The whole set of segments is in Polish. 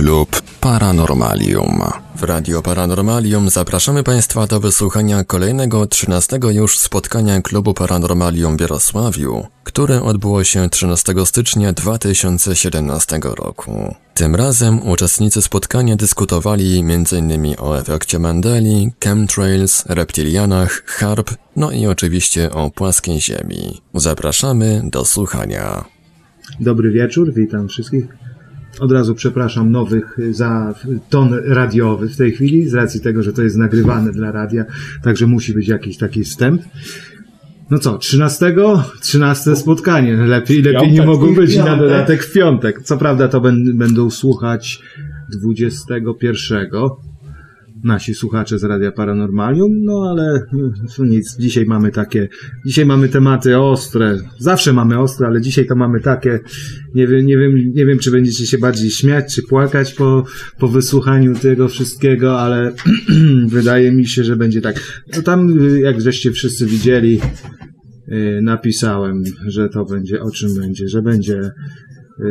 Klub Paranormalium. W Radio Paranormalium zapraszamy Państwa do wysłuchania kolejnego 13 już spotkania Klubu Paranormalium w Jarosławiu, które odbyło się 13 stycznia 2017 roku. Tym razem uczestnicy spotkania dyskutowali m.in. o efekcie Mandeli, chemtrails, reptilianach, harp, no i oczywiście o płaskiej ziemi. Zapraszamy do słuchania. Dobry wieczór, witam wszystkich. Od razu przepraszam nowych za ton radiowy w tej chwili, z racji tego, że to jest nagrywane dla radia, także musi być jakiś taki wstęp. No co, 13? 13 spotkanie. Lepiej, lepiej nie mogło być na dodatek w piątek. Co prawda to będą słuchać 21 nasi słuchacze z Radia Paranormalium, no ale nic, dzisiaj mamy takie, dzisiaj mamy tematy ostre, zawsze mamy ostre, ale dzisiaj to mamy takie, nie wiem, nie wiem, nie wiem czy będziecie się bardziej śmiać, czy płakać po, po wysłuchaniu tego wszystkiego, ale wydaje mi się, że będzie tak. No tam, jak żeście wszyscy widzieli, napisałem, że to będzie, o czym będzie, że będzie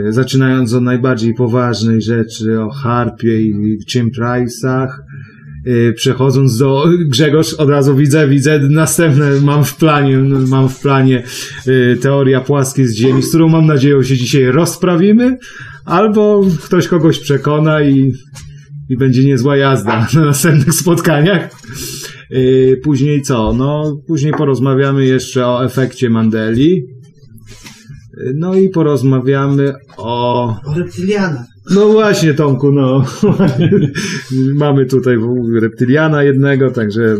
zaczynając od najbardziej poważnej rzeczy, o harpie i czym Price'ach, przechodząc do Grzegorz, od razu widzę, widzę następne mam w planie, mam w planie teoria płaskiej z Ziemi, z którą mam nadzieję się dzisiaj rozprawimy, albo ktoś kogoś przekona i, i będzie niezła jazda na następnych spotkaniach. Później co? No, później porozmawiamy jeszcze o efekcie Mandeli. No i porozmawiamy o... O reptilianach. No właśnie, Tomku, no. Mamy tutaj reptyliana jednego, także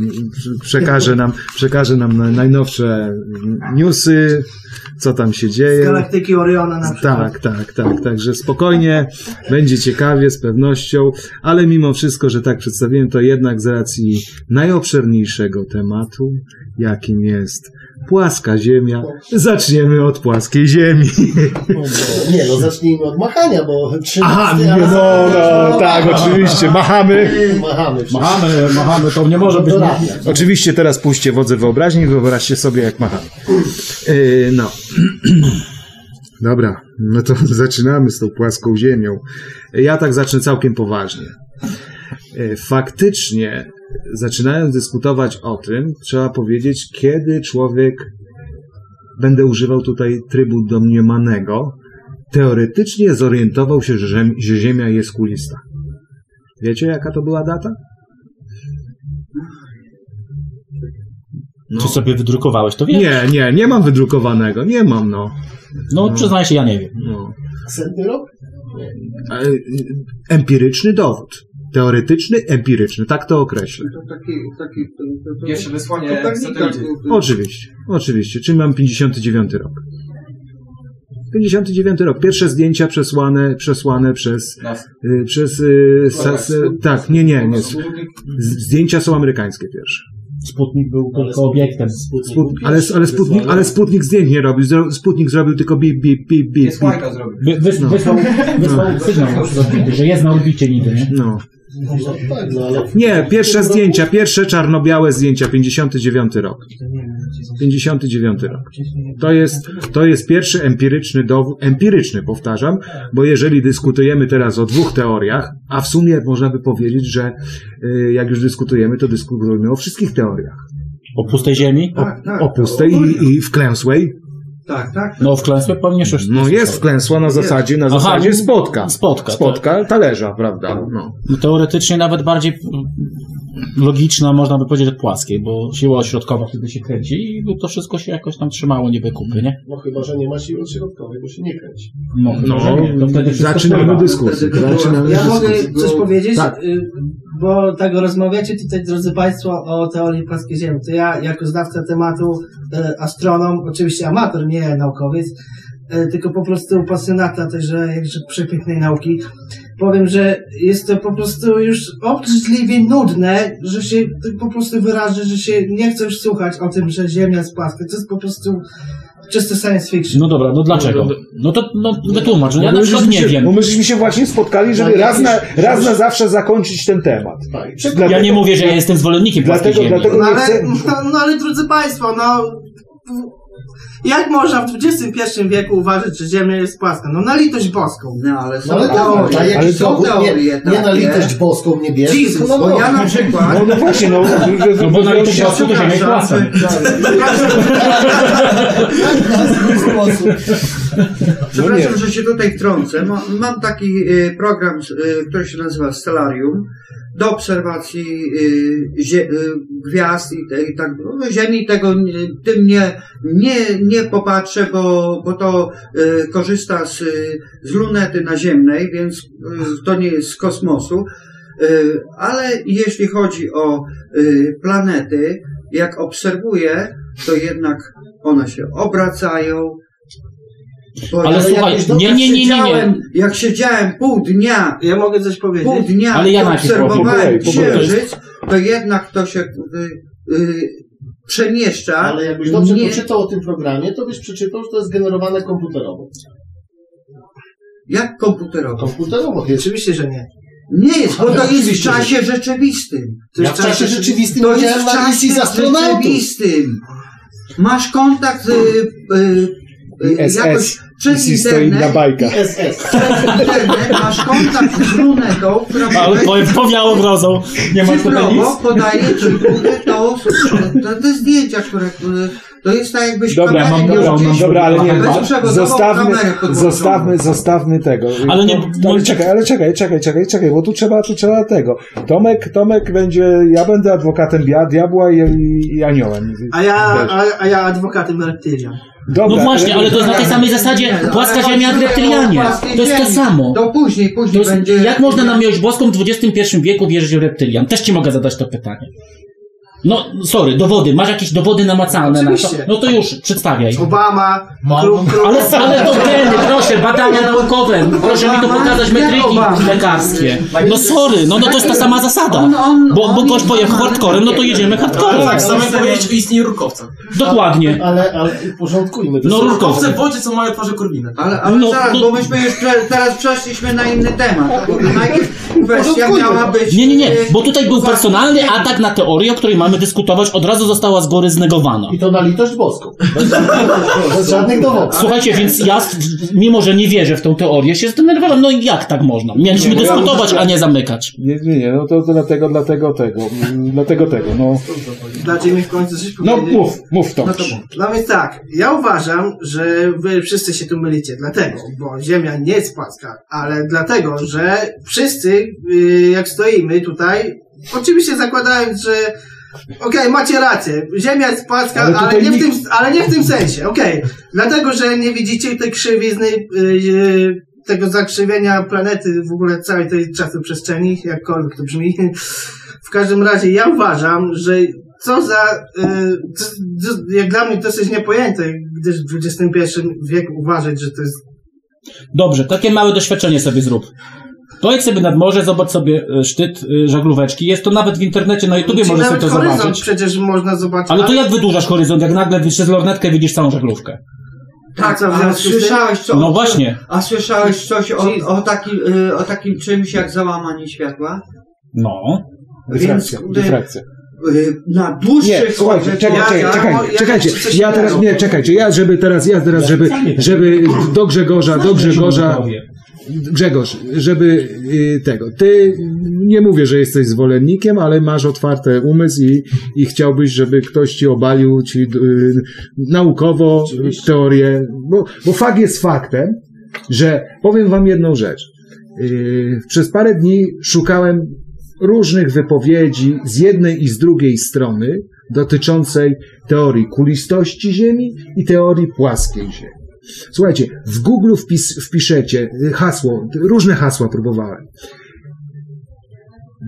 przekaże nam, przekaże nam najnowsze newsy, co tam się dzieje. Z galaktyki Oriona na przykład. Tak, tak, tak. Także spokojnie, będzie ciekawie, z pewnością, ale mimo wszystko, że tak przedstawiłem, to jednak z racji najobszerniejszego tematu, jakim jest płaska ziemia, zaczniemy od płaskiej ziemi. Nie, no zacznijmy od machania, bo 13 Aha, nie, no, no, tak, oczywiście, machamy. Machamy. Machamy, machamy, to nie może być... Oczywiście teraz puśćcie wodze wyobraźni i wyobraźcie sobie, jak machamy. Yy, no. Dobra, no to zaczynamy z tą płaską ziemią. Ja tak zacznę całkiem poważnie. Faktycznie, zaczynając dyskutować o tym, trzeba powiedzieć, kiedy człowiek, będę używał tutaj trybu domniemanego, teoretycznie zorientował się, że, że Ziemia jest kulista. Wiecie, jaka to była data? No. Czy sobie wydrukowałeś to wiesz? Nie, nie, nie mam wydrukowanego, nie mam, no. No, no. przyznaję się, ja nie wiem. No. Setny rok? Empiryczny dowód. Teoretyczny, empiryczny, tak to określę. To taki, taki, to, to, to, Pierwsze wysłanie satelity. Oczywiście, oczywiście. Czyli mam 59 rok. 59 rok. Pierwsze zdjęcia przesłane, przesłane przez. Y, przez y, sas, tak, nie, nie, nie. Zdjęcia są amerykańskie pierwsze. Sputnik był tylko obiektem. Sput, ale, ale, Sputnik, ale Sputnik zdjęć nie robił. Sputnik zrobił tylko bip, bip, bip, bip. Wy, wys, no. Wysłał, wysłał no. sygnał, że jest na orbicie niby, nie? No. Nie, pierwsze zdjęcia, pierwsze czarno-białe zdjęcia, 59 rok. 59 rok. To jest, to jest pierwszy empiryczny dowód, empiryczny powtarzam, bo jeżeli dyskutujemy teraz o dwóch teoriach, a w sumie można by powiedzieć, że jak już dyskutujemy, to dyskutujemy o wszystkich teoriach. O pustej ziemi? O, o pustej i, i wklęsłej. Tak, tak. No wklęsłe pewnie już No jest wklęsła na zasadzie, na Aha, zasadzie spotka. Spotka. Spotka tak. talerza, prawda? No. no. teoretycznie nawet bardziej logiczna, można by powiedzieć, płaskiej, bo siła ośrodkowa wtedy się kręci i to wszystko się jakoś tam trzymało niby kupy, nie? No chyba, że nie ma siły ośrodkowej, bo się nie kręci. No, no chyba, nie. To wtedy zaczynamy dyskusję. Zaczynamy ja mogę coś powiedzieć? Tak. Bo tak rozmawiacie tutaj, drodzy Państwo, o teorii płaskiej Ziemi. To ja, jako znawca tematu, astronom, oczywiście amator, nie naukowiec, tylko po prostu pasjonata tejże jakże przepięknej nauki, powiem, że jest to po prostu już obrzydliwie nudne, że się po prostu wyrażę, że się nie chcę już słuchać o tym, że Ziemia jest płaska. To jest po prostu czyste science fiction. No dobra, no dlaczego? No to no, wytłumacz, no ja na przykład nie się, wiem. Bo my żeśmy się właśnie spotkali, żeby raz na, raz na zawsze zakończyć ten temat. Tak. Ja nie mówię, że ja jestem zwolennikiem płaskiej Dlatego, ziemi. dlatego No nie ale, chcę... no, no ale drodzy Państwo, no Jak można w XXI wieku uważać, że Ziemia jest płaska? No na litość boską. No ale No są ale tak, teorie. na jakiś są dowód, nie, teorie nie na takie. litość boską nie bierz, Jesus, tylko na Bo ja na przykład... No, no właśnie, no. że- No bo na litość że- boską to ziemia jest płaska. Przepraszam, nie. że się tutaj wtrącę. Ma- Mam taki y, program, y, który się nazywa Stellarium do obserwacji y, y, gwiazd i, tak no, Ziemi. Tego tym nie, nie, nie popatrzę, bo, bo to y, korzysta z, z lunety naziemnej, więc to nie jest z kosmosu. Ale jeśli chodzi o planety, jak obserwuję, to jednak one się obracają. Bo Ale jak- słuchaj, jak nie, nie, nie, nie, nie. Jak siedziałem pół dnia, Ja mogę coś powiedzieć? pół dnia Ale ja obserwowałem księżyc, to jednak to się y, y, przemieszcza. Ale jakbyś dobrze Nie- poczytał o tym programie, to byś przeczytał, że to jest generowane komputerowo. Jak komputerowo. Komputerowo. Oczywiście, że nie. Nie jest, bo to jest w czasie rzeczywistym. To Ja jest w czasie rzeczywistym To jest w czasie rzeczywistym. Masz kontakt z, y, y, y, jakoś przez I stoi na internet. bajkach. ISS. Przez internet masz kontakt z lunetą, która Ale podaje- powiem, powiało grozą. Nie ma tutaj nic. podaje ci to, to, te zdjęcia, które to jest tak jakbyś Dobra, kamerę mam dobrą, mam Dobra, ale nie, bezprzewodową zostawmy, zostawmy, zostawmy tego. Ale nie- No, ale czekaj, ale czekaj, czekaj, czekaj, czekaj, bo tu trzeba, tu trzeba tego. Tomek, Tomek będzie, ja będę adwokatem dia- diabła i, i, aniołem. A ja, a, a ja adwokatem reptylian. Dobra, No właśnie, ale to jest na tej samej zasadzie no, płaska ziemia jak reptylianie. To jest to samo. To później, To później jest, będzie... jak można na miłość boską w XXI wieku wierzyć w reptylian? Też ci mogę zadać to pytanie. No, sorry, dowody. Masz jakieś dowody namacalne na to? Oczywiście. No to już, przedstawiaj. Obama, Kru, Kru, Ale, ale to geny, proszę, badania naukowe. Proszę mi tu pokazać metryki lekarskie. No sorry, no, no to jest ta sama zasada. Bo, bo jest pojechał hardcorem, no to jedziemy hardcorem. Tak, samo jak powiedzieć o istnieniu rurkowca. Dokładnie. Ale, ale porządkujmy. To No rurkowce. Wodzie, co mają twarze korwiny. Ale, ale No, zaraz, no- bo myśmy już pre, teraz przeszliśmy na inny temat. Bo najpierw kwestia miała to. być... Nie, nie, nie, e, bo tutaj był personalny atak na teorię, o której mamy dyskutować, od razu została z góry znegowana. I to na litość boską. Bez, bez żadnych dowodów. Słuchajcie, więc ja, mimo że nie wierzę w tą teorię, się zdenerwowałem. No i jak tak można? Mieliśmy Nie, no ja dyskutować, a nie zamykać. Nie, nie, nie, no to, to dlatego, dlatego tego, mm, dlatego tego, no. Dajcie mi w końcu coś No powiedzieć. mów, mów to. No to No więc tak, ja uważam, że wy wszyscy się tu mylicie, dlatego, bo Ziemia nie jest płaska, ale dlatego, że wszyscy, y, jak stoimy tutaj, oczywiście zakładając, że okej, macie rację, Ziemia jest płaska, Ale ale, tutaj nie w nikt- tym, ale nie w tym sensie, okej, dlatego, że nie widzicie tej krzywizny, y, y, tego zakrzywienia planety, w ogóle całej tej czasoprzestrzeni, jakkolwiek to brzmi. W każdym razie ja uważam, że co za, y, co, co, jak dla mnie dosyć niepojęte, gdyż w XXI wieku uważać, że to jest Dobrze, takie małe doświadczenie sobie zrób. Pojedź sobie nad morze, zobacz sobie e, szczyt e, żaglóweczki. Jest to nawet w internecie, na YouTubie Czyli możesz sobie to horyzont zobaczyć. przecież można zobaczyć. Ale to jak wydłużasz horyzont, jak nagle przez lornetkę widzisz całą żaglówkę? Tak, a tym? słyszałeś co? No właśnie. A słyszałeś coś o, o, takim, y, o takim czymś jak załamanie światła? No. Dyfrakcja, Więc- dyfrakcja. Y, Na dłuższych Nie, słuchajcie, czekaj, czekaj, ja- czekaj, ja- czekajcie. ja- Ja teraz, nie, czekajcie, ja żeby teraz, ja teraz, żeby, żeby do Grzegorza, do Grzegorza, Grzegorz, żeby y, tego, ty nie mówię, że jesteś zwolennikiem, ale masz otwarty umysł i, i chciałbyś, żeby ktoś ci obalił ci y, naukowo teorię, bo, bo fakt jest faktem, że powiem wam jedną rzecz. Y, przez parę dni szukałem różnych wypowiedzi z jednej i z drugiej strony dotyczącej teorii kulistości Ziemi i teorii płaskiej Ziemi. Słuchajcie, w Google wpis, wpiszecie hasło, różne hasła próbowałem.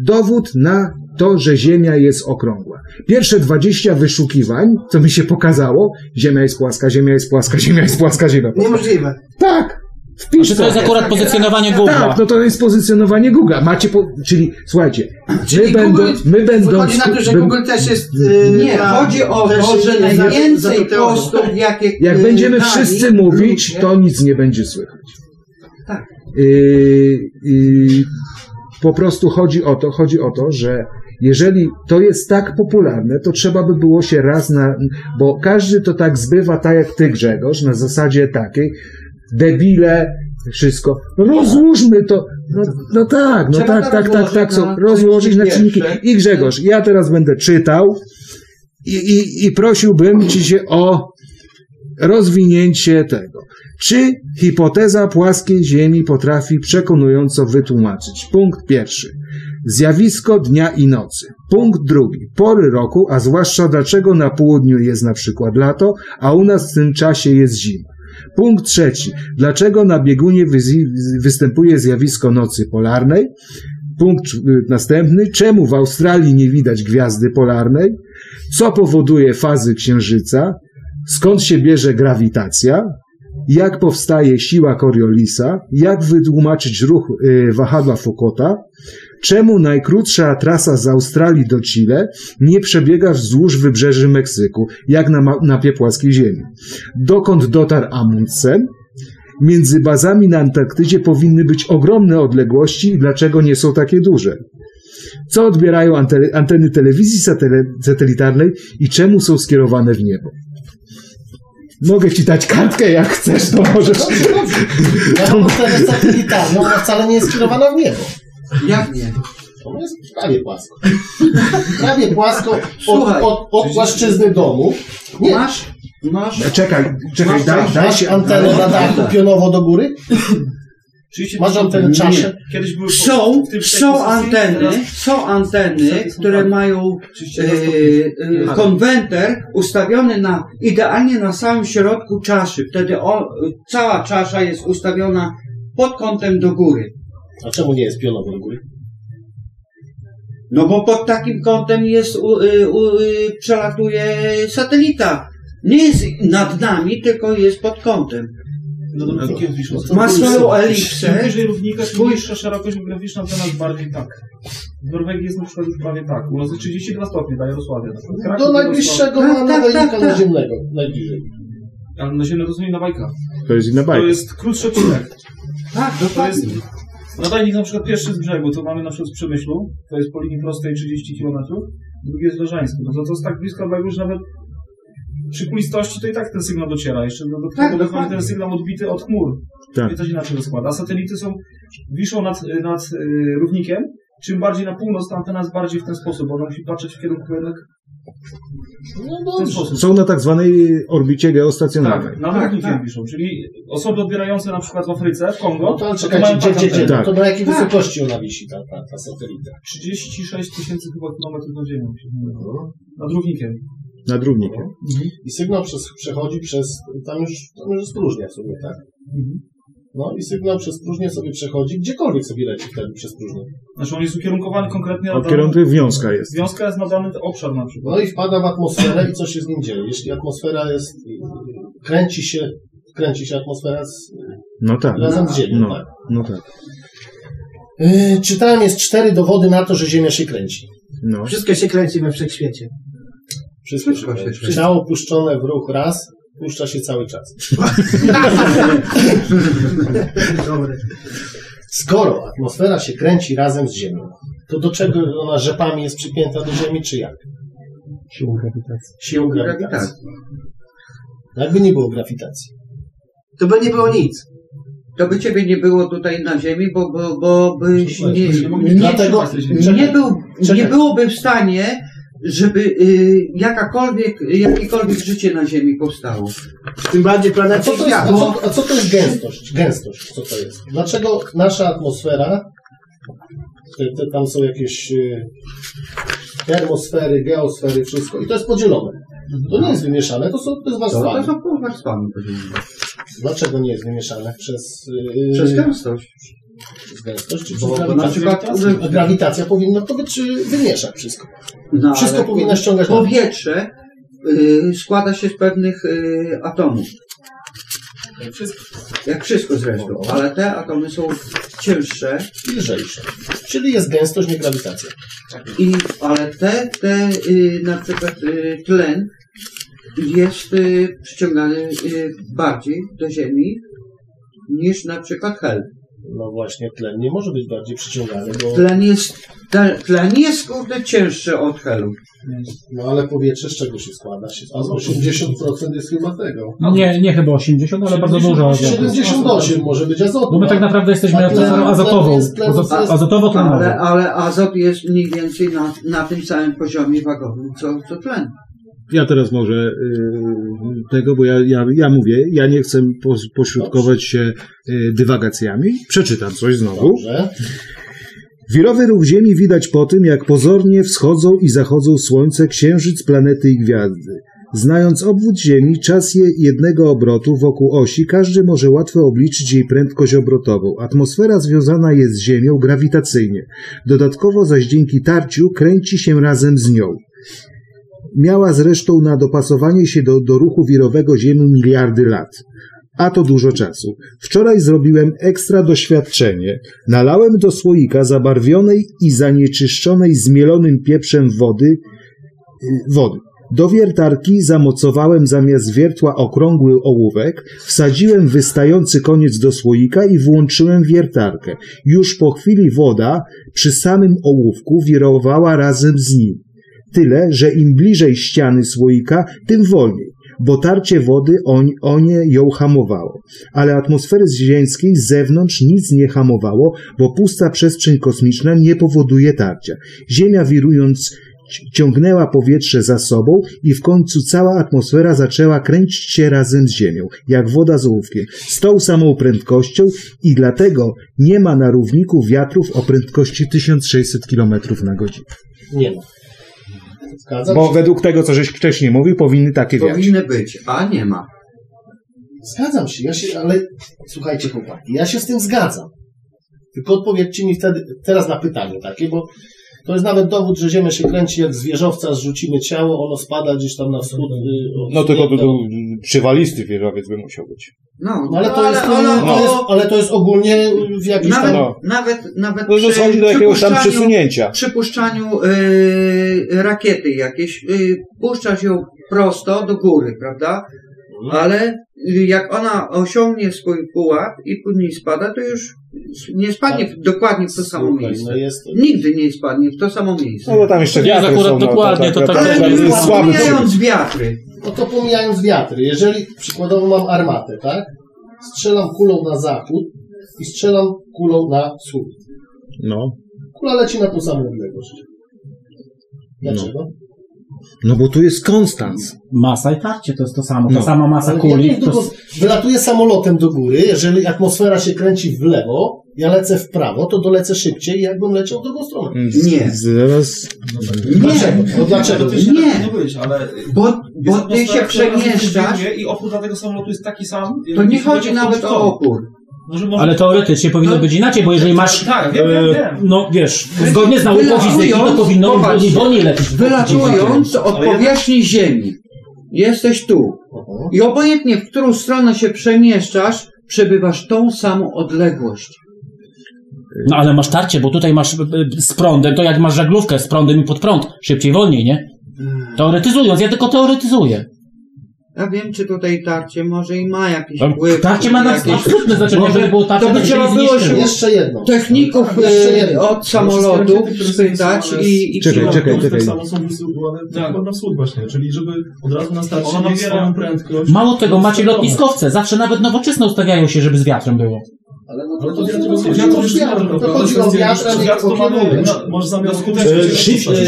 Dowód na to, że Ziemia jest okrągła. Pierwsze 20 wyszukiwań, co mi się pokazało, Ziemia jest płaska, Ziemia jest płaska, Ziemia jest płaska, Ziemia jest płaska. Niemożliwe. Tak! Wpisz Czy to jest akurat pozycjonowanie Google'a? Tak, no to jest pozycjonowanie Google. Macie, po, czyli słuchajcie, my, Czyli będą, Google, my będąc... wychodzi na to, że Google też jest... y, Nie, na- chodzi o to, że najwięcej postów, jakie Jak y, będziemy dali wszyscy mówić, to nic nie będzie słychać. Tak. Yy, yy, po prostu chodzi o to, chodzi o to, że Jeżeli to jest tak popularne, to trzeba by było się raz na. Bo każdy to tak zbywa, tak jak ty, Grzegorz, na zasadzie takiej. Debile, wszystko. No rozłóżmy to. No, no tak, no tak, tak, tak, tak. na są- Rozłożyć na czynniki. I Grzegorz, ja teraz będę czytał i, i, i prosiłbym ci się o rozwinięcie tego. Czy hipoteza płaskiej Ziemi potrafi przekonująco wytłumaczyć? Punkt pierwszy. Zjawisko dnia i nocy. Punkt drugi. Pory roku, a zwłaszcza dlaczego na południu jest na przykład lato, a u nas w tym czasie jest zima. Punkt trzeci. Dlaczego na biegunie występuje zjawisko nocy polarnej? Punkt y, następny. Czemu w Australii nie widać gwiazdy polarnej? Co powoduje fazy księżyca? Skąd się bierze grawitacja? Jak powstaje siła Coriolisa? Jak wytłumaczyć ruch y, wahadła Foucaulta? Czemu najkrótsza trasa z Australii do Chile nie przebiega wzdłuż wybrzeży Meksyku, jak na ma- mapie płaskiej Ziemi? Dokąd dotarł Amundsen? Między bazami na Antarktydzie powinny być ogromne odległości i dlaczego nie są takie duże? Co odbierają ante- anteny telewizji satelitarnej i czemu są skierowane w niebo? Mogę ci dać kartkę, jak chcesz, to możesz. Dobrze, dobrze. Ja mam antenę satelitarną, ona wcale nie jest skierowana w niebo. Jak nie? Ona jest prawie płasko. Prawie płasko od, Słuchaj. od, od płaszczyzny domu. Nie, Masz, masz, Czekaj, czekaj, daj masz się. antenę na dachu pionowo do góry? Oczywiście Masz nie. czaszę? Kiedyś były są, w tym są anteny, są anteny, które mają 31 e, stopni. e, konwenter ustawiony na, idealnie na samym środku czaszy. Wtedy o, cała czasza jest ustawiona pod kątem do góry. A czemu nie jest pionowo do góry? No bo pod takim kątem jest, u, y, u, y, przelatuje satelita. Nie jest nad nami, tylko jest pod kątem. No do równikiem wiszą. Ma swoją Im elipsę. bliżej równika, tym niższa szerokość geograficzna, to nas bardziej tak. W Norwegii jest na przykład już prawie tak. U nas jest 32 stopnie przykład. Kraków, Do najbliższego Tak, tak, tak, nawajnika tak, naziemnego. Najbliżej. Ale na ziemię to są inna bajka. To jest inna To bajka. jest krótszy odcinek. Tak, To jest dokładnie. nadajnik na przykład pierwszy z brzegu, to mamy na przykład z Przemyślu, to jest po linii prostej 30 km, drugi jest w Leżańsku. No to, to jest tak blisko brzegu, że nawet przy kulistości to i tak ten sygnał dociera. Jeszcze do, Tak, tego dokładnie. ten sygnał odbity od chmur. Tak. I coś inaczej rozkłada. A satelity są, wiszą nad, nad y, równikiem. Czym bardziej na północ, to antena jest bardziej w ten sposób. Ona musi patrzeć w kierunku jednak No w ten sposób. Są na tak zwanej orbicie geostacjonarnej. Tak, nad Tak, równikiem tak. wiszą. Czyli osoby odbierające na przykład w Afryce, w Kongo, No to to czekajcie, mają gdzie, gdzie, gdzie? Tak. To na jakiej Tak. wysokości ona wisi, ta, ta, ta satelita? 36 tysięcy chyba kilometrów nad ziemią. się zmywa. Nad równikiem. Nad równikiem. I sygnał przez, przechodzi przez, tam już, tam już jest próżnia w sumie, tak? No i sygnał przez próżnię sobie przechodzi, gdziekolwiek sobie leci wtedy przez próżnię. Znaczy on jest ukierunkowany konkretnie na kierunku wiązka jest. Związka jest na dany obszar na przykład. No i wpada w atmosferę i co się z nim dzieje? Jeśli atmosfera jest, kręci się, kręci się atmosfera z, No tak. razem z Ziemią, No, tak? no tak. Yy, czytałem, jest cztery dowody na to, że Ziemia się kręci. No. Wszystko się kręci we wszechświecie. Wszystko, Wszystko się. Ciało puszczone w ruch raz, puszcza się cały czas. Dobre. Skoro atmosfera się kręci razem z Ziemią, to do czego ona rzepami jest przypięta do Ziemi, czy jak? Siłą grawitacji. Siłą grawitacji. Jakby nie było grawitacji. To by nie było nic. To by ciebie nie było tutaj na ziemi, bo, bo, bo byś nie, nie nie, nie, nie, był, nie byłoby w stanie, żeby y, jakakolwiek, jakiekolwiek życie na ziemi powstało. Tym bardziej A planety co, to jest, a, co, a co to jest gęstość? Gęstość, co to jest? Dlaczego nasza atmosfera, te, te, tam są jakieś y, termosfery, geosfery, wszystko, i to jest podzielone. To nie jest wymieszane, to są, to jest To, to warstwami. są warstwami podzielone. Dlaczego nie jest wymieszane? Przez, y, Przez gęstość. Czy Bo, bo na przykład grawitacja powinna to być, wymieszać wszystko. no, Wszystko powinna ściągać. Powietrze y, składa się z pewnych y, atomów. Jak wszystko zresztą, ale te atomy są cięższe i lżejsze. Czyli jest gęstość, nie grawitacja. I, ale te, te y, na przykład y, tlen jest y, przyciągany y, bardziej do Ziemi niż na przykład hel. No właśnie, tlen nie może być bardziej przyciągany, bo... Tlen jest, te- tlen jest kurde cięższy od helu. No ale powietrze z czego się składa? Się- A 80% jest chyba tego. No nie, nie chyba 80, ale bardzo dużo. azotu. 78 może być azotu. Bo my tak naprawdę jesteśmy atmosferą azotową. tlen jest- tlen jest- Azo- Azotowo-tlenową. Ale, ale azot jest mniej więcej na, na tym samym poziomie wagowym, co, co tlen. Ja teraz może y, tego, bo ja, ja, ja mówię, ja nie chcę pośrodkować się y, dywagacjami. Przeczytam coś znowu. Dobrze. Wirowy ruch Ziemi widać po tym, jak pozornie wschodzą i zachodzą Słońce, Księżyc, planety i gwiazdy. Znając obwód Ziemi, czas je jednego obrotu wokół osi, każdy może łatwo obliczyć jej prędkość obrotową. Atmosfera związana jest z Ziemią grawitacyjnie. Dodatkowo zaś dzięki tarciu kręci się razem z nią. Miała zresztą na dopasowanie się do, do ruchu wirowego Ziemi miliardy lat. A to dużo czasu. Wczoraj zrobiłem ekstra doświadczenie. Nalałem do słoika zabarwionej i zanieczyszczonej zmielonym pieprzem wody, y, wody. Do wiertarki zamocowałem zamiast wiertła okrągły ołówek, wsadziłem wystający koniec do słoika i włączyłem wiertarkę. Już po chwili woda przy samym ołówku wirowała razem z nim. Tyle, że im bliżej ściany słoika, tym wolniej, bo tarcie wody o, o nie ją hamowało. Ale atmosfery ziemskiej z zewnątrz nic nie hamowało, bo pusta przestrzeń kosmiczna nie powoduje tarcia. Ziemia wirując ci- ciągnęła powietrze za sobą i w końcu cała atmosfera zaczęła kręcić się razem z Ziemią, jak woda z ołówkiem, z tą samą prędkością i dlatego nie ma na równiku wiatrów o prędkości 1600 km na godzinę. Nie ma. Zgadzam Bo się. według tego, co żeś wcześniej mówił, powinny takie wiać. Powinny być, a nie ma. Zgadzam się, ja się, ale słuchajcie chłopaki, ja się z tym zgadzam. Tylko odpowiedzcie mi wtedy, teraz na pytanie takie, bo to jest nawet dowód, że Ziemia się kręci jak z wieżowca, zrzucimy ciało, ono spada gdzieś tam na wschód. y, No tylko by wschodu. był przywalisty wieżowiec by musiał być. No, No, ale, to jest, ale, to jest, ale to jest ogólnie w jakimś nawet, tam... no. nawet, nawet No to przy dochodzi do jakiegoś tam przesunięcia. przypuszczaniu yy, rakiety jakiejś, yy, puszczasz ją prosto do góry, prawda? Ale y, jak ona osiągnie swój pułap i później spada, to już nie spadnie w, dokładnie w to samo Słuchaj, miejsce. No jest, Nigdy nie spadnie w to samo miejsce. No bo tam jeszcze Ja wiatry akurat są, no, dokładnie, to tak- Ale to nie jest jest słaby pomijając wiatry. no to pomijając wiatry, jeżeli przykładowo mam armatę, tak? Strzelam kulą na zachód i strzelam kulą na wschód. No. Kula leci na tą samą odległość. Dlaczego? No bo tu jest konstans. Masa i tarcie to jest to samo. Ta No. sama masa kuli. jak To, wylatuję samolotem do góry, jeżeli atmosfera się kręci w lewo, ja lecę w prawo, to dolecę szybciej, jakbym leciał w drugą stronę. Nie. Zaraz. Dlaczego? No dlaczego? To się Nie. nie być, ale... Bo, bo ty się przemieszczasz, I opór dla tego samolotu jest taki sam. to nie chodzi nawet o opór. Może, może... ale teoretycznie powinno No. być inaczej, bo jeżeli masz. Tak, wiem, wiem, e, wiem. No wiesz, zgodnie z nauką fizyki to powinno popatrz, wolniej, lecieć. Wylatując od powierzchni Ziemi, jesteś tu. I obojętnie, w którą stronę się przemieszczasz, przebywasz tą samą odległość. No ale masz tarcie, bo tutaj masz e, e, z prądem, to jak masz żaglówkę z prądem i pod prąd, szybciej, wolniej, nie? Teoretyzując, ja tylko teoretyzuję. Ja wiem, czy tutaj tarcie może i ma jakiś No, wpływ. Tarcie ma na jakieś- absolutne znaczenie, Może żeby było tarcie, to by trzeba było się- Jeszcze jedno. Techników Jeszcze e, jedno. od samolotów spytać i, i Czekaj, czekaj, Tak czekaj. samo są wysyłane Tak. tak. na wschód właśnie, czyli żeby od razu na starcie Ona mieć nabiera- swoją prędkość. Mało tego, macie lotniskowce, zawsze nawet nowoczesne ustawiają się, żeby z wiatrem było. Ale no to, to to, to, jest chodzi wiatr o wiatr, to chodzi o no, Może zamiast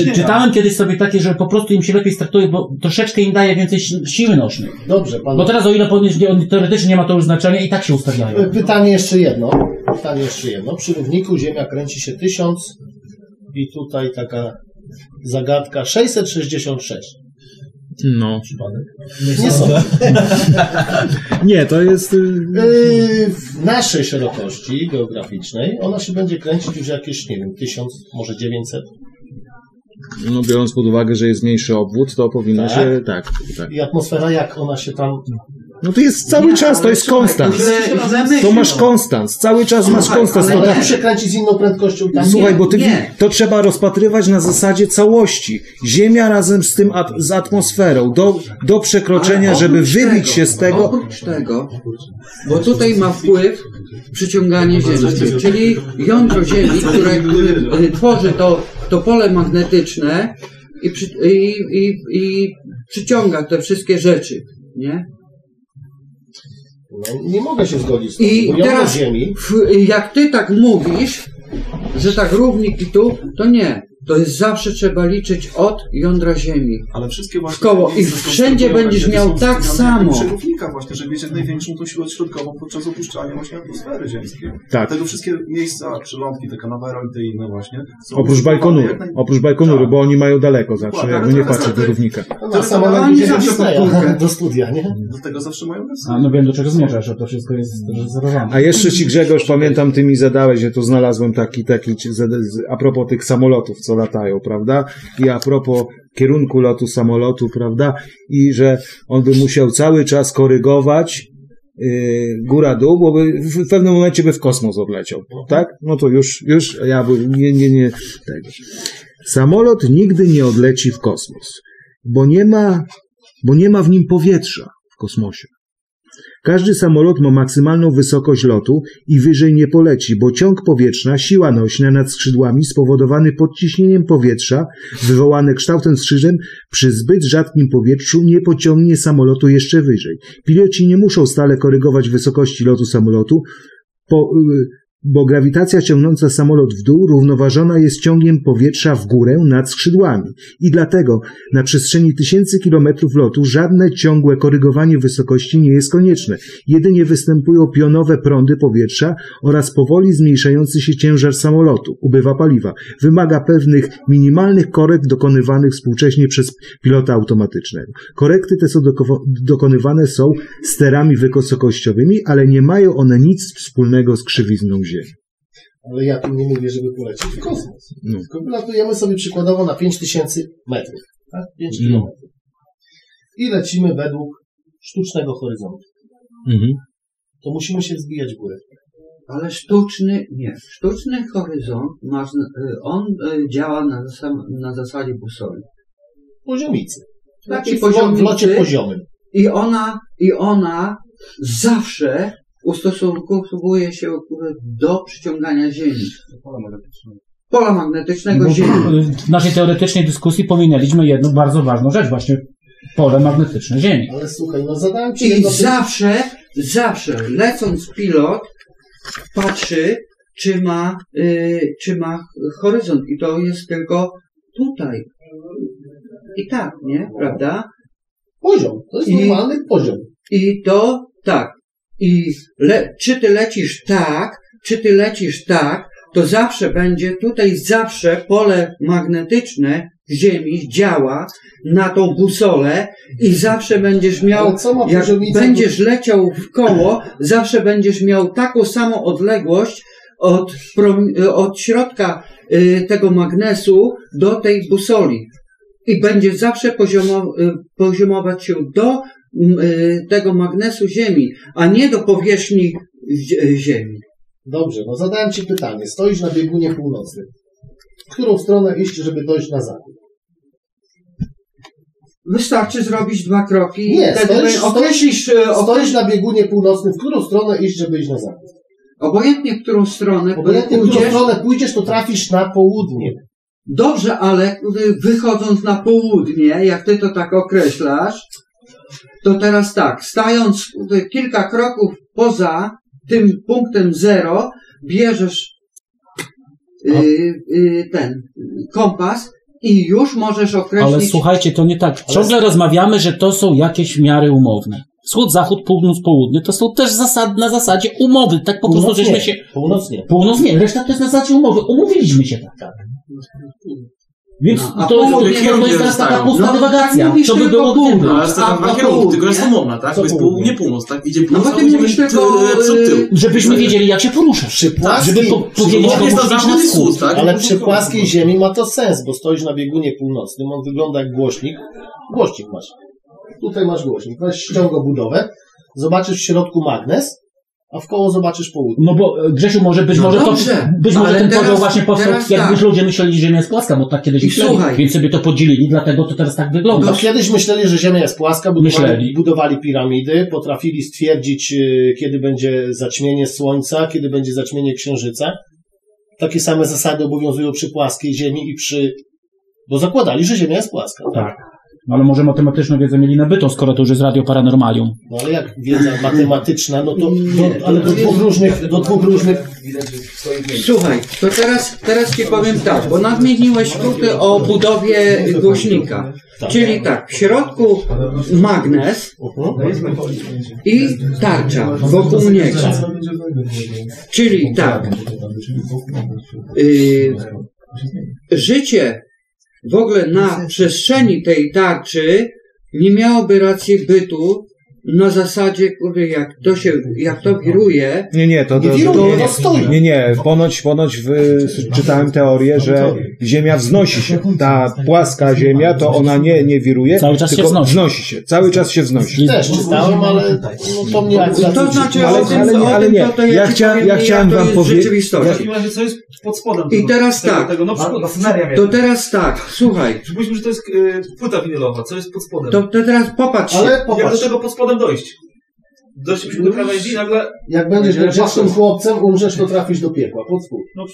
E. Czytałem kiedyś sobie takie, że po prostu im się lepiej startuje, bo troszeczkę im daje więcej si- siły nośnej. Dobrze, pan. Bo teraz o ile podnieść, nie, on teoretycznie nie ma to już znaczenia i tak się ustawiają. Pytanie jeszcze jedno. Pytanie jeszcze jedno. Przy równiku Ziemia kręci się 1000 i tutaj taka zagadka 666. No. Nie są. Nie, to jest. y, Yy, w naszej szerokości geograficznej ona się będzie kręcić już jakieś, nie wiem, 1000, może 900. No, biorąc pod uwagę, że jest mniejszy obwód, to powinno Tak. się. Tak, tak. I atmosfera, jak ona się tam No to jest cały Nie, czas, to jest konstans. To masz konstans, cały czas masz Słuchaj, konstans. ale To tak, tu się kręci z inną prędkością tam. Słuchaj, bo ty nie. to trzeba rozpatrywać na zasadzie całości. Ziemia razem z tym at, z atmosferą do, do przekroczenia, żeby wybić tego, się z tego. Oprócz tego, bo tutaj ma wpływ przyciąganie Ziemi, czyli jądro Ziemi, które y, tworzy to, to pole magnetyczne i, przy, i, i, i przyciąga te wszystkie rzeczy. Nie? No, nie mogę się zgodzić z tym. I bo jądro teraz Ziemi, w, jak ty tak mówisz, że tak równik i tu, to nie. To jest zawsze trzeba liczyć od jądra Ziemi. Ale wszystkie właśnie... W koło. I wszędzie konstruują będziesz miał tak samo. Przerównika właśnie, żeby mieć jak największą tą siłę środkową podczas opuszczania właśnie atmosfery ziemskiej. Tak. Dlatego wszystkie miejsca, przylądki, te Canavero i te inne właśnie są Oprócz jak naj- oprócz Bajkonury, Tak. bo oni mają daleko zawsze, Dokładnie, jakby nie to patrzeć do tak- równika. no, sama ale na do studia, nie? Do tego zawsze mają. A no wiem, do czego zmierzasz, że to wszystko jest rezerwowane. A jeszcze ci Grzegorz, pamiętam, ty mi zadałeś, że tu znalazłem taki, taki, a propos tych samolotów, co latają, prawda? I a propos kierunku lotu samolotu, prawda? I że on by musiał cały czas korygować yy, góra-dół, bo w, pewnym momencie by w kosmos odleciał, tak? No to już, już ja by, nie, nie, nie, tego. Samolot nigdy nie odleci w kosmos, bo nie ma, bo nie ma w nim powietrza w kosmosie. Każdy samolot ma maksymalną wysokość lotu i wyżej nie poleci, bo ciąg powietrzna, siła nośna nad skrzydłami spowodowany podciśnieniem powietrza, wywołane kształtem skrzyżem, przy zbyt rzadkim powietrzu nie pociągnie samolotu jeszcze wyżej. Piloci nie muszą stale korygować wysokości lotu samolotu, po, y, bo grawitacja ciągnąca samolot w dół równoważona jest ciągiem powietrza w górę nad skrzydłami. I dlatego na przestrzeni tysięcy kilometrów lotu żadne ciągłe korygowanie wysokości nie jest konieczne. Jedynie występują pionowe prądy powietrza oraz powoli zmniejszający się ciężar samolotu. Ubywa paliwa. Wymaga pewnych minimalnych korekt dokonywanych współcześnie przez pilota automatycznego. Korekty te są doko- dokonywane są sterami wysokościowymi, ale nie mają one nic wspólnego z krzywizną Ziemi. Ale ja tu nie mówię, żeby polecieć w kosmos. No. Tylko latujemy sobie przykładowo na 5000 metrów. Tak? 5 No. kilometrów. I lecimy według sztucznego horyzontu. Mhm. To musimy się wzbijać w górę. Ale sztuczny, nie. Sztuczny horyzont, ma, y, on y, działa na, zasam- na zasadzie busoli. Poziomicy. Taki w, lo- w locie poziomym. I ona, i ona zawsze ustosunkowuje się do przyciągania Ziemi. Pola magnetycznego Bo Ziemi. w naszej teoretycznej dyskusji pominęliśmy jedną bardzo ważną rzecz, właśnie pole magnetyczne Ziemi. Ale słuchaj, no zadałem ci I zawsze, zawsze lecąc pilot patrzy, czy ma, y, czy ma horyzont. I to jest tylko tutaj. I tak, nie? Prawda? Poziom. To jest I- normalny poziom. I to tak. I le, czy ty lecisz tak, czy ty lecisz tak, to zawsze będzie, tutaj zawsze pole magnetyczne Ziemi działa na tą busolę i zawsze będziesz miał, jak będziesz leciał w koło, zawsze będziesz miał taką samą odległość od, od środka y, tego magnesu do tej busoli. I będzie zawsze poziomo, y, poziomować się do tego magnesu Ziemi, a nie do powierzchni zi- Ziemi. Dobrze, no zadałem ci pytanie. Stoisz na biegunie północnym. W którą stronę iść, żeby dojść na zachód? Wystarczy zrobić dwa kroki Nie, wtedy stoisz- określisz, y, Stoisz określisz na biegunie północnym. W którą stronę iść, żeby iść na zachód? obojętnie w którą stronę Obojętnie, w którą pójdziesz. stronę pójdziesz, to trafisz na południe. Dobrze, ale y, wychodząc na południe, jak ty to tak określasz, to teraz tak, stając kilka kroków poza tym punktem zero, bierzesz y, y, ten kompas i już możesz określić. Ale słuchajcie, to nie tak. Ciągle rozmawiamy, że to są jakieś miary umowne. Wschód, zachód, północ, południe to są też zasad, na zasadzie umowy. Tak po prostu Północ żeśmy nie. się. Północ nie. Północ nie, reszta to jest na zasadzie umowy. Umówiliśmy się tak. Więc No, to, to, to, to jest teraz taka pusta No, dywagacja. tak Co by było gdyby? No, ale to A- są dwa kierunki, tylko jest umowna, tak? Bo jest południe? południe, północ, tak? Idzie No północ, idziemy mówisz tylko, tył. Żebyśmy wiedzieli, jak się poruszasz. Przy płaskim, Żeby po, powiedzieć, komuś jest na zachód wschód. tak? ale przy płaskiej ziemi ma to sens, bo stoisz na biegunie północnym, on wygląda jak głośnik. Głośnik masz. Tutaj masz głośnik, masz ściągobudowę zobaczysz w środku magnes, a w koło zobaczysz południe. No bo e, Grzesiu, może być No może dobrze, to, być może ten teraz- podział właśnie powstał, teraz jakby tak. ludzie myśleli, że Ziemia jest płaska, bo tak kiedyś I myśleli, słuchaj. więc sobie to podzielili, dlatego to teraz tak wygląda. No, kiedyś myśleli, że Ziemia jest płaska, budowali, Myśleli. budowali piramidy, potrafili stwierdzić, y, kiedy będzie zaćmienie Słońca, kiedy będzie zaćmienie Księżyca. Takie same zasady obowiązują przy płaskiej Ziemi i przy... Bo zakładali, że Ziemia jest płaska. Tak. No ale może matematyczną wiedzę mieli nabytą, skoro to już jest radio paranormalium. No ale jak wiedza matematyczna, no to do, ale do dwóch różnych, do dwóch różnych Słuchaj, to teraz, teraz ci powiem tak, bo nadmieniłeś skróty o budowie głośnika. Czyli tak, w środku magnes i tarcza wokół niego. Czyli tak, y, życie w ogóle na przestrzeni tej tarczy nie miałoby racji bytu na zasadzie, kurde, jak to się, jak to wiruje, Nie, nie, to, Nie to, wiruje, to to stoi. Nie, nie, ponoć, ponoć w, czytałem teorię, że Ziemia wznosi się. Ta płaska Ziemia, to ona nie, nie wiruje, Cały czas się tylko wznosi. się. Cały czas się wznosi. też czytałem, ale no, to mnie To znaczy, Ale- ale nie, ale nie. ja, Ja ci chcia- ja jak chciałem wam powiedzieć- W rzeczywistości. takim razie, co jest pod spodem? I teraz tak. Przykład, To teraz tak, słuchaj, Przypuśćmy, że to jest y, płyta winylowa, co jest pod spodem? to, teraz popatrz się. Ale Jak do popatrz, tego pod spodem dojść? Doszliśmy do krawędzi i nagle... jak będziesz Będzie grzecznym chłopcem, umrzesz, to trafisz do piekła, pod spód. No,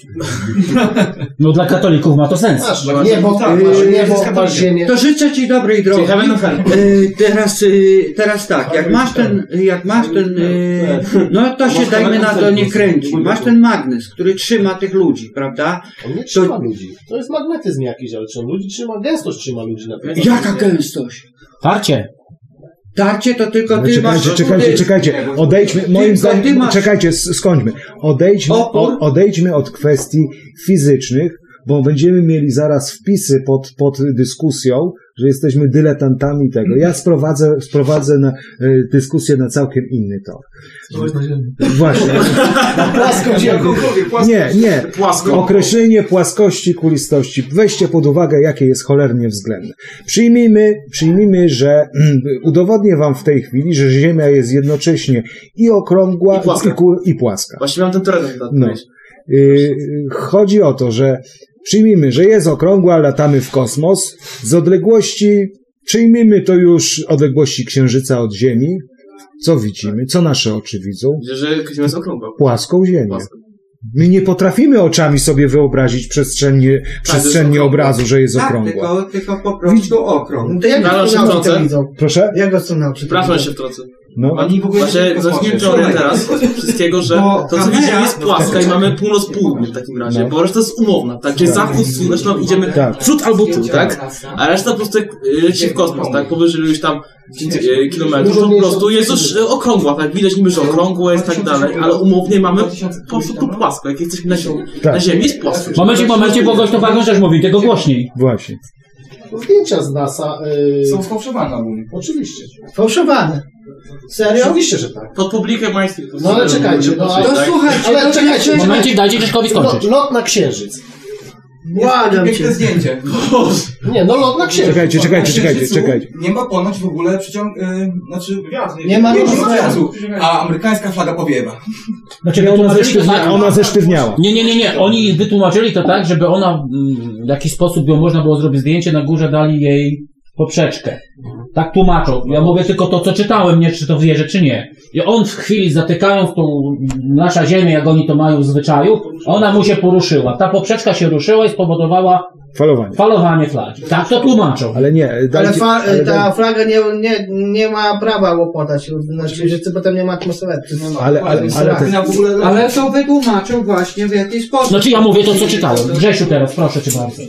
No dla katolików ma to sens. Masz, nie, bo, tak, masz- masz katolikiem. ziemię. To życzę Ci dobrej drogi. Ciekawe na fajnie. Y, teraz, y, teraz tak, jak masz ten, jak masz ten, y, no to się dajmy na to nie kręci. Masz ten magnes, który trzyma tych ludzi, prawda? On nie trzyma ludzi. To jest magnetyzm jakiś, ale czy on ludzi trzyma? Gęstość trzyma ludzi na pewno. Jaka gęstość? Tarcie. Tarcie to tylko Ty masz... czekajcie, czekajcie, czekajcie. Odejdźmy, moim zdaniem, masz- czekajcie, skończmy. Odejdźmy, o, odejdźmy od kwestii fizycznych, bo będziemy mieli zaraz wpisy pod, pod dyskusją, że jesteśmy dyletantami tego. Ja sprowadzę, sprowadzę na, e, dyskusję na całkiem inny tor. Właśnie. Jakąkolwiek płaską. Nie, nie. Płaską. Określenie płaskości kulistości. Weźcie pod uwagę, jakie jest cholernie względne. Przyjmijmy, przyjmijmy, że udowodnię wam w tej chwili, że Ziemia jest jednocześnie i okrągła, I płaska. i, i płaska. Właściwie mam ten teren na No. Yy, chodzi o to, że przyjmijmy, że jest okrągła, latamy w kosmos. Z odległości, przyjmijmy to już odległości Księżyca od Ziemi. Co widzimy? Co nasze oczy widzą? Widzę, że Ziemia jest okrągła. Płaską Ziemię. Płaską. My nie potrafimy oczami sobie wyobrazić przestrzennie, przestrzennie okrągła. obrazu, że jest Tak, okrągła. tylko, tylko po prostu okrąg. To jak wtrącę. to widzą? Proszę? Jak astronauci to Przepraszam, się wtrącę. No. Oni w ogóle Właśnie teorię teraz wszystkiego, że Bo to co kamera- widzimy jest płaska i mamy północ-południe w takim razie, No. bo reszta jest umowna, tak? Czyli zachód, wschód, no idziemy Tak. przód albo tył, tak? A reszta po prostu jak y, leci w kosmos, tak? Powyżej iluś tam y, kilometrów, to po prostu jest już y, okrągła, tak? Widać niby, że okrągłe jest tak dalej, ale umownie mamy po prostu płasko, jak jesteśmy na ziemi. Tak. Na ziemi jest płasko. Momencie, momencie, bo gość to Wagon też mówi, tego głośniej. Właśnie. Zdjęcia z NASA. Są sfałszowane ogólnie. Oczywiście. Fałszowane. Serio? Oczywiście, że tak. Pod publikę majstwie. No ale czekajcie, no ale, tak? słuchajcie, ale czekajcie, Momencie, dajcie Grześkowi skończyć. lot, lot na księżyc. Błagam cię. zdjęcie. Nie, no lot na księżyc. Czekajcie, czekajcie, czekajcie, czekajcie. Nie ma ponoć w ogóle przyciąg... Y, znaczy... Nie ma nie różnicy. przyciągu, a amerykańska flaga powiewa. Znaczy, Ona zesztywniała. tak. Ona zesztywniała. Nie, nie, nie, nie. Oni wytłumaczyli to tak, żeby ona mm, w jakiś sposób ją można było zrobić zdjęcie, na górze dali jej poprzeczkę. Tak tłumaczą. Ja mówię tylko to, co czytałem, nie czy to wierzę, czy nie. I on w chwili zatykając tą nasza ziemię, jak oni to mają w zwyczaju, ona mu się poruszyła. Ta poprzeczka się ruszyła i spowodowała Falowanie. falowanie flagi. Tak to tłumaczą. Ale nie, Ale dajcie, fa- ale ta daj- flaga nie, nie, nie ma prawa łopotać na księżycy, bo tam nie ma atmosfery. ale, ale, ale, te- Na w ogóle... Ale to wytłumaczą właśnie w jaki sposób. Znaczy ja mówię to, co czytałem. Grzesiu teraz, proszę cię bardzo.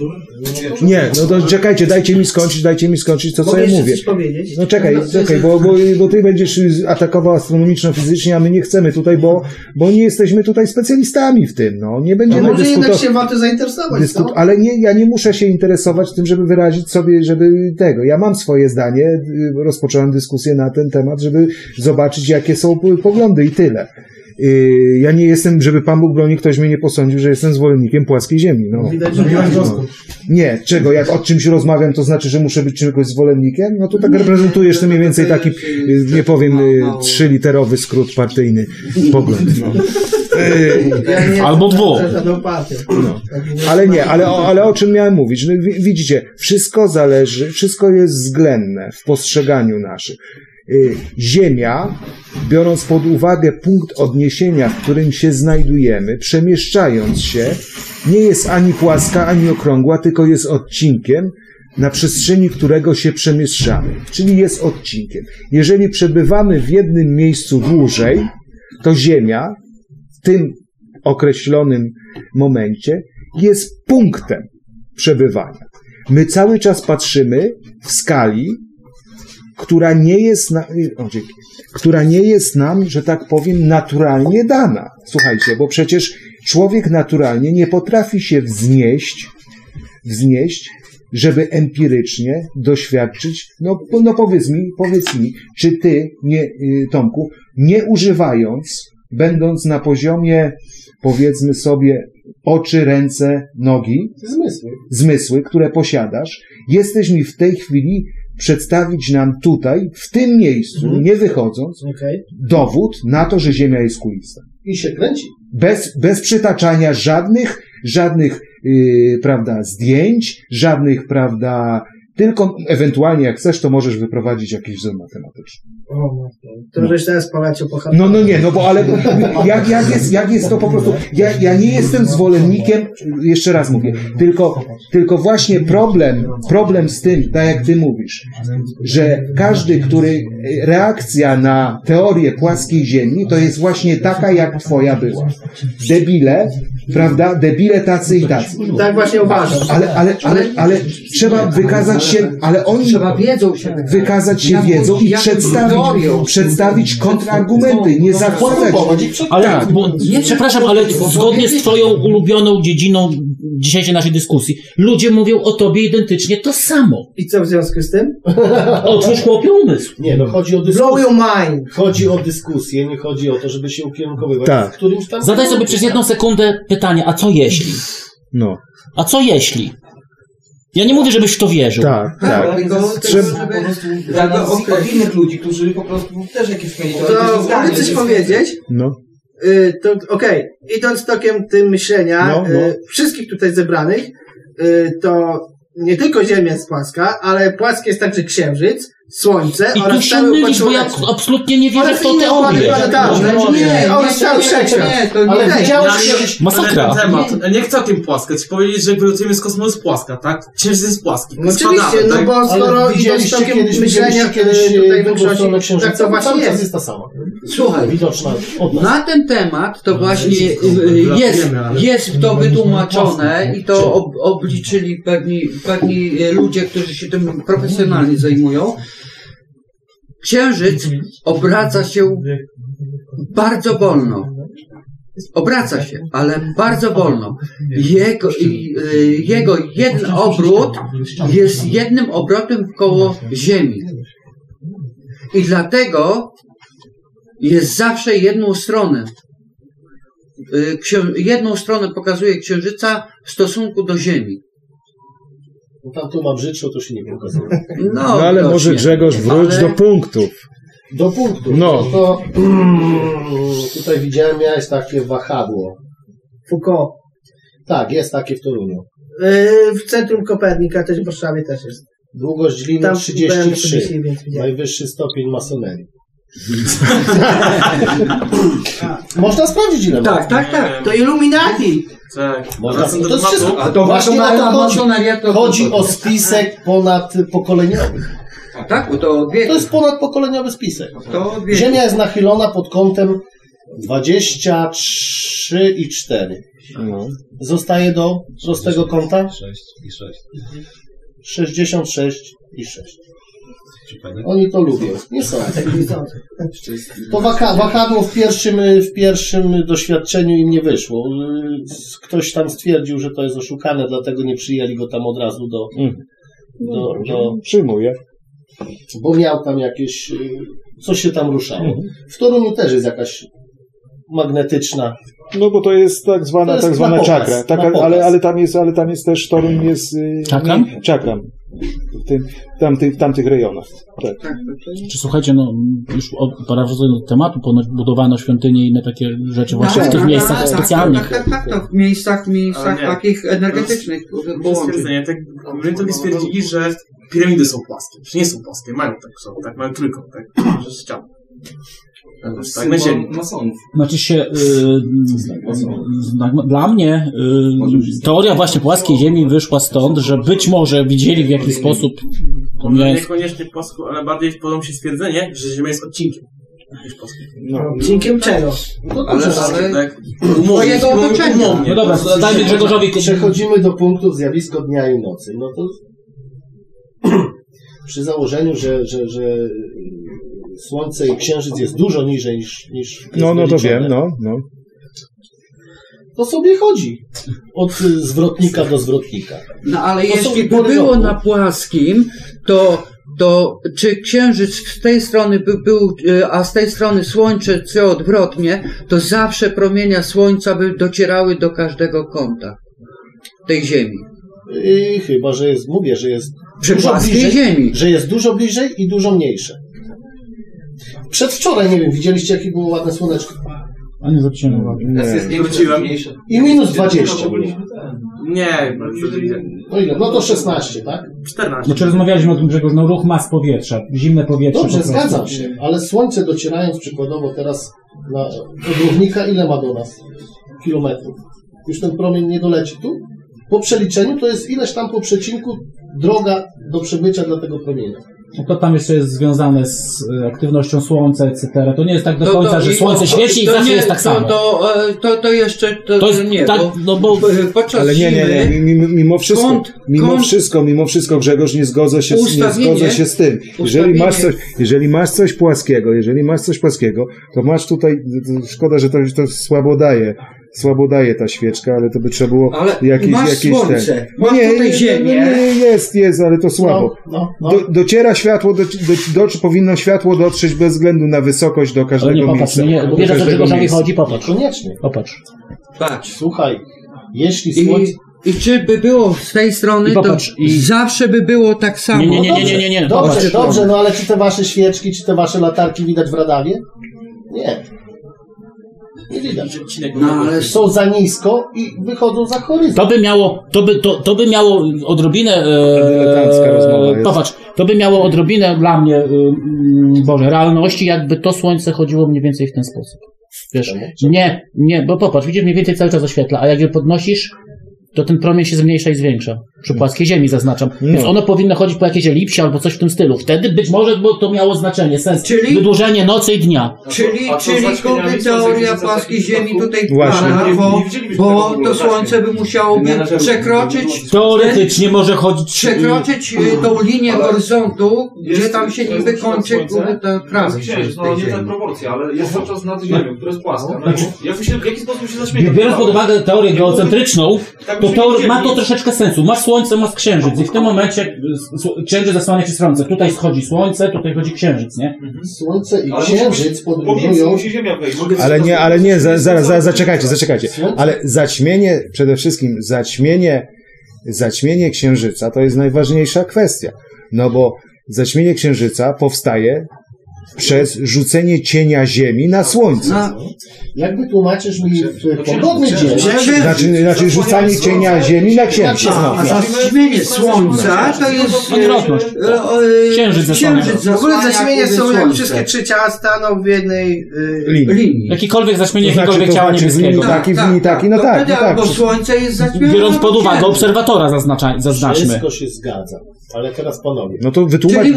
nie, no to czekajcie, dajcie mi skończyć, dajcie mi skończyć to, co Mogę ja mówię. coś powiedzieć? No czekaj, czekaj, bo, bo, bo ty będziesz atakował astronomiczno-fizycznie, a my nie chcemy tutaj, bo, bo nie jesteśmy tutaj specjalistami w tym, no. Nie No będziemy może jednak dyskutować. się warto zainteresować, Dyskut, co? ale nie, ja nie muszę się interesować tym, żeby wyrazić sobie, żeby tego. Ja mam swoje zdanie, y, rozpocząłem dyskusję na ten temat, żeby zobaczyć, jakie są poglądy i tyle. Y, Ja nie jestem, żeby Pan Bóg broni, ktoś mnie nie posądził, że jestem zwolennikiem płaskiej ziemi. No. Widać, że No. Nie, czego? Jak o czymś rozmawiam, to znaczy, że muszę być czegoś zwolennikiem? No to tak reprezentujesz to mniej więcej taki, y, nie powiem, trzyliterowy skrót partyjny pogląd. No. Ja Albo dwóch. nie- Ale nie, ale, o- ale o czym miałem mówić? No, wi- widzicie, wszystko zależy, wszystko jest względne w postrzeganiu naszym. Y, Ziemia, biorąc pod uwagę punkt odniesienia, w którym się znajdujemy, przemieszczając się, nie jest ani płaska, ani okrągła, tylko jest odcinkiem, na przestrzeni którego się przemieszczamy. Czyli jest odcinkiem. Jeżeli przebywamy w jednym miejscu dłużej, to Ziemia tym określonym momencie jest punktem przebywania. My cały czas patrzymy w skali, która nie jest, na, o, która nie jest nam, że tak powiem, naturalnie dana. Słuchajcie, bo przecież człowiek naturalnie nie potrafi się wznieść, wznieść, żeby empirycznie doświadczyć, no, no powiedz mi, powiedz mi, czy ty, nie, y, Tomku, nie używając, będąc na poziomie, powiedzmy sobie, oczy, ręce, nogi, Zmysły. zmysły, które posiadasz, jesteś mi w tej chwili przedstawić nam tutaj, w tym miejscu, Mhm. nie wychodząc, Okej. dowód na to, że Ziemia jest kulista. I się kręci. Bez, bez przytaczania żadnych, żadnych, yy, prawda, zdjęć, żadnych, prawda, tylko ewentualnie jak chcesz, to możesz wyprowadzić jakiś wzór matematyczny. O, no, to żeś teraz poleciał po No, no nie, no bo ale jak, jak, jest, jak jest to po prostu. Ja, ja nie jestem zwolennikiem, jeszcze raz mówię, tylko, tylko właśnie problem, problem z tym, tak jak ty mówisz, że każdy, który reakcja na teorię płaskiej ziemi, to jest właśnie taka, jak twoja była. Debile, prawda? Debile tacy i tacy. Tak właśnie uważam. Ale, ale, ale, ale trzeba wykazać się, ale oni Trzeba wiedzą się wykazać się wiedzą i przedstawić, przedstawić kontrargumenty, nie zakładać. Ale, Tak. bo, przepraszam, ale zgodnie z twoją ulubioną dziedziną dzisiejszej naszej dyskusji, ludzie mówią o tobie identycznie to samo. I co w związku z tym? Otwórz chłopie umysł. Nie, no chodzi o Blow dyskusję. your mind. Chodzi o dyskusję, nie chodzi o to, żeby się ukierunkowywać Tak. w którymś tam... Zadaj sobie przez jedną sekundę pytanie, a co jeśli? No, A co jeśli? Ja nie mówię, żebyś w to wierzył. tak, tak. Trzeba- żeby- jakby od, innych ludzi, którzy po prostu też jakieś mieli To mogę coś powiedzieć? No, Y, to okej, idąc tokiem tym myślenia No, no. y, wszystkich tutaj zebranych, y, to nie tylko Ziemia jest płaska, ale płaski jest także Księżyc, Słońce I tu oraz się cały mylisz, bo ja absolutnie nie wierzę w tą inne układy teorię. planetarne. No, Nie, oraz cały nie, wszechświat. nie, to nie. Ale widziałeś kiedyś... Masakra. Ale ten temat, nie całkiem płaska. Ci powiedzieć, że wylotujemy z kosmosu jest płaska, tak? Księżyc jest płaski. No oczywiście, Spadamy, no tak? bo skoro Ale idąc widzieliście kiedyś, myślenia kiedyś y, tutaj e, drugą stronę większości, księżyca? tak to Cały właśnie czas jest. jest ta sama. Słuchaj, Widoczna od nas. Na ten temat to właśnie wszystko y, y, jest, wylatujemy, ale- jest to wytłumaczone i to ob, obliczyli pewni, pewni y, ludzie, którzy się tym profesjonalnie zajmują. Księżyc obraca się bardzo wolno. Obraca się, ale bardzo wolno. Jego, y, jego jeden obrót jest jednym obrotem koło Ziemi. I dlatego jest zawsze jedną stronę. Y, jedną stronę pokazuje Księżyca w stosunku do Ziemi. No tam tu ma brzydszą, to się nie pokazuje. No, no ale może Grzegorz wróć Ale- do punktów. Do punktu. No. To, mm, tutaj widziałem, miałeś takie wahadło. Foucault. Tak, jest takie w Toruniu. Y, W centrum Kopernika, też w Warszawie też jest. Długość liny Tam byłem 33. sobie, więc widziałem. Najwyższy stopień masonerii. Można sprawdzić ile ma. Tak, tak, tak. To Illuminati. Tak. Można, to jest wszystko. A to Właśnie o to chodzi. Chodzi o spisek ponadpokoleniowy. Tak, to. To jest ponadpokoleniowy spisek. To. Ziemia jest nachylona pod kątem 23 i 4. No. Zostaje do prostego kąta 6 i 6. 66 i 6. Oni to lubią. Nie sądzę. To waka, wahadło w pierwszym, w pierwszym doświadczeniu im nie wyszło. Ktoś tam stwierdził, że to jest oszukane, dlatego nie przyjęli go tam od razu do, do, do Przyjmuję. bo miał tam jakieś, y, coś się tam ruszało. W Toruniu też jest jakaś magnetyczna. No bo to jest tak zwana, jest tak zwana pokaz, czakra. Taka, pokaz. ale, ale tam jest, ale tam jest też Toruń jest. y, Czakram? nie- Czakram. W, tym, tamtych, w tamtych rejonach. Tak. Czy słuchajcie, no już od, parafozując do tematu, ponoć budowano świątynie i inne takie rzeczy właśnie w tych miejscach specjalnych. Tak, tak, tak, tak, w miejscach, w miejscach takich energetycznych połączeń. Stwierdzenie, tak, Brytowie stwierdzili, że piramidy są płaskie. Że nie są płaskie, mają tak, są, tak, mają trójkąt, tak, że ścian. Tak, na ziemi. Masonów. Znaczy się, y, y, dla mnie y, teoria właśnie płaskiej Ziemi wyszła stąd, że być może widzieli w jakiś sposób, niekoniecznie płaską, ale bardziej podoba mi się stwierdzenie, że Ziemia jest odcinkiem. No. Dziękiem czego? No Ale, ale Tak, to umownie. No dobra, to dajmy Grzegorzowi Przechodzimy do punktu zjawisko dnia i nocy. No to przy założeniu, że, że, że Słońce i Księżyc jest dużo niżej niż, niż No, no to wiem, no, no. To sobie chodzi. Od y, zwrotnika do zwrotnika. No ale To jeśli by było na płaskim, to, to czy księżyc z tej strony by był, e, a z tej strony słońce czy odwrotnie, to zawsze promienia słońca by docierały do każdego kąta tej ziemi. I chyba, że jest, mówię, że jest Przy dużo płaskiej bliżej, ziemi. że jest dużo bliżej i dużo mniejsze. Przedwczoraj, nie wiem, widzieliście jakie było ładne słoneczko. A nie zwróciłem uwagi. Nie. Wróciłem. I minus 20 było. Nie. No ile? No to 16, tak? 14. Znaczy rozmawialiśmy o tym, Grzegorz, no ruch mas powietrza, zimne powietrze. Dobrze, po prostu. zgadzam się, ale słońce docierając przykładowo teraz na od równika, ile ma do nas kilometrów? Już ten promień nie doleci tu? Po przeliczeniu to jest ileś tam po przecinku droga do przebycia dla tego promienia. No to tam jeszcze jest związane z y, aktywnością Słońca, etc. To nie jest tak do To- końca, to- że Słońce to- świeci i zawsze nie- jest tak to, samo. To, e, to, to jeszcze to, To jest nie, tak, bo, no bo e, podczas Ale nie, nie, nie. Mimo, mimo wszystko, Kąt- mimo kąt- wszystko, mimo wszystko, Grzegorz, nie zgodzę się, z, nie zgodzę się z tym. Jeżeli masz, coś, jeżeli masz coś płaskiego, jeżeli masz coś płaskiego, to masz tutaj, szkoda, że to, to słabo daje. Słabo daje ta świeczka, ale to by trzeba było Ale jakieś, masz jakieś słońce, ten. masz tutaj ziemię. Nie, nie, jest, jest, ale to słabo. No, no, no. Do, dociera światło, do, do, do, powinno światło dotrzeć bez względu na wysokość do ale każdego nie popatrz, miejsca. nie, Do wiesz o Grzegorzowi miejsca. chodzi, popatrz. Koniecznie. Popatrz. patrz. Słuchaj, jeśli słońce... I, czy by było z tej strony, I to popatrz, i- zawsze by było tak samo. Nie, nie, nie, nie, nie, nie, nie. Dobrze, dobrze, no ale czy te wasze świeczki, czy te wasze latarki widać w radawie? Nie. Nie widać. No ale Są za nisko i wychodzą za horyzont. To by miało, to by, to, to by miało odrobinę. E, popatrz, to by miało odrobinę dla mnie, e, mm, Boże, realności, jakby to słońce chodziło mniej więcej w ten sposób. Wiesz, nie, nie, bo popatrz, widzisz, mniej więcej cały czas oświetla, a jak je podnosisz, to ten promień się zmniejsza i zwiększa. Przy płaskiej ziemi zaznaczam. Więc No. ono powinno chodzić po jakiejś elipsie albo coś w tym stylu. Wtedy być może bo to miało znaczenie, sens. Czyli- Wydłużenie nocy i dnia. Czyli, A co czyli za to by świniami są teoria płaskiej Ziemi tutaj Nie- bo, bo to słońce by musiałoby przekroczyć, Teoretycznie może chodzić. przekroczyć y, tą linię Ale horyzontu, jest- gdzie tam się niby kończy kurde, ta księżyc, no nie te proporcje, ale jest cały czas nad ziemią, która jest płaska. No, i się, w jaki sposób się zaśmiega? Biorąc pod uwagę teorię geocentryczną, To widzieli. ma to troszeczkę sensu. Masz słońce, masz księżyc i w tym momencie s- s- księżyc zasłania ci słońce. Tutaj schodzi słońce, tutaj chodzi księżyc, nie? Słońce i Ale księżyc Pomiędzy podróżują. musi ziemia wejść. Ale nie, ale nie, za, za, za, zaczekajcie, zaczekajcie. Ale zaćmienie, przede wszystkim zaćmienie, zaćmienie księżyca to jest najważniejsza kwestia. No bo zaćmienie księżyca powstaje przez rzucenie cienia Ziemi na Słońce. No, Jak wytłumaczysz mi w pogodny dzień, żeby, Znaczy, znaczy rzucanie cienia Ziemi na księżyc. a, a No. zaćmienie słońca to jest Odwrotność. e, e, Księżyc zasłania. księżyc W ogóle zaćmienie jakby są jak wszystkie trzy ciała staną w jednej... y, Linii. To znaczy, jakiegokolwiek ciała znaczy niebieskiego. taki, w linii taki, no tak, no tak. Albo słońce jest zaćmione. Biorąc pod uwagę obserwatora zaznaczmy. wszystko się zgadza. Ale teraz panowie. No to wytłumacz.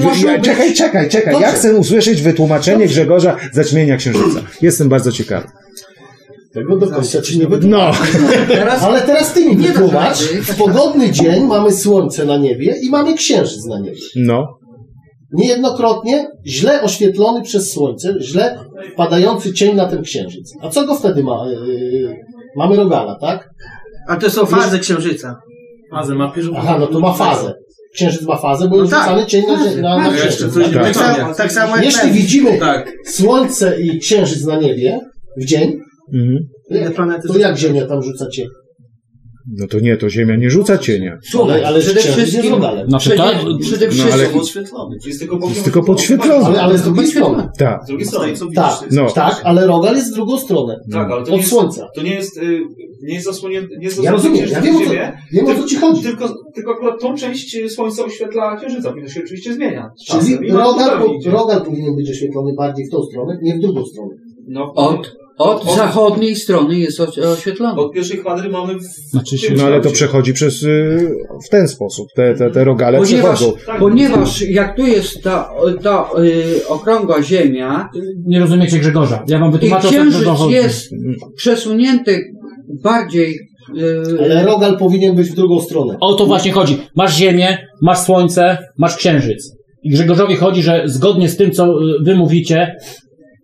Czekaj, czekaj, czekaj. Ja chcę usłyszeć wytłumaczenie Grzegorza zaćmienia księżyca. Jestem bardzo ciekawy. Tego do końca ci nie wytłumaczę. No. Teraz Ale teraz ty mi wytłumacz. rady. W pogodny dzień mamy słońce na niebie i mamy księżyc na niebie. No. niejednokrotnie źle oświetlony przez słońce, źle padający cień na ten księżyc. A co go wtedy ma? Yy, mamy rogala, tak? A to są fazy księżyca. Fazę ma pierwszą. Aha, no to ma fazę. Księżyc ma fazę, bo No jest tak. rzucany cień na, na, na Jeszcze księżyc. coś Tak, tak, samo, tak samo jak Jeśli ten. widzimy tak. słońce i księżyc na niebie w dzień, Mhm. Planety to jak Ziemia tam rzuca cień? No to nie, to Ziemia nie rzuca cienia. Słuchaj, Ale- ale przede księżyc jest wszystkim, rogalem. Znaczy przede, tak, przede No, wszystkim, ale- podświetlony. Jest tylko, Jest tylko podświetlony. Ale, ale z drugiej strony. Tak. Z drugiej strony, co widzisz? Tak, No. tak, ale rogal jest w drugą stronę. Tak, ale to nie Od jest, słońca. to nie jest, y, nie jest zasłonięty, nie jest Ja rozumiem, ja wiem o co, ziemię, wiem o co ci chodzi. tylko, tylko akurat tą część y, słońca oświetla księżyca, powinno się oczywiście zmienia. Czyli i po, idzie. rogal powinien być oświetlony bardziej w tą stronę, nie w drugą stronę. No, od, od Od- zachodniej strony jest oś- oświetlony. Od pierwszej kwadry mamy w Znaczy się- tym No ale to przechodzi przez y, w ten sposób. Te, te, te rogale Ponieważ, przechodzą. Tak. ponieważ jak tu jest ta, ta y, okrągła ziemia Nie rozumiecie Grzegorza. Ja wam i wytłumaczę o co księżyc jest przesunięty bardziej y, Ale rogal powinien być w drugą stronę. O to właśnie chodzi. Masz Ziemię, masz Słońce, masz Księżyc. I Grzegorzowi chodzi, że zgodnie z tym, co y, wy mówicie,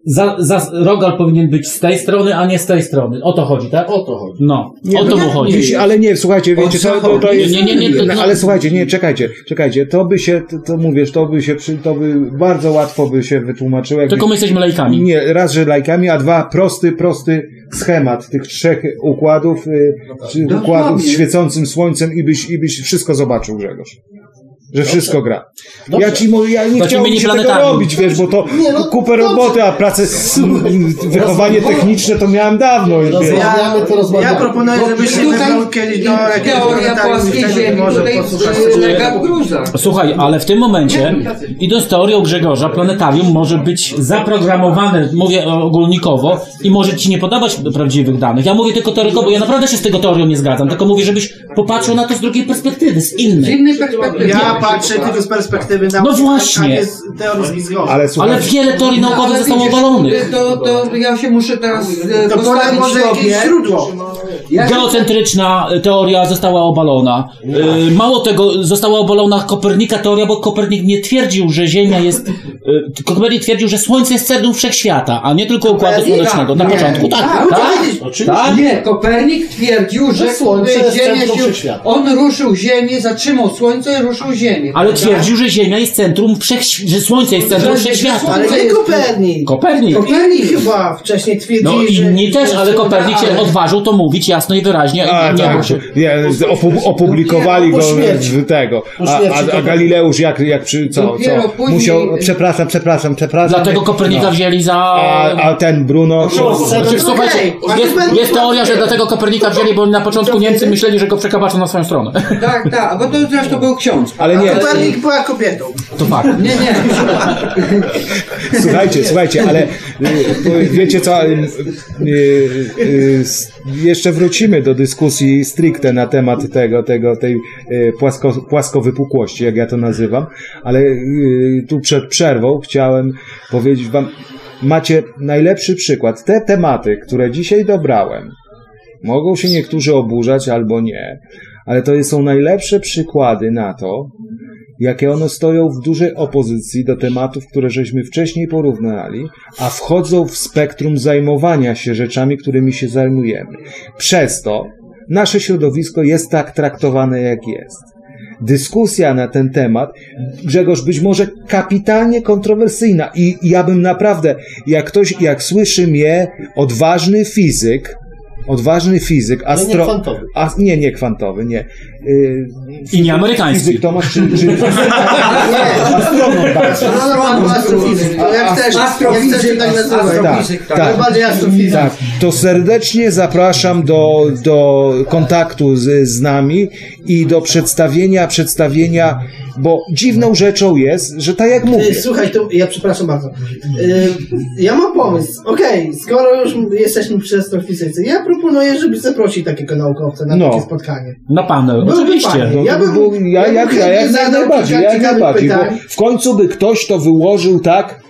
za, za, rogal powinien być z tej strony, a nie z tej strony. O to chodzi, tak? O to chodzi. No, Nie, o to no, mu chodzi. Wiecie, ale nie, słuchajcie, wiecie, to, to, to jest... Nie, nie, nie, to- no, ale słuchajcie, nie, czekajcie, czekajcie, to by się, to, to mówisz, to by się, przy, to by bardzo łatwo by się wytłumaczyło, jakby... Tylko my jesteśmy lajkami. Nie, raz, że lajkami, a dwa, prosty, prosty schemat tych trzech układów, y, czy Dokładnie. układów z świecącym słońcem i byś, i byś wszystko zobaczył, Grzegorz. Że wszystko gra. Dobrze. Ja ci mówię, ja nie Takimi chciałbym się tego robić, wiesz, bo to Nie, no, kupę dobrze. roboty, a pracę, wychowanie techniczne to miałem dawno. wiesz. Rozmawiamy, to Ja proponuję, żebyś się Tutaj wybrał kiedyś do teoria wtedy ziemi tutaj lega gruzach. Słuchaj, ale w tym momencie, idąc teorią Grzegorza, planetarium może być zaprogramowane, mówię ogólnikowo, i może ci nie podawać prawdziwych danych. Ja mówię tylko teorykowo, bo ja naprawdę się z tego teorią nie zgadzam, tylko mówię, żebyś popatrzył na to z drugiej perspektywy, z Z innej. innej perspektywy. Ja patrzę tylko z perspektywy nauki, No właśnie. teorii. Ale Ale wiele teorii No, naukowych zostało obalonych. To, to ja się muszę teraz e, To postawić może sobie. jakieś źródło. Ja się- Geocentryczna teoria została obalona. Y, Mało tego, została obalona Kopernika teoria, bo Kopernik nie twierdził, że Ziemia jest. Kopernik twierdził, że Słońce jest centrum wszechświata, a nie tylko układu słonecznego. Na Nie. początku tak. Tak, tak? Oczywiście. Tak? Nie, Kopernik twierdził, że Że Słońce jest Ziemia centrum się, wszechświata. on ruszył Ziemię, zatrzymał Słońce i ruszył Ziemię. Ale prawda? twierdził, że Ziemia jest centrum wszechświata, że Słońce jest centrum wszechświata. Ale Słońce nie Kopernik. Kopernik. Kopernik chyba wcześniej twierdził, No że... inni też, ale Kopernik się Ale- odważył to mówić jasno i wyraźnie. A, nie tak, się. nie, opu- opublikowali go śmierci. w tego. A, a, a Galileusz jak, jak przy, co, co? później- Musiał, przepraszam, przepraszam, przepraszam. Dlatego Kopernika No. wzięli za. A, a ten Bruno... Znaczy, słuchajcie, jest, jest teoria, że dlatego Kopernika wzięli, bo na początku Niemcy myśleli, że go przekabaczą na swoją stronę. Tak, tak, bo to zresztą był ksiądz. Ale nie, Kopernik była kobietą. To fakt. Nie, nie. Słuchajcie, słuchajcie, ale y, y, wiecie co, y, jeszcze wrócimy do dyskusji stricte na temat tego, tego tej płasko, płaskowypukłości, jak ja to nazywam, ale tu przed przerwą chciałem powiedzieć wam, macie najlepszy przykład. Te tematy, które dzisiaj dobrałem, mogą się niektórzy oburzać albo nie, ale to są najlepsze przykłady na to, jakie one stoją w dużej opozycji do tematów, które żeśmy wcześniej porównali, a wchodzą w spektrum zajmowania się rzeczami, którymi się zajmujemy. Przez to nasze środowisko jest tak traktowane, jak jest. Dyskusja na ten temat, Grzegorz, być może kapitalnie kontrowersyjna i ja bym naprawdę, jak ktoś, jak słyszy mnie odważny fizyk, odważny fizyk, Ale nie astro... kwantowy. A, nie, nie kwantowy, nie. Yy, I nie amerykański. Fizyk Tomasz, czy, czy astronom bardziej. Astronom, astrofizyk. To jak chcesz, jak chcesz się tak nazywać. Tak, bardziej astrofizyk. Tak, to serdecznie zapraszam do, do kontaktu z, z nami i do przedstawienia, przedstawienia, bo dziwną rzeczą jest, że tak jak mówię, Słuchaj, to ja przepraszam bardzo. Y, ja mam pomysł. Okej, skoro już jesteśmy przy astrofizyce, ja proponuję, żebyś zaprosił takiego naukowca na No. takie spotkanie. Na panel, Byłby oczywiście. fajnie. no, Ja bym- by było- ja, ja ja, bym ja, jak najbardziej, jak najbardziej, bo w końcu by ktoś to wyłożył tak,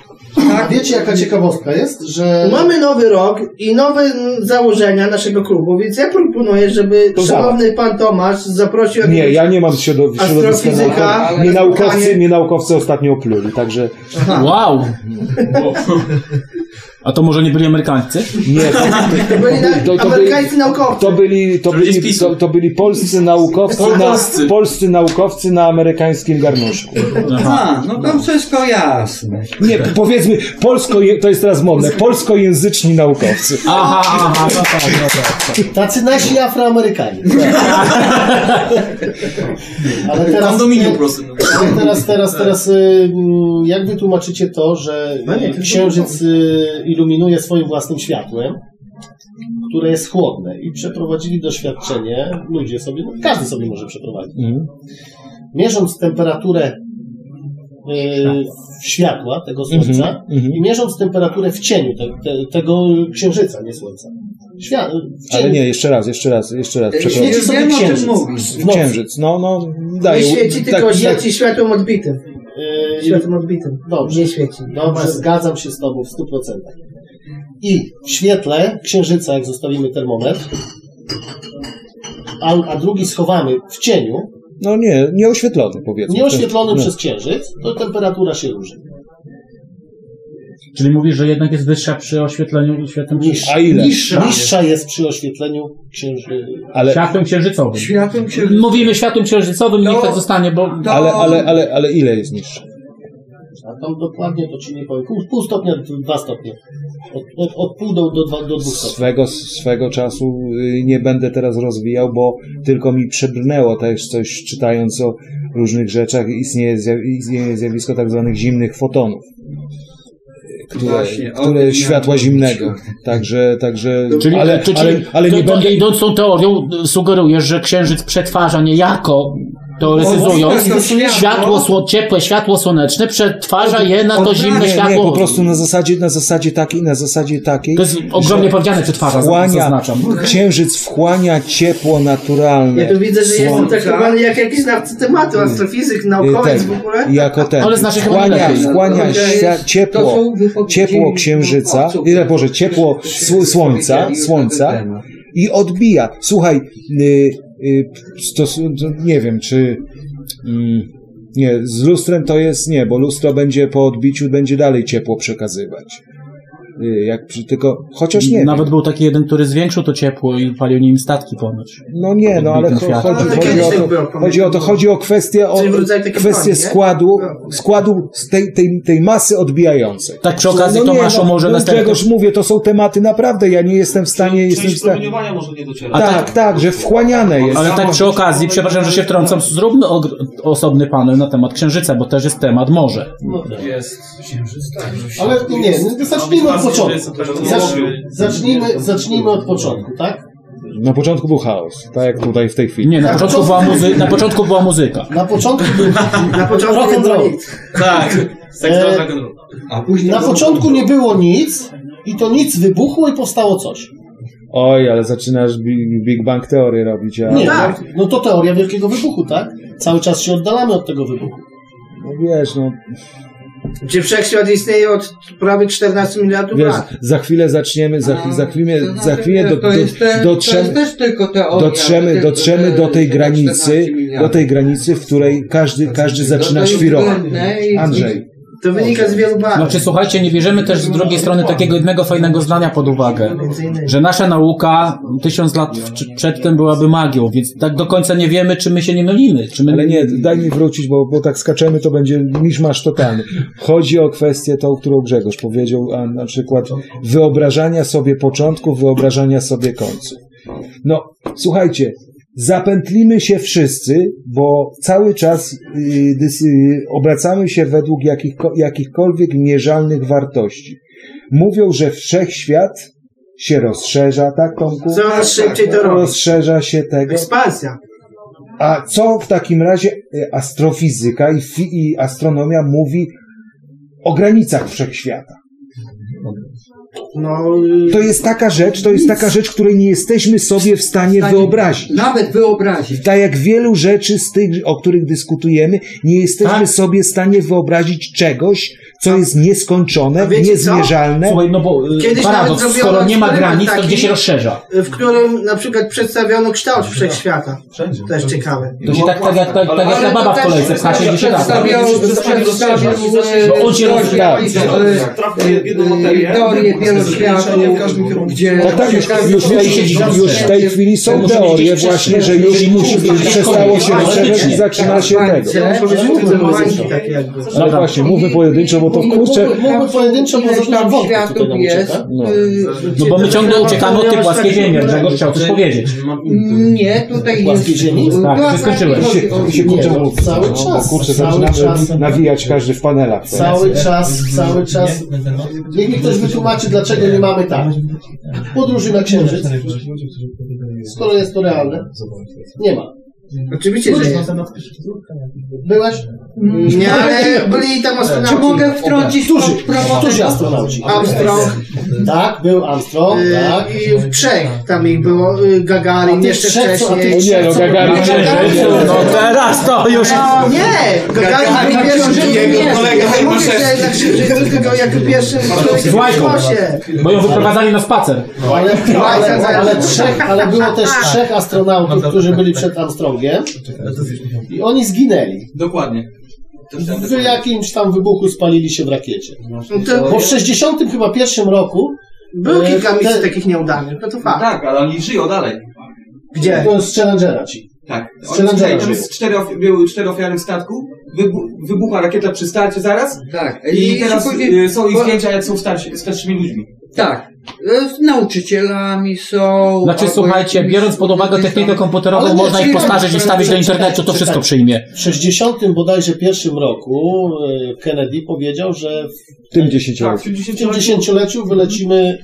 A wiecie jaka ciekawostka jest, że... Mamy nowy rok i nowe mm, założenia naszego klubu, więc ja proponuję, żeby To szanowny pan Tomasz zaprosił Nie, jakiegoś- ja nie mam środow- środowiska naukowego. Mnie naukowcy, mnie naukowcy ostatnio opluli, także Wow! A to może nie byli Amerykańcy? nie. To To- to Amerykańscy naukowcy. To byli, to byli, to, to byli polscy naukowcy, na, Polscy. naukowcy na amerykańskim garnuszku. A, no to wszystko jasne. Nie, powiedzmy, polsko, to jest teraz modne, polskojęzyczni naukowcy. Aha, aha, no tak, no tak. Tacy nasi Afroamerykanie. Ale teraz, Kondominium no. teraz, teraz, teraz, y, mm, jak wy tłumaczycie to, że y, księżyc y, iluminuje swoim własnym światłem, które jest chłodne i przeprowadzili doświadczenie, ludzie sobie, no, każdy sobie może przeprowadzić, Mhm. mierząc temperaturę y, światła, tego słońca, Mhm, mhm. i mierząc temperaturę w cieniu te, te, tego księżyca, nie słońca. Świat, cieniu. Ale nie, jeszcze raz, jeszcze raz, jeszcze raz. Świeci Przepraszam. sobie o czym księżyc. mówisz. Księżyc, no, no, Nie daje. świeci, tak, tylko tak, świeci światłem odbitym. Yy, Światłem odbitym. Dobrze. Nie świeci. Dobrze, zgadzam się z Tobą w 100%. I w świetle księżyca, jak zostawimy termometr, a, a drugi schowamy w cieniu, No nie, nieoświetlony powiedzmy. nieoświetlony No. przez księżyc, to temperatura się różni. Czyli mówisz, że jednak jest wyższa przy oświetleniu światłem, Niższa. A ile? Niższa. Niższa jest przy oświetleniu księży... Ale, światłem księżycowym. Światłem się... Mówimy światłem księżycowym, niech To- tak zostanie, bo... to- ale, ale, ale, ale ile jest niższy? A tam dokładnie to Ci nie powiem. Pół, pół stopnia, dwa stopnie. Od, od, od pół do, do, dwa, do dwóch stopni. Swego, swego czasu y, nie będę teraz rozwijał, bo tylko mi przebrnęło też coś czytając o różnych rzeczach. Istnieje zjawisko tak zwanych zimnych fotonów. Które, Właśnie, które światła zimnego. Także, także, Czyli, ale, ale, czyli ale nie to, to, będę, idąc tą teorią, sugerujesz, że księżyc przetwarza niejako, teoretyzując, No, to światło- ciepłe światło słoneczne przetwarza je na to zimne nie, światło. nie, po prostu na zasadzie, na zasadzie takiej, na zasadzie takiej, To jest ogromnie powiedziane, przetwarza, wchłania, zaznaczam. księżyc wchłania ciepło naturalne. Ja tu widzę, że jestem traktowany jak jakiś znawca tematu, astrofizyk, naukowiec w ogóle. Jako ten. Ale znasz ich chyba wchłania, wchłania ciepło, ciepło księżyca, naukowców. ile Boże, ciepło sł- słońca, słońca i odbija. Słuchaj, y, to nie wiem, czy mm, nie, z lustrem to jest nie, bo lustro będzie po odbiciu będzie dalej ciepło przekazywać. Y, Jak przy, tylko, chociaż nie. Nawet wiem. był taki jeden, który zwiększył to ciepło i palił nim statki ponoć. No nie, no ale chodzi, to chodzi, o to, tak było, chodzi o to, chodzi o kwestię, o, kwestię broni, nie? składu, składu z tej, tej, tej masy odbijającej. Tak przy okazji, no Tomaszu, no, może no, następny... Grzegorz, mówię, to są tematy naprawdę, ja nie jestem w stanie, jestem w stanie... może nie dociera. A Tak, tak, że wchłaniane jest. Ale tak przy okazji, przepraszam, że się wtrącam, zróbmy osobny panel na temat księżyca, bo też jest temat morze. No, Jest. ale nie, no, zacznijmy od początku. Zacz, Zacznijmy. zacznijmy, zacznijmy od początku, tak? Na początku był chaos, tak jak tutaj w tej chwili. Nie, na początku była, muzy- na początku była muzyka. Na początku był Na początku rock nie and było roll. nic. Tak. E, rock and roll. A później... Na początku nie było nic i to nic wybuchło i powstało coś. Oj, ale zaczynasz Big, Big Bang teorię robić, a... Nie, tak. no, no to teoria wielkiego wybuchu, tak? Cały czas się oddalamy od tego wybuchu. No wiesz, no, Gdzie wszechświat istnieje od prawie 14 miliardów wiesz, lat. za chwilę zaczniemy, za, chwilę- za chwilę, To za znaczy, chwilę do, do, To dotrzemy, jest też tylko teoria. dotrzemy, tylko, dotrzemy do tej 14 granicy, do tej granicy, w której każdy, każdy zaczyna To jest świrować. Andrzej, To wynika z wielu badań. Znaczy, słuchajcie, nie bierzemy też z drugiej strony takiego jednego fajnego zdania pod uwagę, że nasza nauka tysiąc lat w- przedtem byłaby magią, więc tak do końca nie wiemy, czy my się nie mylimy. Czy my... ale nie, daj mi wrócić, bo, bo tak skaczemy, to będzie miszmasz totalny. Chodzi o kwestię tą, którą Grzegorz powiedział, a na przykład wyobrażania sobie początku, wyobrażania sobie końcu. No, słuchajcie, zapętlimy się wszyscy, bo cały czas y, y, obracamy się według jakich, jakichkolwiek mierzalnych wartości. Mówią, że wszechświat się rozszerza, tak Tomku? Coraz szybciej to robi. Rozszerza się tego. Ekspansja. A co w takim razie y, astrofizyka i, i astronomia mówi o granicach wszechświata? No, To jest taka rzecz, to jest taka rzecz, której nie jesteśmy sobie w stanie wyobrazić. Nawet wyobrazić. Tak jak wielu rzeczy z tych, o których dyskutujemy, nie jesteśmy Tak. sobie w stanie wyobrazić czegoś, co jest nieskończone, wiecie co? niezmierzalne. Słuchaj, no bo y, Kiedyś paradoks, nawet skoro nie ma granic, to taki- gdzie się rozszerza? w którym na przykład przedstawiono kształt wszechświata. Wszędzie. To jest ciekawe. To się tak, tak, jak, tak, tak jak ta baba to w kolejce, też pcha się gdzie się da. przedstawiał, przedstawiał Bo on się rozwija. e, e, teorię wielu światów, gdzie Tak, tak, już, już, w tej, już w tej chwili są teorie właśnie, że już musi być przestało się rozszerzać i zaczyna się tego. Takie jakby. Ale właśnie, mówmy pojedynczo, bo to kurczę, Mówmy pojedynczo, bo zaczyna tam światów nam jest. No. y, No bo my ciągle uciekamy od tej płaskiej ziemi, Grzegorz chciał coś powiedzieć. Nie, tutaj Płaskiej jest... ziemi? Tak, My się kurczę, no, cały no, czas, bo kurczę, zaczynamy nawijać każdy w panelach. Cały czas, cały czas. Niech mi ktoś wytłumaczy, dlaczego nie mamy tak. Podróży na Księżyc. Skoro jest to realne. Nie ma. Oczywiście, że jest. Byłeś? Nie, ale byli tam Czy astronauci. mogę wtrącić Którzy? pro- Którzy astronauci? Armstrong Tak, był Armstrong, y, tak. i w trzech tam ich było, y, Gagarin jeszcze wcześniej. Nie no, Gagarin No, No teraz to już... Nie, Gagarin był pierwszy Ja mówię, że na Księżycu tylko jako pierwszy człowiek w kosmosie. Bo ją wyprowadzali na spacer. Ale, ale, ale, trzech, ale było też trzech astronautów, którzy byli przed Armstrongiem i oni zginęli. Dokładnie. W jakimś tam wybuchu spalili się w rakiecie. No Bo w 60 chyba pierwszym roku było e, kilka misji te- takich nieudanych, no to fakt. Tak, ale oni żyją dalej. Gdzie? to z Challengera ci. Tak. Jest cztery, ofi- były cztery ofiary w statku, wybu wybuchła rakieta przy starcie zaraz Tak. i teraz później- y, są ich bo- zdjęcia jak są starsi, starszymi ludźmi. Tak. E, Z nauczycielami są. Znaczy albo słuchajcie, jakimiś biorąc pod uwagę technikę komputerową, nie, można ich postarzeć i wstawić do internetu, to wszystko przyjmie. W 60 bodajże pierwszym roku e, Kennedy powiedział, że W tym Tak, dziesięcioleciu. w w tym 10 dziesięcioleciu wylecimy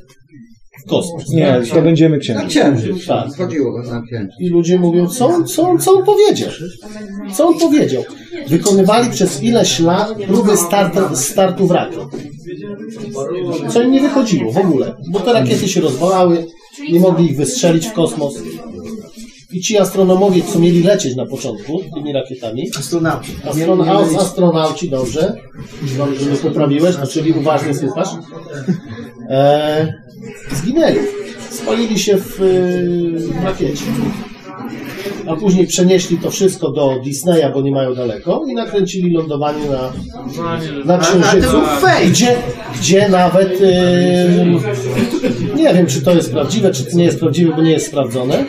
w kosmos. Nie, to będziemy Na księżyc. księżyc. Tak. Chodziło na księżyc. I ludzie mówią, co, on- co, on- co on powiedział? Co on powiedział? Wykonywali przez ileś lat próby start, startu rakiet. Co im nie wychodziło w ogóle, bo te rakiety się rozwalały, nie mogli ich wystrzelić w kosmos. I ci astronomowie, co mieli lecieć na początku tymi rakietami, Astronauci. astron, astronauci, dobrze, dobrze, że mnie poprawiłeś, czyli uważnie słuchasz, e, zginęli. Spalili się w, y, w rakiecie. A później przenieśli to wszystko do Disneya, bo nie mają daleko i nakręcili lądowanie na, na Księżycu. Gdzie, gdzie nawet y, nie wiem, czy to jest prawdziwe, czy to nie jest prawdziwe, bo nie jest sprawdzone.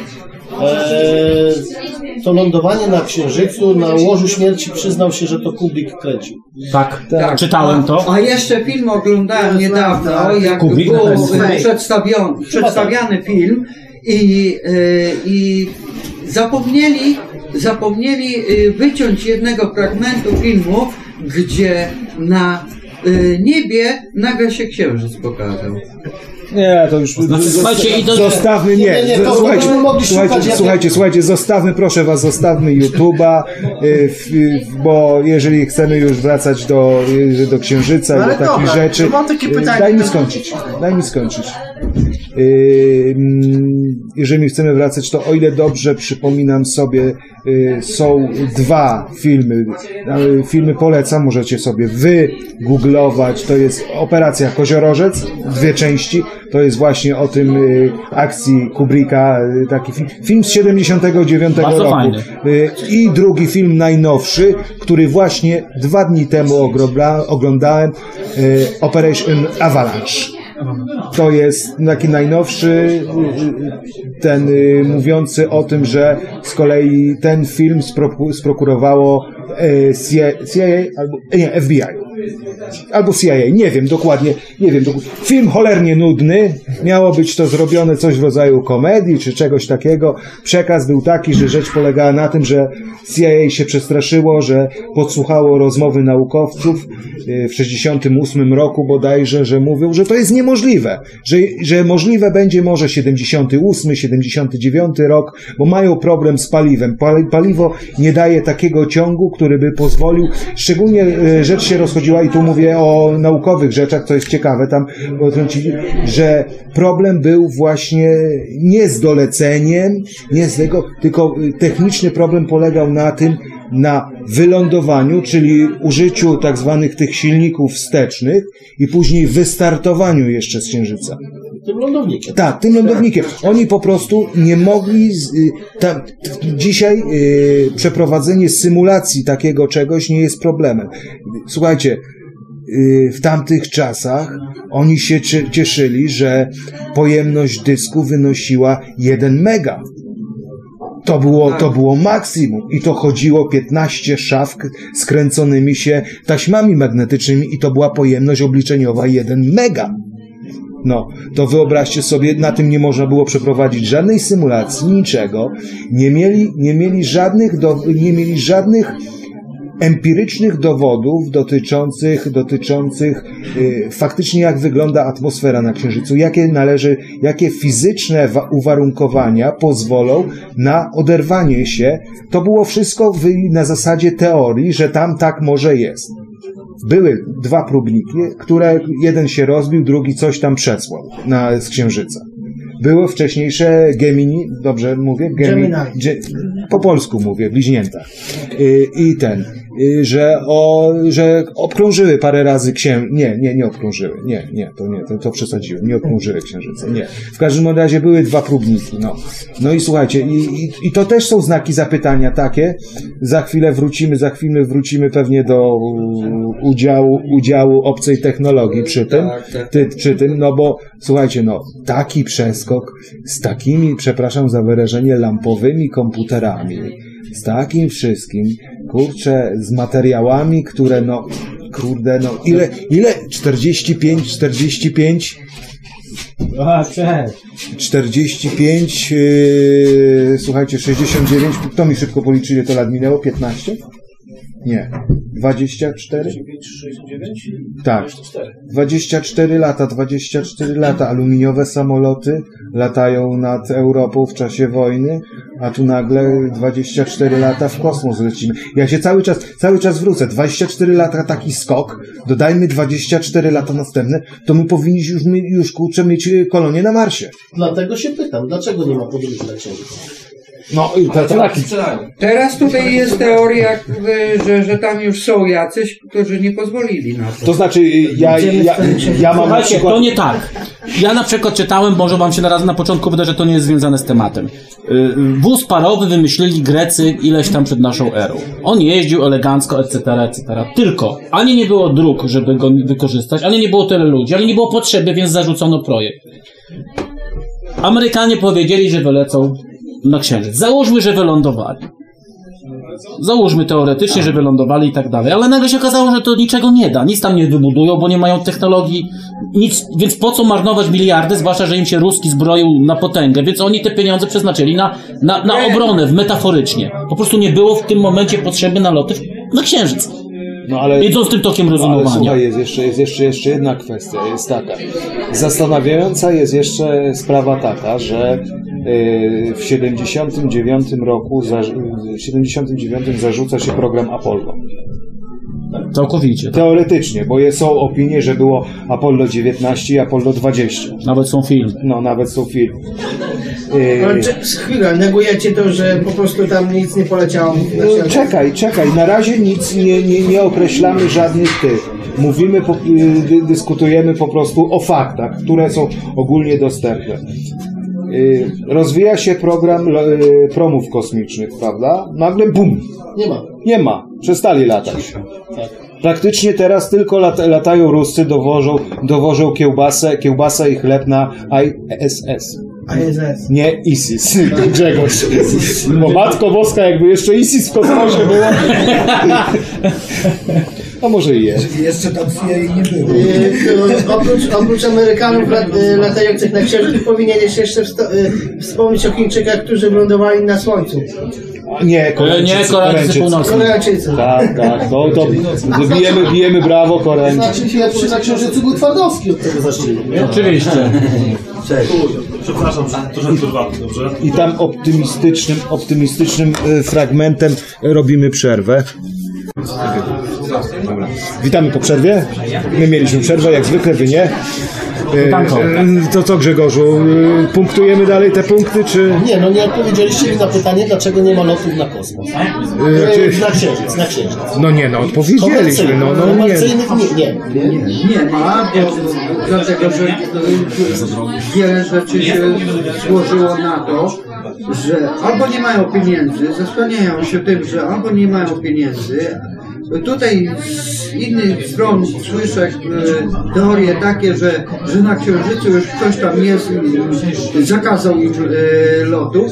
E, to lądowanie na Księżycu na łożu śmierci przyznał się, że to Kubrick kręcił. Tak, Tak. czytałem to. A jeszcze film oglądałem niedawno, jak Kubrick był przedstawiony, przedstawiany film i, e, i zapomnieli, zapomnieli e, wyciąć jednego fragmentu filmu, gdzie na e, niebie nagle się księżyc pokazał. Nie, to już Znaczy, słuchajcie, zostawmy, nie, Nie, nie, to słuchajcie, mogli słuchajcie, szukać, słuchajcie, słuchajcie, zostawmy, proszę was, zostawmy YouTube'a, y, y, bo jeżeli chcemy już wracać do, y, do Księżyca i No do ale takich rzeczy, to mam takie pytanie. daj mi skończyć, daj mi skończyć. Y, mm, Jeżeli chcemy wracać, to o ile dobrze przypominam sobie, y, są dwa filmy. Y, Filmy polecam, możecie sobie wygooglować. To jest Operacja Koziorożec, dwie części. To jest właśnie o tym akcji Kubricka, taki film, film z 79 Bardzo roku. fajny. I drugi film najnowszy, który właśnie dwa dni temu ogląda- oglądałem, Operation Avalanche. To jest taki najnowszy, ten y, mówiący o tym, że z kolei ten film spro- sprokurowało y, CIA albo nie, FBI. Albo CIA, nie wiem dokładnie, nie wiem. Film cholernie nudny, miało być to zrobione coś w rodzaju komedii czy czegoś takiego. Przekaz był taki, że rzecz polegała na tym, że CIA się przestraszyło, że podsłuchało rozmowy naukowców y, w 68 roku bodajże, że mówią, że to jest niemożliwe, że, że możliwe będzie może 78, 79 rok, bo mają problem z paliwem. Pali- Paliwo nie daje takiego ciągu, który by pozwolił, szczególnie e, rzecz się i tu mówię o naukowych rzeczach, co jest ciekawe tam, trącili, że problem był właśnie nie z doleceniem, nie z tego, tylko y, techniczny problem polegał na tym, na wylądowaniu, czyli użyciu tak zwanych tych silników wstecznych i później wystartowaniu jeszcze z Księżyca. Tym lądownikiem. Tak, tym lądownikiem. Oni po prostu nie mogli. Z, y, tam, dzisiaj y, przeprowadzenie symulacji takiego czegoś nie jest problemem. Słuchajcie, y, w tamtych czasach oni się cie- cieszyli, że pojemność dysku wynosiła 1 mega. To było, to było maksimum i to chodziło 15 szafk skręconymi się taśmami magnetycznymi i to była pojemność obliczeniowa 1 mega. No, to wyobraźcie sobie, na tym nie można było przeprowadzić żadnej symulacji, niczego. Nie mieli, nie mieli żadnych, do, nie mieli żadnych empirycznych dowodów dotyczących, dotyczących y, faktycznie jak wygląda atmosfera na Księżycu, jakie należy, jakie fizyczne wa- uwarunkowania pozwolą na oderwanie się. To było wszystko na zasadzie teorii, że tam tak może jest. Były dwa próbniki, które jeden się rozbił, drugi coś tam przesłał na, z Księżyca. Były wcześniejsze Gemini, dobrze mówię? Gemini. Dzie- po polsku mówię, bliźnięta. Y, I ten, że, o, że obkrążyły parę razy księ... Nie, nie, nie obkrążyły. Nie, nie, to nie, to, to przesadziłem. Nie obkrążyły księżyca. Nie. W każdym razie były dwa próbniki. No, no i słuchajcie, i, i, i to też są znaki zapytania takie. Za chwilę wrócimy, za chwilę wrócimy pewnie do udziału, udziału obcej technologii przy tym, ty, przy tym, no bo słuchajcie, no, taki przeskok z takimi, przepraszam za wyrażenie, lampowymi komputerami, z takim wszystkim, kurczę, z materiałami, które no, kurde, no, ile, ile? 45, 45 A, cześć. 45, yy, słuchajcie, 69, kto mi szybko policzy, ile to lat minęło? 15? Nie. 24? 69? Tak. 24 lata, 24 lata. Aluminiowe samoloty latają nad Europą w czasie wojny, a tu nagle 24 lata w kosmos lecimy. Ja się cały czas, cały czas wrócę. 24 lata taki skok, dodajmy 24 lata następne, to my powinniśmy już, już kurczę mieć kolonię na Marsie. Dlatego się pytam, dlaczego nie ma podróży na Księżyc? No i taki. Teraz tutaj jest teoria, że, że tam już są jacyś, którzy nie pozwolili na to. To znaczy, y, ja, ja, ja mam na przykład... to nie tak. Ja na przykład czytałem, może wam się na raz na początku wyda, że to nie jest związane z tematem. Y, Wóz parowy wymyślili Grecy ileś tam przed naszą erą. On jeździł elegancko, etc., etc. Tylko ani nie było dróg, żeby go wykorzystać, ani nie było tyle ludzi, ani nie było potrzeby, więc zarzucono projekt. Amerykanie powiedzieli, że wylecą na Księżyc. Załóżmy, że wylądowali. Załóżmy teoretycznie, że wylądowali i tak dalej, ale nagle się okazało, że to niczego nie da. Nic tam nie wybudują, bo nie mają technologii, nic, więc po co marnować miliardy, zwłaszcza, że im się Ruski zbroił na potęgę, więc oni te pieniądze przeznaczyli na, na, na obronę, metaforycznie. Po prostu nie było w tym momencie potrzeby na loty w- na Księżyc. No ale... Idąc tym tokiem No, ale rozumowania. słuchaj, jest jeszcze, jest jeszcze, jeszcze jedna kwestia, jest taka. Zastanawiająca jest jeszcze sprawa taka, że w 79 roku, w 79 zarzuca się program Apollo. Całkowicie. Tak. Teoretycznie, bo są opinie, że było Apollo 19 i Apollo 20. Nawet są filmy. No, nawet są filmy. Ale chwilę, negujecie to, że po prostu tam nic nie poleciało No, czekaj, czekaj, na razie nic nie, nie, nie określamy żadnych tych. Mówimy, po, y, dy, dyskutujemy po prostu o faktach, które są ogólnie dostępne. Y, Rozwija się program y, promów kosmicznych, prawda? Nagle bum, Nie ma. nie ma, przestali latać. Praktycznie teraz tylko lat, latają Ruscy, dowożą, dowożą kiełbasę, kiełbasę i chleb na ISS. ISS. Nie ISIS, Grzegorz. Bo Matko Boska, jakby jeszcze ISIS w kosmosie było. A może i jest. Jeszcze tam CIA nie było. Y, oprócz, oprócz Amerykanów lat, y, latających na księżycu powinieneś jeszcze y, wspomnieć o Chińczykach, którzy wylądowali na Słońcu. Nie, Koreańczycy. Nie, Koreańczycy północni. Koreańczycy. Tak, tak, to, to bijemy, bijemy brawo Koreańczycy. Znaczy pierwszy na Księżycu był Twardowski, od tego nie? Oczywiście. Przepraszam, trochę prywatny, dobrze? I tam optymistycznym, optymistycznym e, fragmentem robimy przerwę. Dobra. Witamy po przerwie. My mieliśmy przerwę, jak zwykle, wy nie. E, Pytanko. e, To co Grzegorzu, e, punktujemy dalej te punkty, czy... Nie, no nie odpowiedzieliście mi na pytanie, dlaczego nie ma lotów na kosmos. E, czy- Na księżyc, na księżyc. No nie, no odpowiedzieliśmy, no, no nie. Nie, nie. Nie ma, bo, dlatego że e, wiele rzeczy się złożyło na to, że albo nie mają pieniędzy, zasłaniają się tym, że albo nie mają pieniędzy. Tutaj z innych stron słyszę e, teorie takie, że, że na Księżycu już ktoś tam jest i zakazał im e, lotów.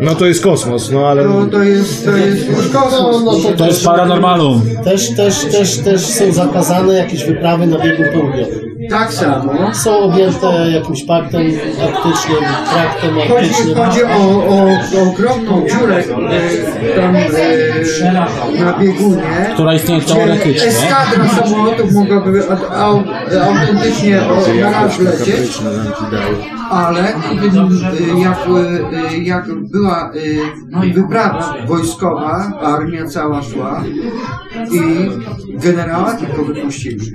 No to jest kosmos, no ale... To, to jest, to jest już kosmos. No, no to, To jest paranormalum. Też, też, też, też są zakazane jakieś wyprawy na biegun południowym. Tak samo. Są objęte jakimś paktem arktycznym, traktem Chodzi, arktycznym. chodzi o, o, o ogromną dziurę e, tam e, na biegunie. Która istnieje gdzie teoretycznie. Eskadra samolotów mogłaby au, au, autentycznie o, na raz lecieć, ale jak, e, jak była e, wyprawa wojskowa, armia cała szła i generała tylko wypuścili.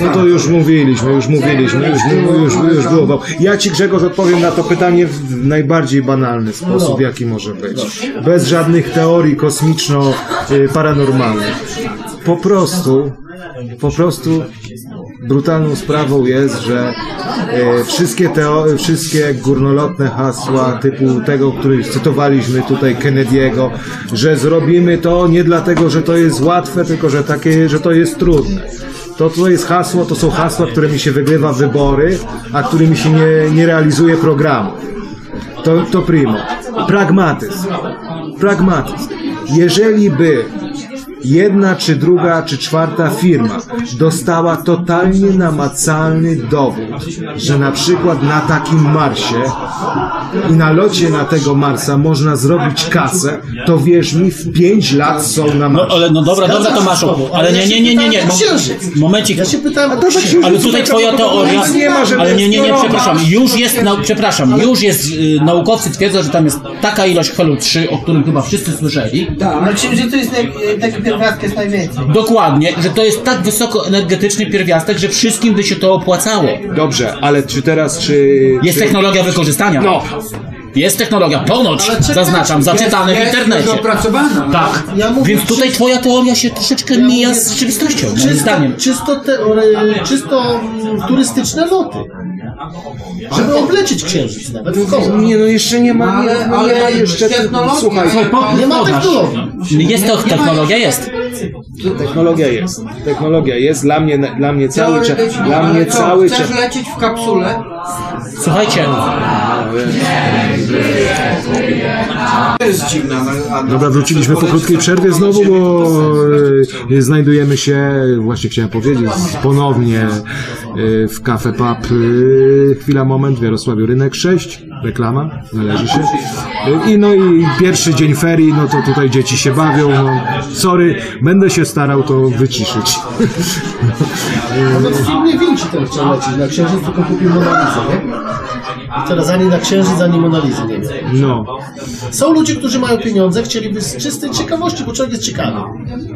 No to już mówiliśmy, już mówiliśmy, już, już, już, już było. Ja Ci Grzegorz odpowiem na to pytanie w najbardziej banalny sposób, jaki może być. Bez żadnych teorii kosmiczno-paranormalnych. Po prostu, po prostu brutalną sprawą jest, że e, wszystkie, teo, wszystkie górnolotne hasła typu tego, który cytowaliśmy tutaj Kennedy'ego, że zrobimy to nie dlatego, że to jest łatwe, tylko że takie, że to jest trudne. To, to jest hasło, to są hasła, którymi się wygrywa wybory, a którymi się nie, nie realizuje programu. To, to primo. Pragmatyzm. Pragmatyzm. Jeżeli by jedna, czy druga, czy czwarta firma dostała totalnie namacalny dowód, że na przykład na takim Marsie i na locie na tego Marsa można zrobić kasę, to wierz mi, w 5 lat są na No, Marsie. ale, no dobra, dobra Tomaszu, ale nie, nie, nie, nie, nie. Momencik. Ja się pytałem to tak. Ale tutaj twoja teoria, nie ma, żeby ale nie, nie, nie, jest przepraszam, już jest, nau, przepraszam, już jest, y, naukowcy twierdzą, że tam jest taka ilość helu 3, o którym chyba wszyscy słyszeli, Na księżycu jest naj, taki pierwiastek jest najwięcej. dokładnie, że to jest tak wysoko energetyczny pierwiastek, że wszystkim by się to opłacało. Dobrze, ale czy teraz, czy... Jest czy... technologia wykorzystania. No. Jest technologia, ponoć, zaznaczam, zaczytane w internecie. opracowana. Tak, Ja mówię, więc tutaj twoja teoria się troszeczkę mija z rzeczywistością, moim Czysto, zdaniem. czysto, teore, czysto mm, turystyczne loty. Żeby oblecieć księżyc nawet w koło. Nie, no jeszcze nie ma, nie, no nie ma jeszcze... Słuchaj, Nie ma technologii. Jest to technologia, jest. technologia jest. Technologia jest. Dla mnie, dla mnie cały czas... Dla mnie cały chcesz czas... lecieć w kapsule? Słuchajcie, To jest dziwne. no, Dobra, wróciliśmy po krótkiej przerwie znowu, bo e, znajdujemy się, właśnie chciałem powiedzieć, ponownie e, w Cafe Pub. E, chwila, moment, w Jarosławiu Rynek 6, reklama, należy się. I no i pierwszy dzień ferii, no to tutaj dzieci się bawią, no, sorry, będę się starał to wyciszyć. Nawet film nie Vinci ten chciał lecieć na księżyc, tylko kupił Monalizę, nie? I teraz ani na księżyc, ani Monalizy nie miał. No. Są ludzie, którzy mają pieniądze, chcieliby z czystej ciekawości, bo człowiek jest ciekawy.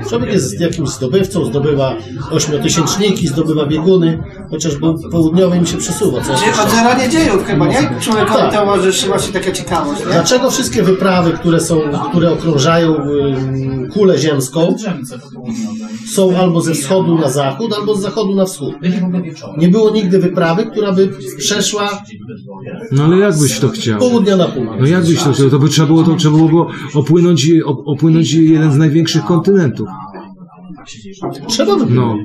Człowiek jest jakimś zdobywcą, zdobywa ośmiotysięczniki, zdobywa bieguny, chociażby południowy im się przesuwa. Co Od jakiś czas. zarania dziejów chyba, nie? Człowiekowi Tak. towarzyszy właśnie taka ciekawość, nie? Dlaczego wszystkie wyprawy, które są, które okrążają kulę ziemską, są albo ze wschodu na zachód, albo z zachodu na wschód? Nie było nigdy wyprawy, która by przeszła No ale jak byś to chciał? południa na południe. No jak byś to chciał? To by trzeba było, to trzeba było opłynąć, op- opłynąć jeden z największych kontynentów. Trzeba by No.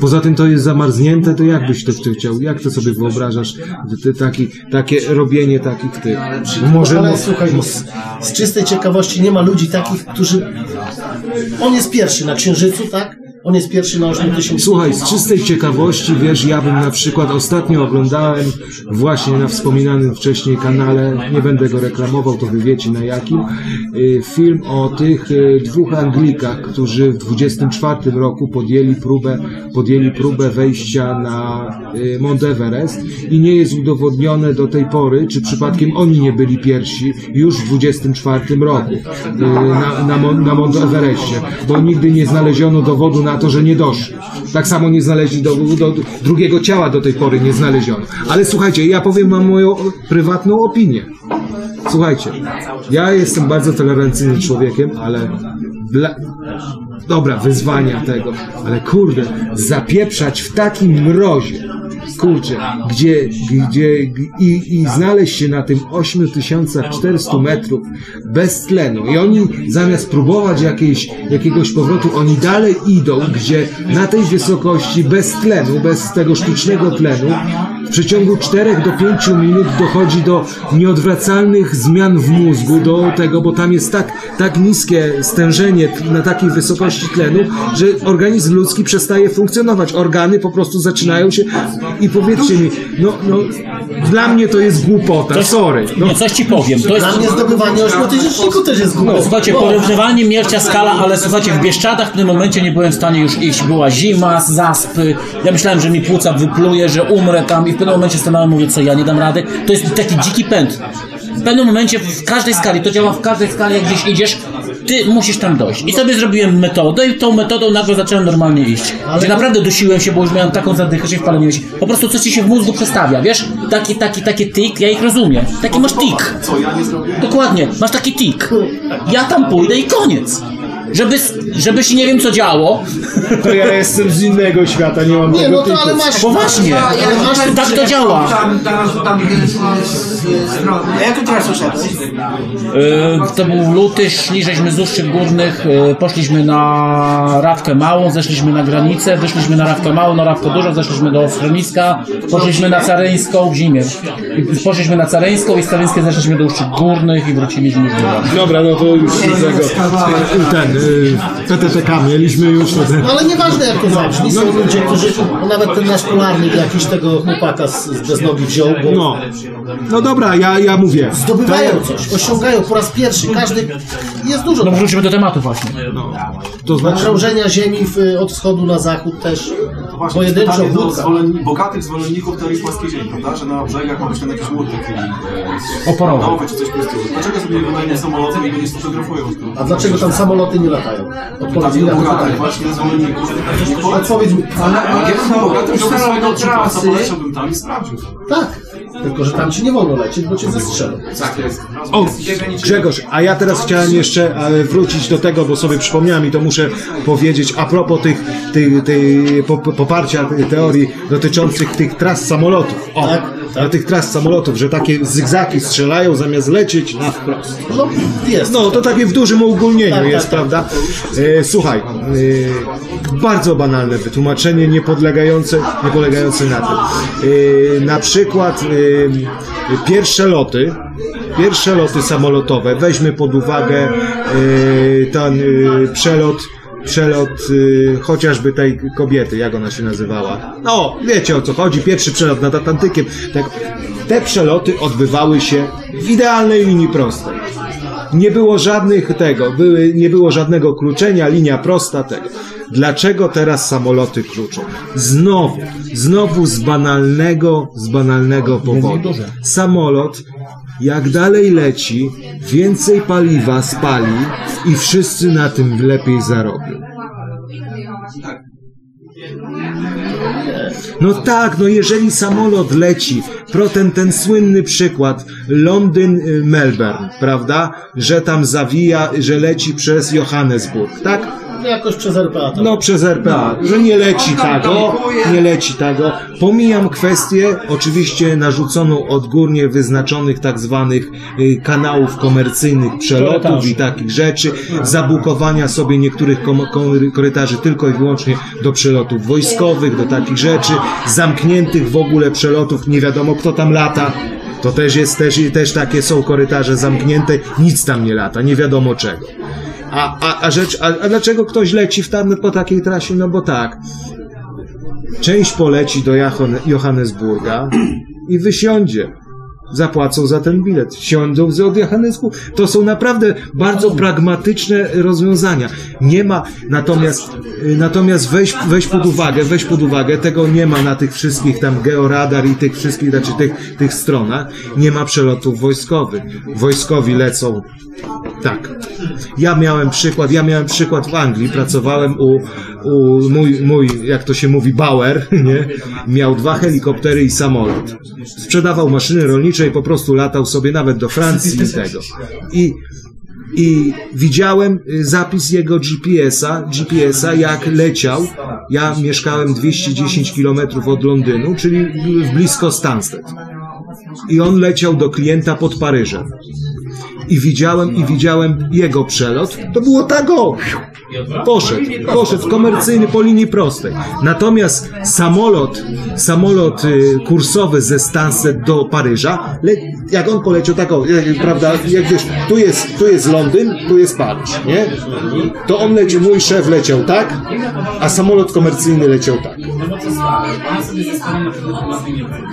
Poza tym to jest zamarznięte, to jak byś to chci- chciał? Jak to sobie wyobrażasz? Ty, taki, takie robienie takich tych. No może ale no, słuchaj, no, z, z czystej ciekawości nie ma ludzi takich, którzy... On jest pierwszy na Księżycu, tak? On jest pierwszy na 8 tysięcy. Słuchaj, z czystej ciekawości, wiesz, ja bym na przykład ostatnio oglądałem właśnie na wspominanym wcześniej kanale, nie będę go reklamował, to wy wiecie na jakim, y, film o tych y, dwóch Anglikach, którzy w 24 roku podjęli próbę, podjęli próbę wejścia na y, Mount Everest i nie jest udowodnione do tej pory, czy przypadkiem oni nie byli pierwsi już w 24 roku na, na, na Mount Everestie, bo nigdy nie znaleziono dowodu na to, że nie doszli. Tak samo nie znaleźli do, do drugiego ciała do tej pory nie znaleziono. Ale słuchajcie, ja powiem wam moją prywatną opinię. Słuchajcie, ja jestem bardzo tolerancyjnym człowiekiem, ale dla... dobra, wyzwania tego, ale kurde, zapieprzać w takim mrozie, kurczę, gdzie, gdzie i, i znaleźć się na tym 8400 metrów bez tlenu i oni zamiast próbować jakiegoś powrotu, oni dalej idą, gdzie na tej wysokości bez tlenu, bez tego sztucznego tlenu, w przeciągu 4 do 5 minut dochodzi do nieodwracalnych zmian w mózgu, do tego, bo tam jest tak, tak niskie stężenie na takiej wysokości tlenu, że organizm ludzki przestaje funkcjonować. Organy po prostu zaczynają się i powiedzcie mi, no, no dla mnie to jest głupota, sorry. No, Nie, coś ci powiem. To jest... Dla mnie zdobywanie ośmiotysięczniku też jest głupie. No, słuchajcie, porównywanie miercia skala, ale słuchajcie, w Bieszczadach w tym momencie nie byłem w stanie już iść. Była zima, zaspy. Ja myślałem, że mi płuca wypluje, że umrę tam i w pewnym momencie stanąłem, mówię, co ja nie dam rady. To jest taki dziki pęd. W pewnym momencie, w każdej skali, to działa w każdej skali, jak gdzieś idziesz, ty musisz tam dojść. I sobie zrobiłem metodę i tą metodą nagle zacząłem normalnie iść. Gdzie naprawdę dusiłem się, bo już miałem taką zadychę, że wpaleniłeś. Po prostu coś ci się w mózgu przestawia, wiesz? Taki, taki, taki tik, ja ich rozumiem. Taki masz tik. Co ja nie zrobię? Dokładnie, masz taki tik. Ja tam pójdę i koniec. Żeby, żeby się nie wiem co działo. to ja jestem z innego świata, nie mam Nie, tego no to typu. ale masz... Poważnie. Ale masz tu Tak to działa. Tam, tam strony. A jak tu teraz uszedłeś? E, To był luty, szli żeśmy z Uszczyk Górnych, e, poszliśmy na Rawkę Małą, zeszliśmy na granicę, wyszliśmy na Rawkę Małą, na Rawkę Dużą, zeszliśmy do Schroniska, poszliśmy na Caryńską w zimie. I Poszliśmy na Caryńską i z Caryńskiej zeszliśmy do Uszczyk Górnych i wróciliśmy już do. Dobra, no to już z tego, ten, PTTK mieliśmy już, No ale nieważne jak to zabrzmi, są ludzie, którzy, no nawet ten nasz polarnik jakiś tego chłopaka z, z beznogi wziął, bo no. No dobra, ja, ja mówię. zdobywają coś, osiągają po raz pierwszy, każdy, jest dużo No wróćmy do tematu właśnie. To znaczy, krążenia ziemi w, od wschodu na zachód też, Właśnie pojedynczo pytanie do zwolenni- bogatych zwolenników teorii płaskiej ziemi, prawda? Że na brzegach ma być ten jakiś łódek e, Oporowy. czy coś w tym stylu. Dlaczego sobie nie wynajmą samolotem i go nie sfotografują? A dlaczego tam samoloty nie latają? Odpowiedz mi na to pytanie. właśnie zwolenników. Odpowiedz mi. Ale, ale ustalone swojego odczyta, trasy. poleciałbym tam i sprawdził. Tak, tylko że tam ci nie wolno lecieć, bo cię zestrzelą. Tak jest. o, Grzegorz, a ja teraz chciałem jeszcze e, wrócić do tego, bo sobie przypomniałem i to muszę powiedzieć a propos tych, tych, tej po- po- poparcia tej teorii dotyczących tych tras samolotów. O, Tak, na tych tras samolotów, że takie zygzaki strzelają zamiast lecieć na wprost. No jest. No, to takie w dużym uogólnieniu Tak, jest, tak, tak. prawda? E, słuchaj, e, bardzo banalne wytłumaczenie, nie podlegające, nie polegające na tym. E, na przykład e, pierwsze loty, pierwsze loty samolotowe, weźmy pod uwagę e, ten e, przelot przelot y, chociażby tej kobiety, jak ona się nazywała. No, wiecie o co chodzi, pierwszy przelot nad Atlantykiem. Tak, te przeloty odbywały się w idealnej linii prostej. Nie było żadnych tego, były, nie było żadnego kluczenia, linia prosta tego. Dlaczego teraz samoloty kluczą? Znowu, znowu z banalnego, z banalnego powodu. Samolot, jak dalej leci, więcej paliwa spali i wszyscy na tym lepiej zarobią. No tak, no jeżeli samolot leci, pro ten, ten słynny przykład Londyn-Melbourne, prawda? Że tam zawija, że leci przez Johannesburg, tak? Jakoś przez RPA tam. No przez RPA, że nie leci tego, nie leci tego. Pomijam kwestię oczywiście narzuconą odgórnie wyznaczonych tak zwanych y, kanałów komercyjnych przelotów i takich rzeczy, zabukowania sobie niektórych kom- kom- korytarzy tylko i wyłącznie do przelotów wojskowych, do takich rzeczy, zamkniętych w ogóle przelotów, nie wiadomo kto tam lata. To też jest, też, też takie są korytarze zamknięte, nic tam nie lata, nie wiadomo czego. A, a, a, rzecz, a, a dlaczego ktoś leci w tam, po takiej trasie? No bo tak. Część poleci do Johann- Johannesburga i wysiądzie. Zapłacą za ten bilet. Siądą od Johannesburga. To są naprawdę bardzo pragmatyczne rozwiązania. Nie ma, natomiast, y, natomiast weź, weź pod uwagę, weź pod uwagę, tego nie ma na tych wszystkich tam georadar i tych wszystkich, znaczy tych, tych stronach. Nie ma przelotów wojskowych. Wojskowi lecą tak. Ja miałem przykład, ja miałem przykład w Anglii, pracowałem u, u, mój, mój, jak to się mówi, Bauer, nie? miał dwa helikoptery i samolot. Sprzedawał maszyny rolnicze i po prostu latał sobie nawet do Francji i tego. I i widziałem y, zapis jego GPS-a, GPS-a jak leciał. Ja mieszkałem 210 km od Londynu, czyli blisko Stansted. I on leciał do klienta pod Paryżem. I widziałem, i widziałem jego przelot. To było tak o! Poszedł, poszedł komercyjny po linii prostej. Natomiast samolot, samolot y, kursowy ze Stansted do Paryża, jak on poleciał tak o, jak, prawda, jak wiesz, tu jest, tu jest Londyn, tu jest Paryż, nie? To on leciał, mój szef leciał tak, a samolot komercyjny leciał tak.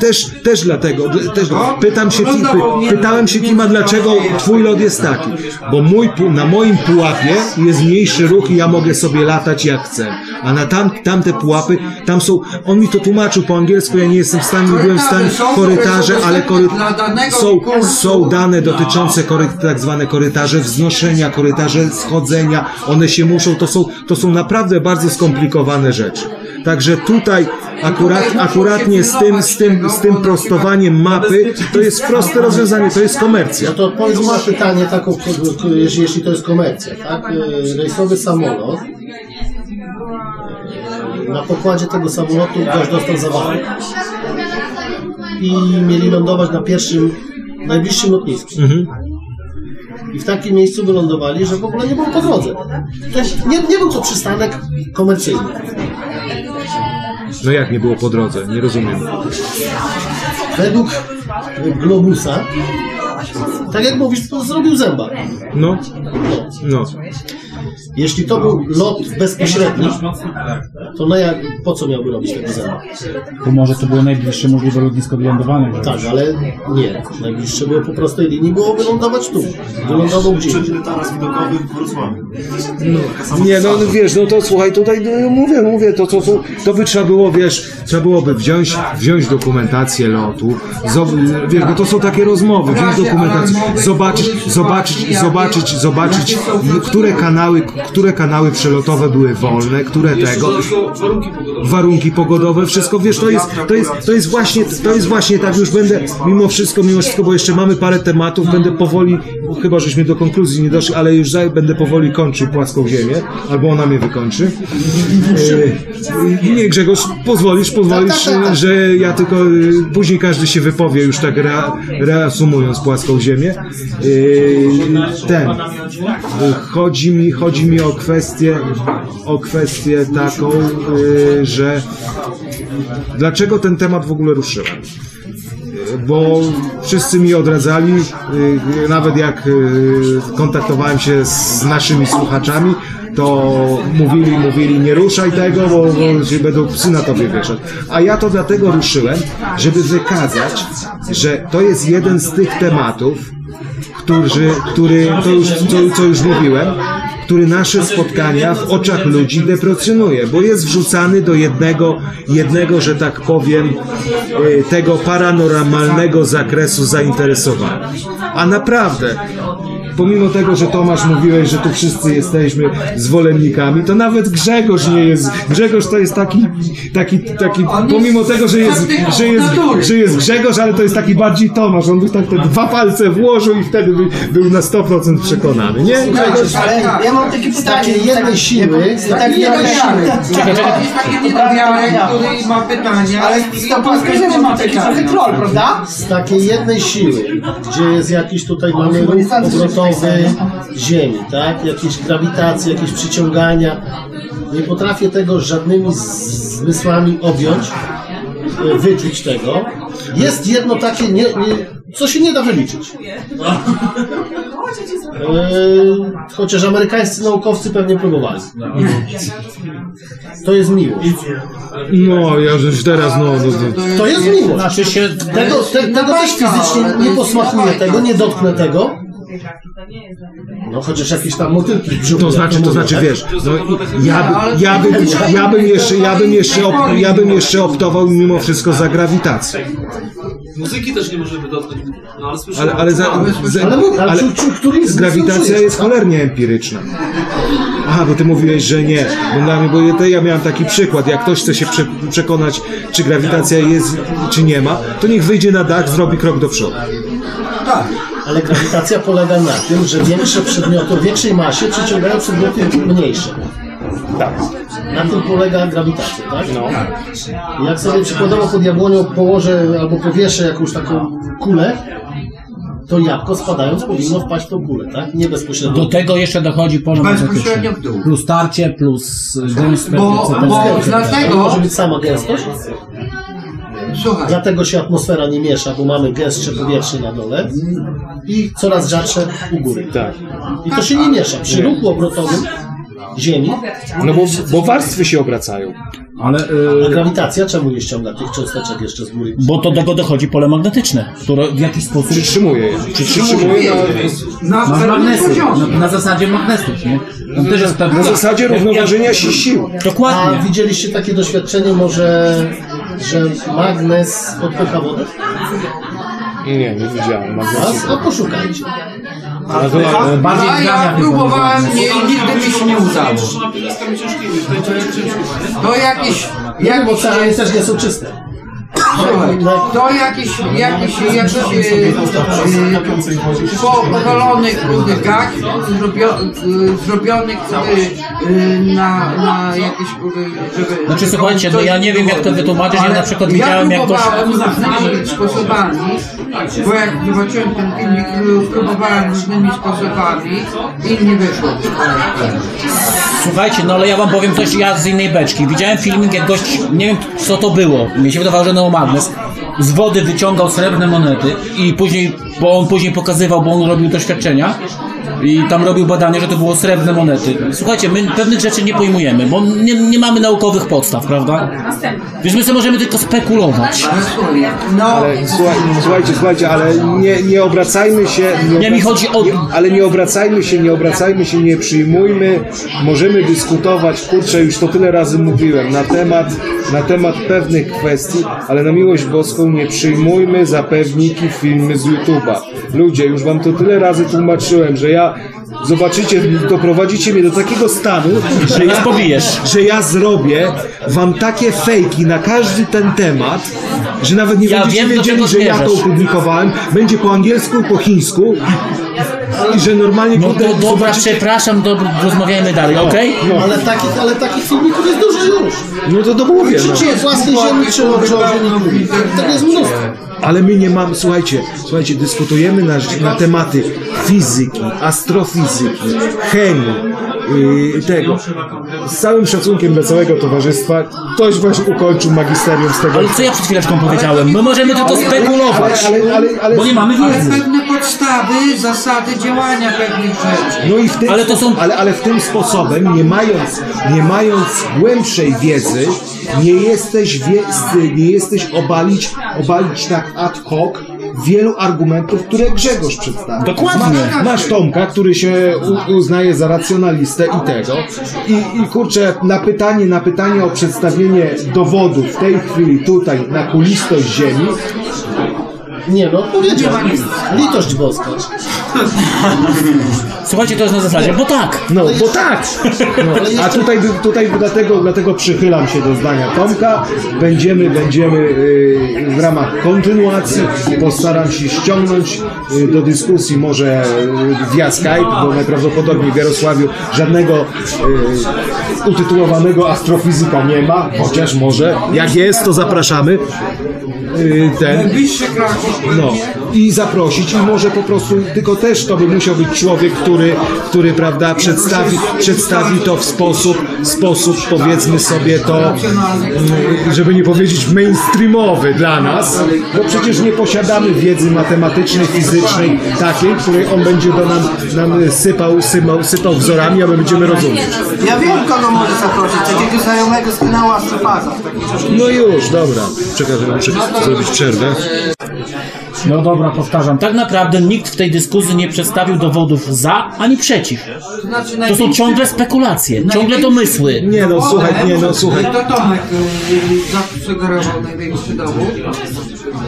Też, też dlatego, dla- też, pytam się, Tim- py, pytałem się Tima, dlaczego twój lot jest taki. Bo mój, pu- na moim pułapie jest mniejszy ruch i ja mogę sobie latać jak chcę. A na tam, tamte pułapy, tam są, on mi to tłumaczył po angielsku, ja nie jestem w stanie, nie byłem w stanie, korytarze, ale kory, są, są dane dotyczące kory, tak zwane korytarze wznoszenia, korytarze schodzenia, one się muszą, to są, to są naprawdę bardzo skomplikowane rzeczy. Także tutaj akurat, akuratnie z tym, z tym, z tym prostowaniem mapy, to jest proste rozwiązanie, to jest komercja. No to odpowiedz mi na pytanie taką, jeśli, jeśli to jest komercja, tak? Y, Rejsowy samolot. Na pokładzie tego samolotu gość dostał zawału. I mieli lądować na pierwszym, najbliższym lotnisku. I w takim miejscu wylądowali, że w ogóle nie było po drodze. Nie, nie był to przystanek komercyjny. No jak nie było po drodze? Nie rozumiem. Według Globusa, tak jak mówisz, to zrobił zęba. No, no. Jeśli to był lot bezpośredni, to na jak, po co miałby robić tego zęba? Bo może to było najbliższe możliwe lotnisko do lądowania. Tak, ale nie. Najbliższe było po prostej linii, było wylądować tu. Wylądował gdzie indziej. taras widokowy w Wrocławiu. Nie, no no wiesz, no to słuchaj, tutaj no, mówię, mówię, to, to, to, to by trzeba było, wiesz, trzeba byłoby wziąć, wziąć dokumentację lotu, zob, wiesz, bo to są takie rozmowy, wziąć dokumentację, zobaczyć, zobaczyć, zobaczyć, zobaczyć, które kanały, które kanały przelotowe były wolne, które tego, warunki pogodowe. wszystko, wiesz, to jest, to jest, to jest właśnie, to jest właśnie tak, już będę, mimo wszystko, mimo wszystko, bo jeszcze mamy parę tematów, będę powoli, chyba żeśmy do konkluzji nie doszli, ale już będę powoli kończył płaską ziemię, albo ona mnie wykończy. E, nie, Grzegorz, pozwolisz, pozwolisz, że ja tylko, e, później każdy się wypowie, już tak rea, reasumując płaską ziemię. E, ten, chodzi mi, chodzi mi o kwestię, o kwestię taką, e, że dlaczego ten temat w ogóle ruszyłem? bo wszyscy mi odradzali, y, nawet jak y, kontaktowałem się z naszymi słuchaczami, to mówili, mówili nie ruszaj tego, bo, bo się będą psy na tobie wieszać. A ja to dlatego ruszyłem, żeby wykazać, że to jest jeden z tych tematów, którzy, który, to już, co już mówiłem, który nasze spotkania w oczach ludzi deprecjonuje, bo jest wrzucany do jednego, jednego, że tak powiem, y, tego paranormalnego zakresu zainteresowania. A naprawdę, pomimo tego, że Tomasz mówiłeś, że tu wszyscy jesteśmy zwolennikami, to nawet Grzegorz nie jest, Grzegorz to jest taki, taki, taki, pomimo tego, że jest, że jest, że jest Grzegorz, ale to jest taki bardziej Tomasz, on by tak te dwa palce włożył i wtedy by, był na 100% przekonany, nie? Grzegorz? Ale ja mam takie Z pytanie. takiej jednej siły, z takiej jednej siły, czekaj. Jest taki który ma pytania. Ale to polska ziemia ma taki trochę troll, prawda? z takiej jednej siły, gdzie jest jakiś tutaj mamy ruch Ziemi, tak? Jakieś grawitacje, jakieś przyciągania. Nie potrafię tego żadnymi zmysłami objąć, e, wyczuć tego. Jest jedno takie, nie, nie, co się nie da wyliczyć. E, chociaż amerykańscy naukowcy pewnie próbowali. To jest miłość. No, ja już teraz, no, no, no. To jest miłość. Znaczy się... Tego, te, tego też fizycznie nie posmakuję tego, nie dotknę tego, No chociaż jakieś tam motylki w brzuchu. To znaczy, to znaczy, wiesz, no, ja, by, ja, bym, ja bym jeszcze, ja bym jeszcze, op, ja bym jeszcze optował mimo wszystko za grawitacją. Muzyki też nie możemy dotknąć, no ale słyszymy... Ale, ale, za, za, Ale ale grawitacja jest cholernie empiryczna. Aha, bo ty mówiłeś, że nie. Bo, dla mnie, bo ja miałem taki przykład. Jak ktoś chce się prze, przekonać, czy grawitacja jest, czy nie ma, to niech wyjdzie na dach, zrobi krok do przodu. Tak, ale grawitacja polega na tym, że większe przedmioty o większej masie przyciągają przedmioty mniejsze. Tak. Na tym polega grawitacja, tak? No. Jak sobie przykładowo pod jabłonią położę albo powieszę jakąś taką kulę, to jabłko spadając powinno wpaść w tą kulę, tak? Nie bezpośrednio. Do tego jeszcze dochodzi pole magnetyczne. Plus tarcie, plus gęstość, Bo- bo dlatego- Może być sama gęstość? Słuchaj. Dlatego się atmosfera nie miesza, bo mamy gęstsze powietrze na dole i coraz rzadsze u góry. Tak. I to się nie miesza. Przy ruchu obrotowym Ziemi. No bo, bo warstwy się obracają. Ale, A grawitacja czemu nie ściąga tych cząsteczek jeszcze z góry? Bo to do tego dochodzi pole magnetyczne, które w jakiś sposób przytrzymuje je. Przytrzymuje na, na na na, na zasadzie magnesu, nie? Tam też jest Na zasadzie równoważenia się sił. A Dokładnie. widzieliście takie doświadczenie może, że magnes odpycha wodę? Nie, nie widziałem. A, a poszukajcie. A to, ale bardziej A ja próbowałem nie, i nigdy mi się nie udało. To jakieś, Nie, bo jakieś też nie są czyste. To jakiś, jakiś, jakiś e, e, po powalonych różnych gag zrobio, e, zrobionych e, na, na jakieś, e, żeby... Znaczy, słuchajcie, no ja nie wiem, jak to wytłumaczyć, ja Ale na przykład widziałem, jak próbowałem różnymi sposobami, bo jak zobaczyłem ten filmik, próbowałem różnymi sposobami i nie wyszło. Słuchajcie, no ale ja wam powiem coś, ja z innej beczki. Widziałem filmik, jak gość, nie wiem co to było, mi się wydawało, że z wody wyciągał srebrne monety i później, bo on później pokazywał, bo on robił doświadczenia i tam robił badania, że to było srebrne monety. Słuchajcie, my pewnych rzeczy nie pojmujemy, bo nie, nie mamy naukowych podstaw, prawda? Więc my sobie możemy tylko spekulować. No, Ale słuchaj, słuchajcie, słuchajcie, ale nie, nie obracajmy się. Nie, mi chodzi o- Nie, ale nie obracajmy się, nie obracajmy się, nie przyjmujmy. Możemy dyskutować, kurczę, już to tyle razy mówiłem, na temat, na temat pewnych kwestii, ale na miłość boską nie przyjmujmy za pewniki filmy z YouTube'a. Ludzie, już wam to tyle razy tłumaczyłem, że ja Zobaczycie, doprowadzicie mnie do takiego stanu, że ja, pobijesz. że ja zrobię wam takie fejki na każdy ten temat, że nawet nie Ja będziecie wiem, wiedzieli, że ja to opublikowałem. Będzie po angielsku i po chińsku. I że normalnie No to dobra, przepraszam, dobra, rozmawiajmy dalej, okej? No. Ale takich, ale takich filmików jest dużo już. No to to mówię. No. Czy jest własnej ziemi, czy o ziemi Tego jest mnóstwo. Ale my nie mamy, słuchajcie, słuchajcie, dyskutujemy na, na tematy fizyki, astrofizyki, chemii, yy, tego. Z całym szacunkiem dla całego towarzystwa, ktoś właśnie ukończył magisterium z tego. Ale co ja przed chwileczką powiedziałem? My możemy tylko spekulować, Ale, ale, ale, ale, bo nie mamy ale wiedzy. pewne podstawy, zasady działania pewnych rzeczy. No i w tym Ale to są- ale, ale w tym sposobem, nie mając, nie mając głębszej wiedzy, nie jesteś, wie, nie jesteś obalić, obalić tak ad hoc wielu argumentów, które Grzegorz przedstawił. Dokładnie. Masz, masz Tomka, który się uznaje za racjonalistę i tego. I, I kurczę, na pytanie, na pytanie o przedstawienie dowodów w tej chwili tutaj na kulistość Ziemi, Nie no, powiedział. Litość boska. Słuchajcie, to jest na zasadzie, bo tak. No, bo tak! No, a tutaj, tutaj dlatego, dlatego przychylam się do zdania Tomka. Będziemy, będziemy yy, w ramach kontynuacji. Postaram się ściągnąć yy, do dyskusji może yy, via Skype, bo najprawdopodobniej w Jarosławiu żadnego utytułowanego astrofizyka nie ma, chociaż może. Jak jest, to zapraszamy. Ten. No i zaprosić i może po prostu, tylko też to by musiał być człowiek, który, który prawda, przedstawi, przedstawi to w sposób, sposób powiedzmy sobie to, mm, żeby nie powiedzieć mainstreamowy dla nas, bo przecież nie posiadamy wiedzy matematycznej, fizycznej takiej, której on będzie do nam, nam sypał, sypał, sypał wzorami, a my będziemy rozumieć. Ja wiem, kogo może zaprosić. Takiego znajomego z kanału Astrofaza. No już, dobra. Czekaj, że muszę zrobić przerwę. No dobra, powtarzam. Tak naprawdę nikt w tej dyskusji nie przedstawił dowodów za ani przeciw. To znaczy To są największy- ciągle spekulacje, ciągle domysły. Nie no, słuchaj, nie no, słuchaj. To Tomek y, zasugerował największy dowód,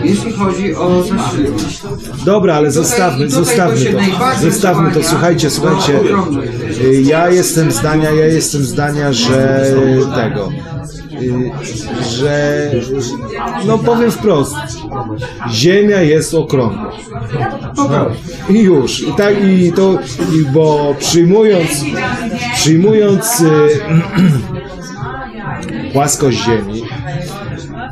jeśli chodzi o zaszczyty. Dobra, ale zostawmy, tutaj zostawmy to się to. najbardziej Zostawmy to, słuchajcie, do słuchajcie. Y, Ja jestem zdania, ja jestem zdania, że tego, y, że no powiem wprost, Ziemia jest okrągła. I już. I tak i to, i bo przyjmując, przyjmując y, płaskość Ziemi,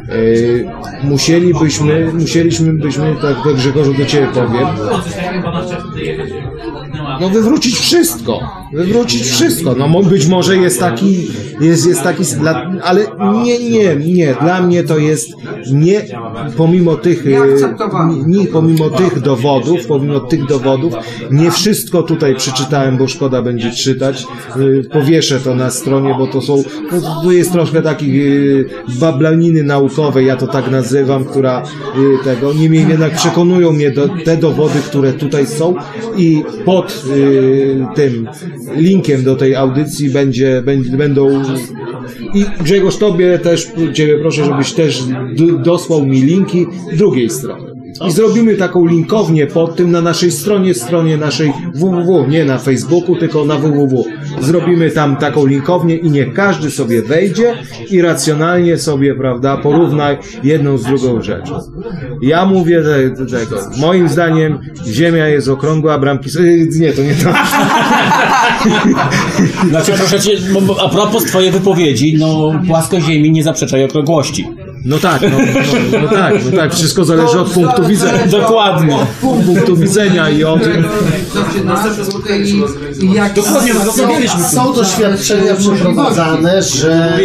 y, musielibyśmy, musieliśmy byśmy, tak tak Grzegorzu do Ciebie powiem, no wywrócić wszystko. Wywrócić wszystko. No być może jest taki, jest, jest taki, ale nie, nie, nie. Dla mnie to jest nie, pomimo tych, e, nie, pomimo tych dowodów, pomimo tych dowodów, nie wszystko tutaj przeczytałem, bo szkoda będzie czytać. E, Powieszę to na stronie, bo to są, no, tu jest troszkę takich e, bablaniny naukowej, ja to tak nazywam, która tego, niemniej jednak przekonują mnie do, te dowody, które tutaj są i pod y, tym linkiem do tej audycji będzie, będą i Grzegorz Tobie też, Ciebie proszę, żebyś też dosłał mi linki drugiej strony. I zrobimy taką linkownię pod tym na naszej stronie, stronie naszej www, nie na Facebooku, tylko na www. Zrobimy tam taką linkownię i niech każdy sobie wejdzie i racjonalnie sobie, prawda, porówna jedną z drugą rzeczą. Ja mówię te, te, tego. Moim zdaniem Ziemia jest okrągła, a bramki... s- y, Nie, to nie to. Znaczy, proszę cię, a propos twojej wypowiedzi, no płaskość Ziemi nie zaprzecza jej okrągłości. No tak, no, no, no tak, no tak, wszystko zależy od punktu widzenia. Dokładnie. Od punktu widzenia i od... I, i jak Dokładnie, są-. Są doświadczenia przeprowadzane, że...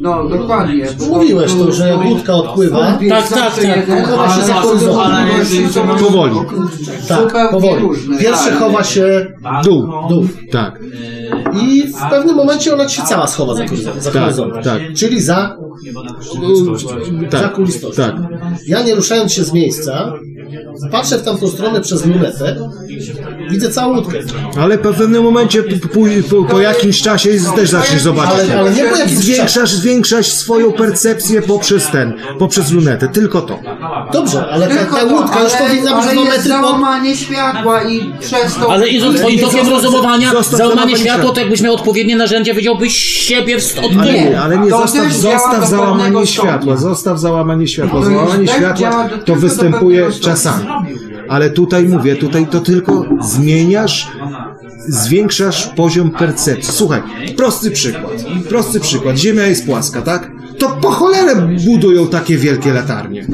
No, dokładnie. Mówiłeś to, że łódka odpływa. Tak, tak, tak. Chowa się za. Powoli. Tak, powoli. Pierwszy chowa się Dół. dół. Tak. I w pewnym momencie ona ci się cała schowa za horyzont. Za Tak, tak. Czyli za, Tak, za kulistością. tak. Ja nie ruszając się z miejsca, patrzę w tamtą stronę przez lunetę, widzę całą łódkę. Ale po pewnym momencie, po, po, po, po jakimś czasie też zaczniesz zobaczyć. Ale- ale nie po jakimś zwiększasz, zwiększasz swoją percepcję poprzez ten, poprzez lunetę, tylko to. Dobrze, ale ta, Tylko ta łódka już ale- powinna być ale dwa jest metry pod... załamanie światła i przez to... Ale idąc twoim tokiem rozumowania, załamanie światła, to jakbyś miał odpowiednie narzędzia, wiedziałbyś siebie w- od Ale tyłu. nie, ale nie, zostaw, zostaw załamanie światła, zostaw załamanie światła. Załamanie tak działa światła to występuje czasami. Ale tutaj mówię, tutaj to tylko zmieniasz, zwiększasz poziom percepcji. Słuchaj, prosty przykład, prosty przykład. Ziemia jest płaska, tak? To po cholerę budują takie wielkie latarnie.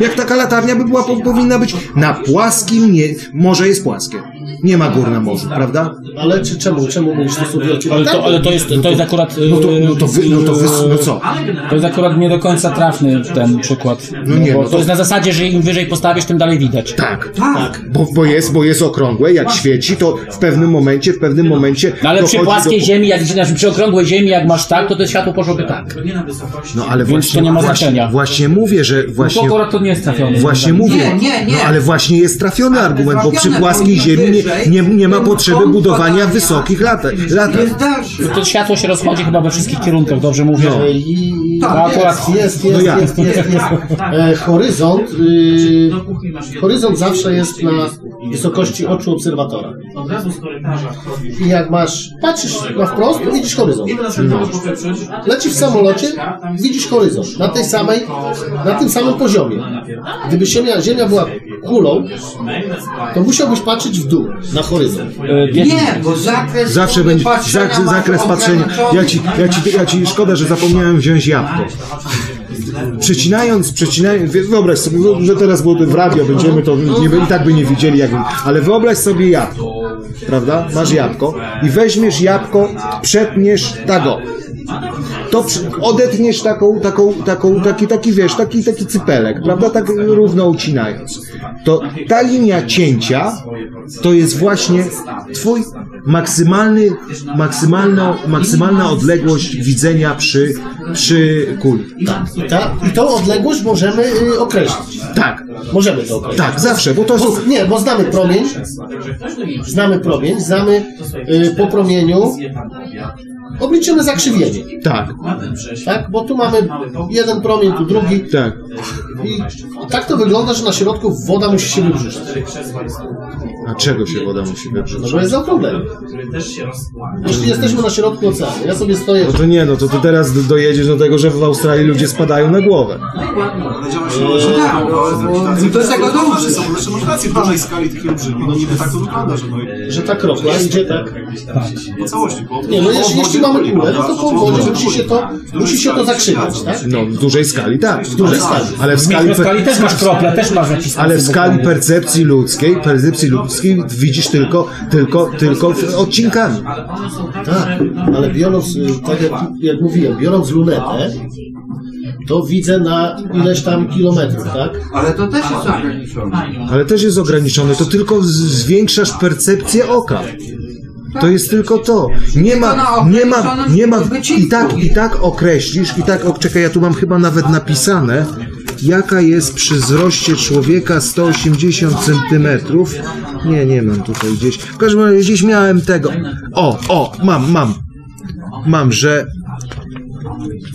Jak taka latarnia by była, po, powinna być na płaskim, nie, morze jest płaskie. Nie ma gór na morzu, prawda? Ale czy, czemu, czemu mówisz to sobie o Ale to, ale to jest, to jest akurat... No to, no to, wy, no to wy, no co? To jest akurat nie do końca trafny ten przykład. No nie, bo no to, to- jest na zasadzie, że im wyżej postawisz, tym dalej widać. Tak, tak. Bo, bo, jest, bo jest okrągłe, jak świeci, to w pewnym momencie, w pewnym momencie. No ale przy płaskiej do... ziemi, jak, znaczy przy okrągłej ziemi, jak masz tak, to to światło poszłoby tak. No ale Więc właśnie, to nie ma właśnie, znaczenia. właśnie mówię, że No właśnie. to akurat to nie jest trafione. Właśnie Nie, mówię. nie, nie. No ale właśnie jest trafiony argument, bo przy płaskiej ziemi nie, nie, nie ma potrzeby budowania wysokich lat. lat. Jest dalszy. To światło się rozchodzi chyba we wszystkich kierunkach, dobrze mówię? No. I To akurat... jest, jest, No jest, jak? jest, jest, jest. E, horyzont, y, horyzont zawsze jest na wysokości oczu obserwatora. I jak masz, patrzysz na wprost, to widzisz horyzont. Lecisz w samolocie, widzisz horyzont. Na tej samej, na tym samym poziomie. Gdyby ziemia, ziemia była kulą, to musiałbyś patrzeć w dół, na horyzont. Nie, bo zakres Zawsze będzie patrzenia zak, zakres patrzenia. Ja ci, ja, ci, ja ci szkoda, że zapomniałem wziąć jabłko. Przecinając, przecinając, wyobraź sobie, że teraz było w radio będziemy, to nie, i tak by nie widzieli, jak, ale wyobraź sobie jabłko, prawda? Masz jabłko i weźmiesz jabłko, przetniesz tak o. to odetniesz taką, taką, taką, taki, taki, wiesz, taki, taki cypelek, prawda, tak równo ucinając. To ta linia cięcia to jest właśnie twój maksymalny, maksymalna, maksymalna odległość widzenia przy, przy kuli. I, ta, I tą odległość możemy y, określić. Tak. Możemy to określić. Tak, zawsze, bo to są... Bo, nie, bo znamy promień, znamy promień, znamy y, po promieniu, obliczymy zakrzywienie. Tak. Tak, bo tu mamy jeden promień, tu drugi. Tak. I tak to wygląda, że na środku woda musi się wybrzyżać. A czego się woda musi wybrzyć? No bo jest zaokrąglenie. Jeśli jesteśmy na środku oceanu, ja sobie stoję... No to nie, no to ty teraz do- dojedziesz do tego, że w Australii ludzie spadają na głowę. Eee, że tak, tak, tacy to jest tego tacy- dobrze. są, znaczy masz rację, w dużej skali tych olbrzymi, no niby tak to wygląda, że no... Że ta kropla idzie tak. Po całości, po... Nie, no jeśli, jeśli mamy kulę, prawda? to po wodzie musi się to, musi się to skali zakrzywiać, tak? No, w dużej skali tak. W dużej skali. Ale w W skali, też masz krople, też masz jakiś ale w skali percepcji ludzkiej, percepcji ludzkiej widzisz tylko, tylko, tylko odcinkami. Tak, ale biorąc, y, tak jak, jak mówiłem, biorąc lunetę, to widzę na ileś tam kilometrów, tak? Ale to też jest ograniczone. Ale też jest ograniczone, to tylko z- zwiększasz percepcję oka. To jest tylko to. Nie ma, nie ma, nie ma, i tak, i tak określisz, i tak, o, czekaj, ja tu mam chyba nawet napisane, jaka jest przy wzroście człowieka 180 centymetrów. Nie, nie mam tutaj gdzieś. W każdym razie gdzieś miałem tego. O, o, mam, mam. Mam, że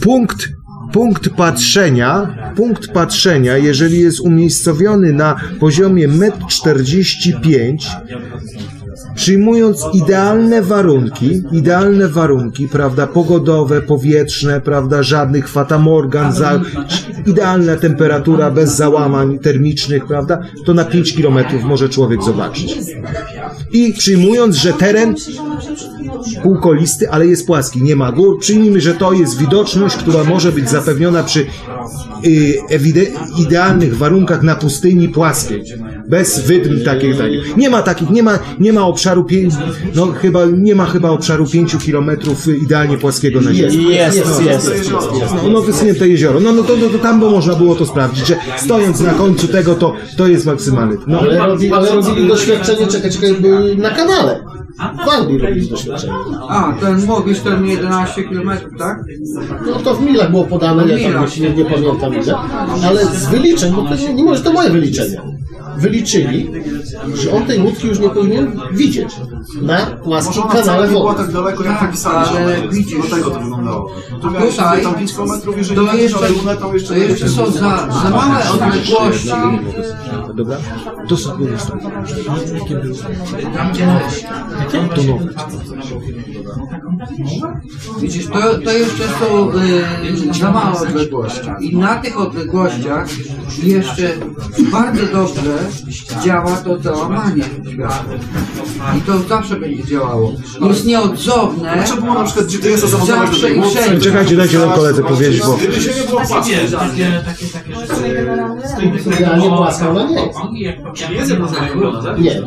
punkt, punkt patrzenia, punkt patrzenia, jeżeli jest umiejscowiony na poziomie 1,45 m, przyjmując idealne warunki, idealne warunki, prawda, pogodowe, powietrzne, prawda, żadnych fatamorgan, za, idealna temperatura bez załamań termicznych, prawda, to na 5 km może człowiek zobaczyć. I przyjmując, że teren półkolisty, ale jest płaski, nie ma gór. Przyjmijmy, że to jest widoczność, która może być zapewniona przy idealnych warunkach na pustyni płaskiej. Bez wydm takich, takich. Nie ma takich, nie ma, nie ma obszaru no chyba, nie ma chyba obszaru 5 kilometrów idealnie płaskiego na ziemi. Jest, jest, No, jest, jest, jest. No, no wysunięte jezioro. No, no to, to, to tam by można było to sprawdzić, że stojąc na końcu tego, to, to jest maksymalny. No, Ale, ale robili doświadczenie, czekaj, czekaj, na kanale. W Anglii robili doświadczenie. A, ten mówisz, ten 11 km, tak? No to w milach było podane, ja tam nie, nie pamiętam ile, ale z wyliczeń, bo to nie, nie może to moje wyliczenia. Wyliczyli, że on tej łódki już nie powinien widzieć na płaskim Może kanale nie była wody. tak daleko, jak napisali, Ale że widzisz, do tego to wyglądało. A miałeś tutaj tam 5 km, jeżeli to jeszcze, ale lunetą jeszcze to jeszcze są za, za małe odległości. Dobra? To sobie jest tam. To no. Widzisz, to, to jeszcze są y, za małe odległości. I na tych odległościach jeszcze bardzo dobrze działa to załamanie. I to zawsze będzie działało. Jest nieodzowne. Znaczy było na przykład GPS-a zamontować do zawsze tej i łódce. wszędzie. Czekajcie, dajcie ten koledze powiedzieć, bo... Gdyby się nie było płaskie. Idealnie płaska ona nie jest. Czyli jest jedna zaregulowana, tak? Nie,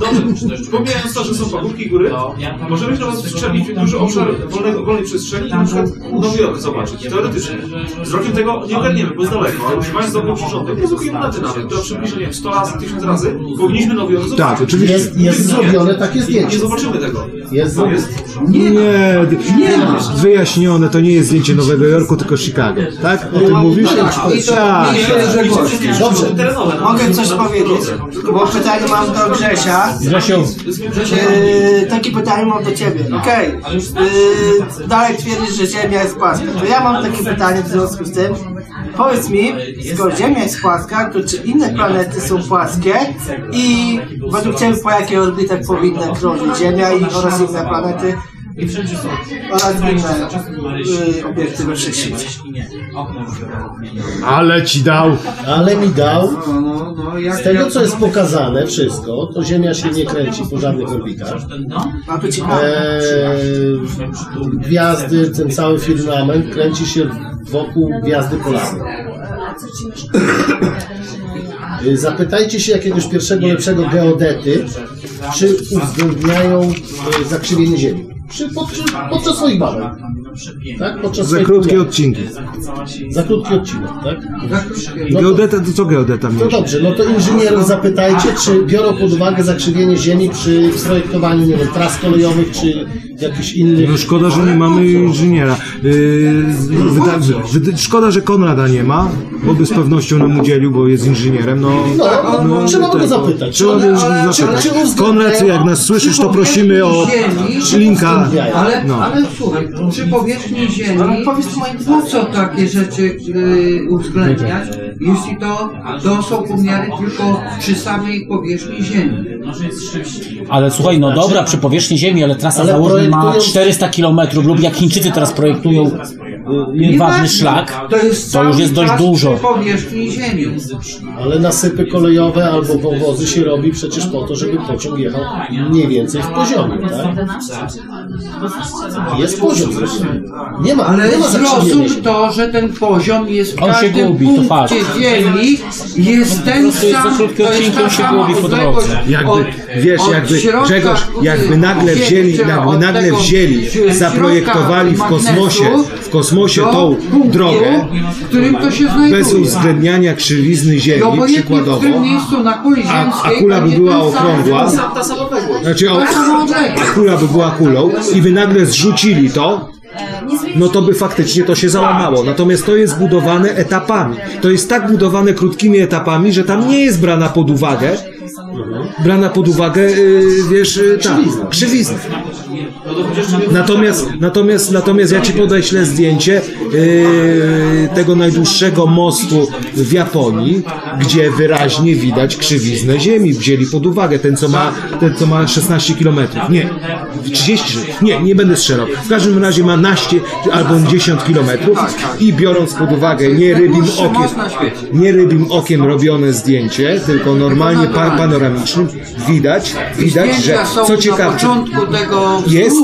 ma. Dobrze, pomijając to, że są pagórki i góry, możemy się nawet strzelić w duży obszar wolnego, wolnej przestrzeni i na przykład Nowy Jork zobaczyć, teoretycznie. Wzrokiem tego nie ogarniemy, bo jest daleko, ale używając dobry przyrządek, jest monety nawet, która przybliży, nie wiem, 100 razy, 1000 razy, powinniśmy Nowy Jork zobaczyć. Tak, oczywiście. Jest, jest zrobione takie zdjęcie. nie zobaczymy tego. Jest To jest... Nie, nie wyjaśnione, to nie jest zdjęcie Nowego Jorku, tylko Chicago. Tak? O tym mówisz? I to Tak. Dobrze. No. Mogę coś powiedzieć? Bo pytanie mam do Grzesia. Grzesiu, Yy, takie pytanie mam do ciebie. Okej, yy, dalej twierdzisz, że Ziemia jest płaska. To ja mam takie pytanie w związku z tym. Powiedz mi, skoro Ziemia jest płaska, to czy inne planety są płaskie i według Ciebie po jakich orbitach powinna krążyć Ziemia i oraz inne planety oraz inne yy, obiekty we wszechświecie? Ale ci dał. Ale mi dał, No, no, no, jak, z tego co jest pokazane wszystko, to Ziemia się nie kręci po żadnych orbitach. A to ciekawe. Eee, gwiazdy, ten cały firmament kręci się wokół gwiazdy polarnej. Eee, Zapytajcie się jakiegoś pierwszego lepszego geodety, czy uwzględniają e, zakrzywienie Ziemi. Przy, podczas, podczas swoich badań. Tak? Podczas Za krótkie odcinki. Za krótki odcinek, tak? No to, Geodeta, to co geodeta no dobrze, no to inżynierów zapytajcie, czy biorą pod uwagę zakrzywienie ziemi przy projektowaniu, nie wiem, tras kolejowych, czy jakichś innych... No szkoda, że nie mamy inżyniera. Yy, szkoda, że Konrada nie ma, bo by z pewnością nam udzielił, bo jest inżynierem. No, No, trzeba by go zapytać. Trzeba go Ale- zapytać. czy uwzględniają- Konrad, jak nas słyszysz, to prosimy o linka. Ale, No. ale słuchaj, przy powierzchni Ziemi, po co takie rzeczy y, uwzględniać, jeśli to, to są pomiary tylko przy samej powierzchni Ziemi? Ale słuchaj, no dobra, przy powierzchni Ziemi, ale trasa Ale ma projektują- 400 km lub jak Chińczycy teraz projektują y, jedwabny Nieważne, szlak, to jest, to już jest dość dużo. powierzchni Ziemi. Ale nasypy kolejowe albo wąwozy się robi przecież po to, żeby pociąg jechał mniej więcej w poziomie, tak? Jest poziom. Nie ma, Ale nie ma zrozum to, że ten poziom jest w On się każdym gubi, to punkcie fakt. Ziemi, jest ten prostu jest sam, za krótki to jest odcinek, on się gubi po drodze. Jakby, od- wiesz, od jakby Grzegorz, jakby nagle wzięli, jakby nagle wzięli, zaprojektowali w kosmosie, w kosmosie do tą punktu, drogę, w którym to się znajduje. bez uwzględniania krzywizny Ziemi w przykładowo, a, a kula by była okrągła, znaczy o, a kula by była kulą i by nagle zrzucili to, no to by faktycznie to się załamało. Natomiast to jest budowane etapami. To jest tak budowane krótkimi etapami, że tam nie jest brana pod uwagę, brana pod uwagę, yy, wiesz, yy, ta, krzywizna. Natomiast, natomiast, natomiast ja ci podeślę zdjęcie yy, tego najdłuższego mostu w Japonii, gdzie wyraźnie widać krzywiznę ziemi. Wzięli pod uwagę ten, co ma, ten, co ma 16 km. Nie, 30, nie, nie będę strzelał. W każdym razie ma naście albo 10 km i biorąc pod uwagę nie rybim okiem, nie rybim okiem robione zdjęcie, tylko normalnie pa, panoramicznym, widać, widać, że co ciekawe, jest,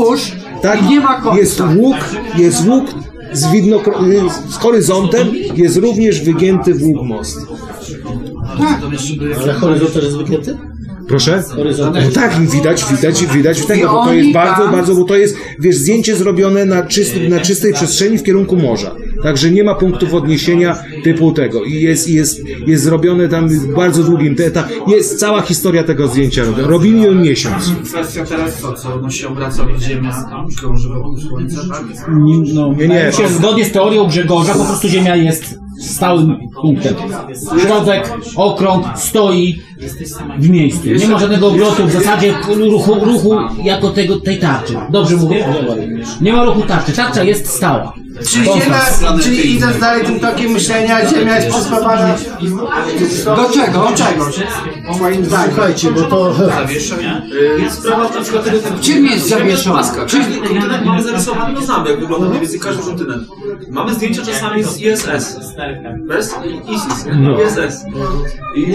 tak, i nie ma końca. jest łuk, jest łuk z, widno, z horyzontem, jest również wygięty w łuk most. Ale horyzont też jest wygięty? Proszę? No tak, widać, widać, widać tego, bo to jest bardzo, bardzo, bo to jest, wiesz, zdjęcie zrobione na, czysty, na czystej przestrzeni w kierunku morza. Także nie ma punktów odniesienia typu tego. I jest, jest, jest zrobione tam w bardzo długim te, ta, jest cała historia tego zdjęcia. Robili ją miesiąc. Kwestia teraz co, co odnosi się obracania Ziemia krąży wokół Słońca, tak? No, Nie, nie. Zgodnie z teorią Grzegorza, po prostu Ziemia jest stałym punktem. Środek, okrąg, stoi w miejscu. Nie ma żadnego obrotu, w zasadzie ruchu, ruchu jako tego, tej tarczy. Dobrze mówię? Nie ma ruchu tarczy. Tarcza jest stała. Czyli, ziemia, czyli idąc dalej tym tokiem myślenia, Ziemia jest pozbawiona Do czego? do czegoś. Moim zdaniem. Słuchajcie, bo to... Zawieszenia. Sprawa na przykład typu. Czym jest zawieszona? Każdy kontynent mamy zarysowany, no znamy jak wygląda mniej więcej każdy kontynent. Mamy zdjęcia czasami z ISS. Bez? ISIS. No. ISS. I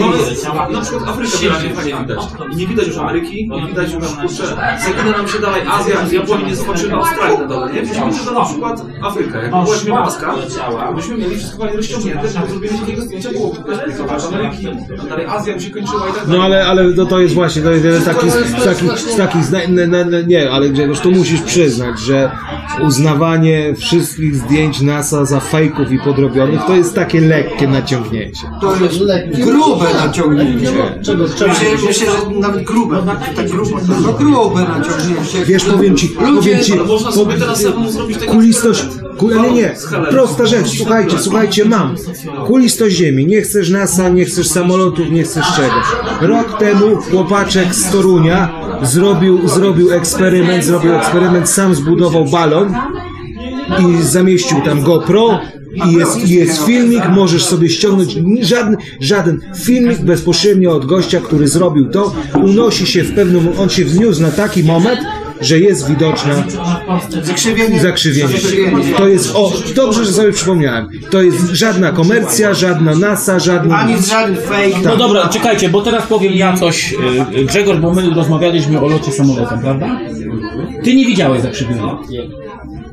mamy na przykład Afrykę wyraźnie fajnie widać. I nie widać już Ameryki, nie widać już, kurczę, zaginę nam się dalej Azja, Japonia nie zobaczymy Australii na dole, nie? Widzimy tylko na przykład Afrykę. To byśmy mieli wszystko fajnie rozciągnięte, zrobienie takiego zdjęcia było komplikować Ameryki, a dalej Azja by się kończyła i tak dalej. No ale, ale to, to jest właśnie, to jest jeden z takich, z takich, z takich zna, ne, ne, ne, nie, ale Grzegorz, tu musisz przyznać, że uznawanie wszystkich zdjęć NASA za fejków i podrobionych, to jest takie lekkie naciągnięcie. To jest grube naciągnięcie. Czego, czego? Myślę, myślę, że nawet grube. Tak grube. No grube naciągnięcie. Wiesz, powiem ci, powiem ci, Ale można sobie po- teraz samemu zrobić taką kulistość, ku, nie, nie, prosta rzecz, słuchajcie, słuchajcie, mam, kulistość ziemi, nie chcesz NASA, nie chcesz samolotów, nie chcesz czegoś. Rok temu chłopaczek z Torunia zrobił, zrobił eksperyment, zrobił eksperyment, sam zbudował balon i zamieścił tam GoPro i jest, i jest filmik, możesz sobie ściągnąć. Żaden, żaden filmik bezpośrednio od gościa, który zrobił to, unosi się w pewnym, on się wzniósł na taki moment, że jest widoczna Zakrzywienie. zakrzywienie. To jest, o, dobrze, że sobie przypomniałem, to jest żadna komercja, żadna NASA, żadna... Ani żaden fake. No dobra, czekajcie, bo teraz powiem ja coś. y, Grzegorz, bo my rozmawialiśmy o locie samolotem, prawda? Ty nie widziałeś zakrzywienia.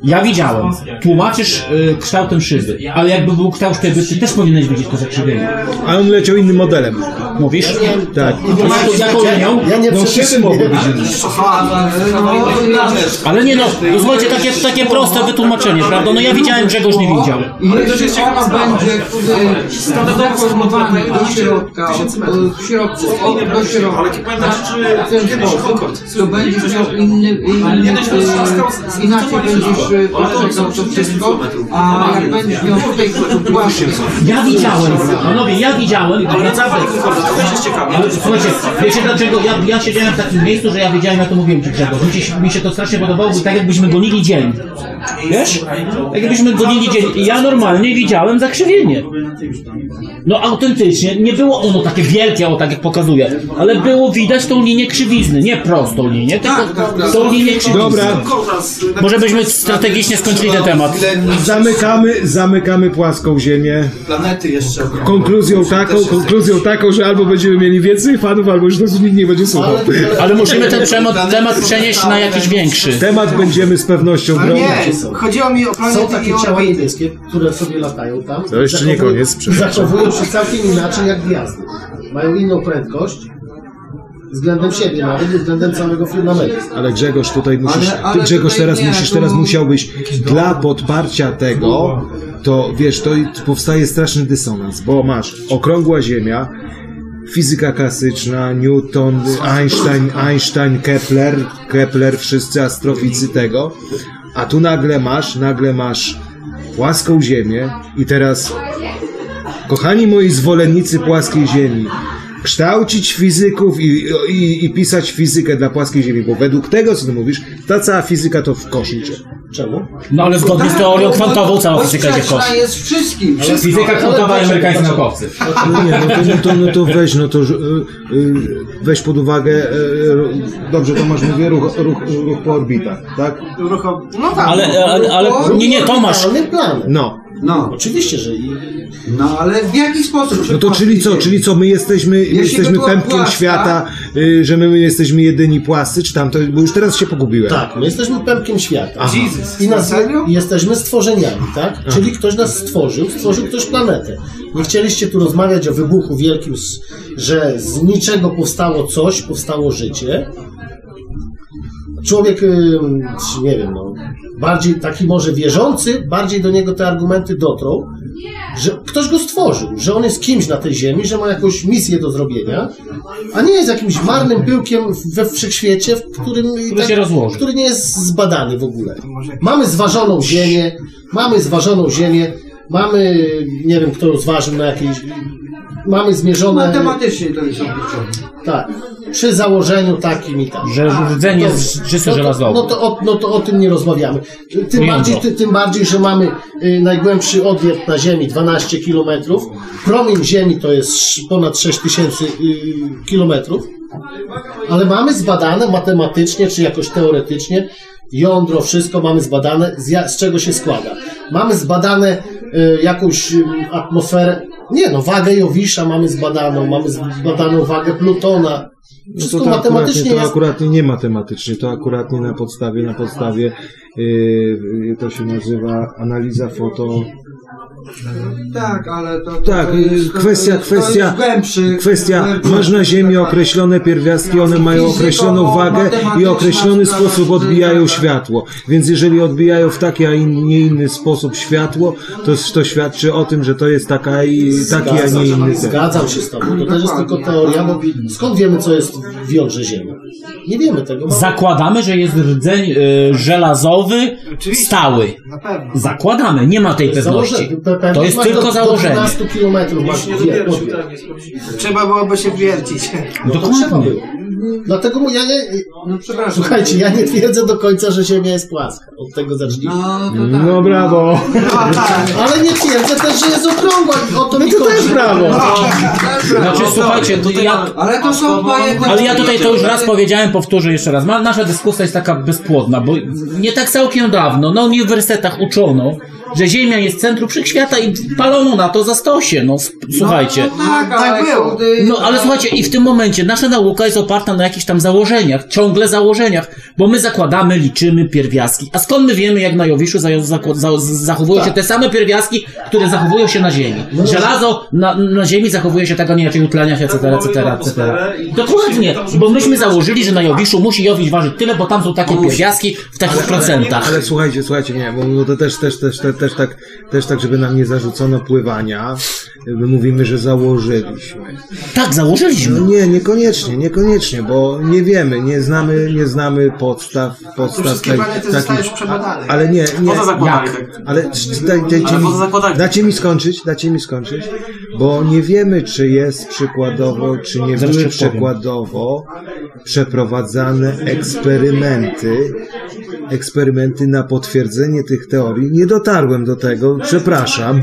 Ja widziałem. Tłumaczysz y, kształtem szyby, ale jakby był kształt szyby, ty też powinieneś wiedzieć to zakrzywienie. A on leciał innym modelem. Mówisz? Tak. Jaką linią? Ja nie no, szyby mogły być inne. Ale nie no, pozwólcie takie, takie proste wytłumaczenie, prawda? No ja widziałem, Grzegorz nie widział. Jeśli ona będzie zaformowany do środka, w środku, od- do środka, Ale pamiętasz, czy kiedyś sposób, Concord? to będziesz miał inny, inny inaczej będziesz e, postrzegał to wszystko, a jak będziesz miał tutaj właśnie Ja widziałem, panowie, ja widziałem, naprawdę. Ale słuchajcie, wiecie dlaczego? Ja, ja siedziałem w takim miejscu, że ja wiedziałem, ja to mówiłem ci Grzegorz. Mi się, mi się to strasznie podobało, bo tak jakbyśmy gonili dzień. Wiesz? Tak jakbyśmy gonili dzień. I ja normalnie widziałem zakrzywienie. No autentycznie, nie było ono takie wielkie, o tak jak pokazuje, ale było widać tą linię krzywizny, nie prostą linię, tylko tą linię krzywizny. Dobra. Może byśmy strategicznie skończyli ten temat. Zamykamy, zamykamy płaską ziemię. Planety jeszcze. Konkluzją taką, konkluzją taką, że albo będziemy mieli więcej fanów, albo już nas nikt nie będzie słuchał. Ale musimy ten temat, temat przenieść na jakiś większy. Temat będziemy z pewnością bronić. nie, chodziło mi o Są planety takie i ciała niebieskie, które sobie latają tam. To jeszcze nie koniec. Zachowują się całkiem inaczej jak gwiazdy. Mają inną prędkość względem siebie nawet i względem całego firmamentu. Ale Grzegorz, tutaj musisz, Ale- ale ty Grzegorz tutaj teraz nie, musisz, tu- teraz musiałbyś dla podparcia tego, to wiesz, to powstaje straszny dysonans, bo masz okrągła ziemia, fizyka klasyczna, Newton, Einstein, Einstein, Kepler, Kepler, wszyscy astroficy tego, a tu nagle masz, nagle masz płaską ziemię i teraz Kochani moi zwolennicy płaskiej ziemi, kształcić fizyków i, i, i pisać fizykę dla płaskiej ziemi, bo według tego, co ty mówisz, ta cała fizyka to w kosz idzie. Czemu? No ale zgodnie z teorią kwantową cała fizyka idzie w kosz. jest wszystkim. Fizyka kwantowa i amerykańscy naukowcy. No nie, no to, no to, no to weź, no to y, y, weź pod uwagę, y, dobrze Tomasz mówię, ruch, ruch, ruch po orbitach, tak? No tak. Ale, ale, ale nie, nie, Tomasz. plan. No. No. Oczywiście, że i... No ale w jaki sposób? No to czyli co, czyli co, my jesteśmy, my jesteśmy była pępkiem płaska- świata, y, że my jesteśmy jedyni płascy, czy tam, to, bo już teraz się pogubiłem. Tak, my jesteśmy pępkiem świata. Aha. I nas, jesteśmy stworzeniami, tak? Czyli ktoś nas stworzył, stworzył ktoś planetę. Nie chcieliście tu rozmawiać o wybuchu wielkim, s- że z niczego powstało coś, powstało życie. Człowiek, nie wiem, no, bardziej taki może wierzący, bardziej do niego te argumenty dotrą, że ktoś go stworzył, że on jest kimś na tej ziemi, że ma jakąś misję do zrobienia, a nie jest jakimś marnym pyłkiem we wszechświecie, w którym Który się rozłoży. który nie jest zbadany w ogóle. Mamy zważoną ziemię, mamy zważoną ziemię, mamy, nie wiem kto zważył na jakiejś, mamy zmierzone... Matematycznie to jest obliczone. Tak. Przy założeniu takim i tak. Że rdzenie To- jest czysto no żelazowe. no, to, o, no to o tym nie rozmawiamy. Tym bardziej, ty, tym bardziej, że mamy y, najgłębszy odwiert na Ziemi 12 km. Promień Ziemi to jest ponad 6000 y, kilometrów. Ale mamy zbadane matematycznie, czy jakoś teoretycznie, jądro, wszystko mamy zbadane, z, ja, z czego się składa. Mamy zbadane y, jakąś y, atmosferę, nie no, wagę Jowisza mamy zbadaną, mamy zbadaną wagę Plutona. No to, to, akuratnie, matematycznie to jest. akurat nie matematycznie, to akurat nie na podstawie, na podstawie yy, to się nazywa analiza foto. Tak, ale to... to Tak, to jest, kwestia, to kwestia, jest głębszy, kwestia, głębszy- masz na Ziemi określone pierwiastki, one mają określoną wagę i określony sposób odbijają światło. Więc jeżeli odbijają w taki, a in, nie inny sposób światło, to, to świadczy o tym, że to jest taka i, taki, a nie inny. Zgadzam się z Tobą. To też jest tylko teoria, bo skąd wiemy, co jest w jądrze Ziemi? Nie wiemy tego. Mamy... Zakładamy, że jest rdzeń y, żelazowy stały. Na pewno. Zakładamy, nie ma tej pewności. To jest tylko do, założenie. Do 12 kilometrów masz Nie tak nie. Trzeba byłoby się wiercić. No to trzeba było. Dlatego mu- ja nie... No przepraszam. Słuchajcie, ja nie twierdzę do końca, że Ziemia jest płaska. Od tego zacznijmy. No, to tak. No brawo. Ale nie twierdzę też, że jest okrągła o to mi to chodzi. też brawo. Znaczy, słuchajcie, to ja, Ale to są moje... ale ja tutaj to już raz powiedziałem, powtórzę jeszcze raz. Nasza dyskusja jest taka bezpłodna, bo nie tak całkiem dawno na uniwersytetach uczono, że Ziemia jest centrum wszechświata i palono na to za stosie. No słuchajcie. Tak, tak było. No ale słuchajcie, i w tym momencie nasza nauka jest oparta na jakichś tam założeniach, ciągle założeniach, bo my zakładamy, liczymy pierwiastki. A skąd my wiemy, jak na Jowiszu za, za, za, zachowują się te same pierwiastki, które zachowują się na Ziemi? Żelazo na, na Ziemi zachowuje się tak, a nie inaczej utleniach, etc., etc., etc. Dokładnie, bo myśmy założyli, że na Jowiszu musi Jowisz ważyć tyle, bo tam są takie pierwiastki w takich procentach. Ale słuchajcie, słuchajcie, nie, bo bo to też, też, też, też, też, tak, też tak, żeby nam nie zarzucono pływania, my mówimy, że założyliśmy. Tak, założyliśmy. No nie, niekoniecznie, niekoniecznie, bo nie wiemy, nie znamy, nie znamy podstaw, podstaw Wszystkie tej- takich- przebadane. Ale nie, nie. Poza zakładami, jak? tak. Ale daj, dajcie, Ale mi, poza zakładami. dacie mi skończyć, dacie mi skończyć, bo nie wiemy, czy jest przykładowo, czy nie Zaraz były przykładowo przeprowadzane eksperymenty, eksperymenty na potwierdzenie tych teorii. Nie dotarłem do tego, przepraszam,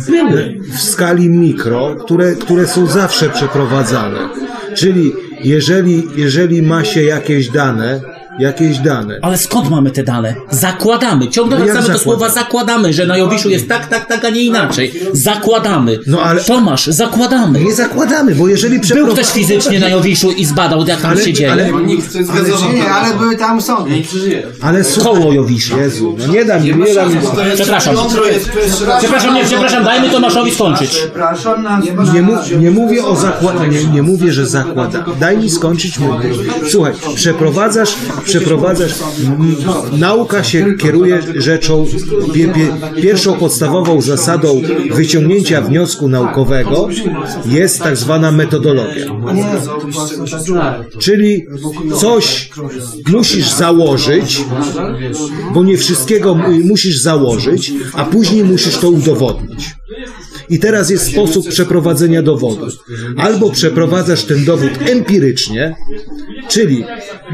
w skali mikro, które, które są zawsze przeprowadzane. Czyli jeżeli, jeżeli ma się jakieś dane, jakieś dane, Ale skąd mamy te dane? Zakładamy. Ciągle No wracamy do zakładamy? słowa zakładamy, że na Jowiszu jest tak, tak, tak, a nie inaczej. Zakładamy. No ale- Tomasz, zakładamy. nie zakładamy, bo jeżeli Był przeprowadza... ktoś fizycznie na Jowiszu i zbadał, jak tam Ale- się dzieje. ale- Nikt nie zgadza, że Nie, nie, ale były tam sądy. Ale Koło Jowisza. Jezu, no nie dam, nie dam mi... Przepraszam. Przepraszam, nie, przepraszam, dajmy Tomaszowi skończyć. Przepraszam. Nie, mu, nie mówię o zakładaniu, nie, nie mówię, że zakłada. Daj mi skończyć mówię. Słuchaj, przeprowadzasz, przeprowadzasz, nauka się kieruje rzeczą, pie, pie, pierwszą podstawową zasadą wyciągnięcia wniosku naukowego jest tak zwana metodologia. Czyli coś musisz założyć, bo nie wszystkiego musisz założyć, a później musisz to udowodnić. I teraz jest sposób przeprowadzenia dowodu. Albo przeprowadzasz ten dowód empirycznie, czyli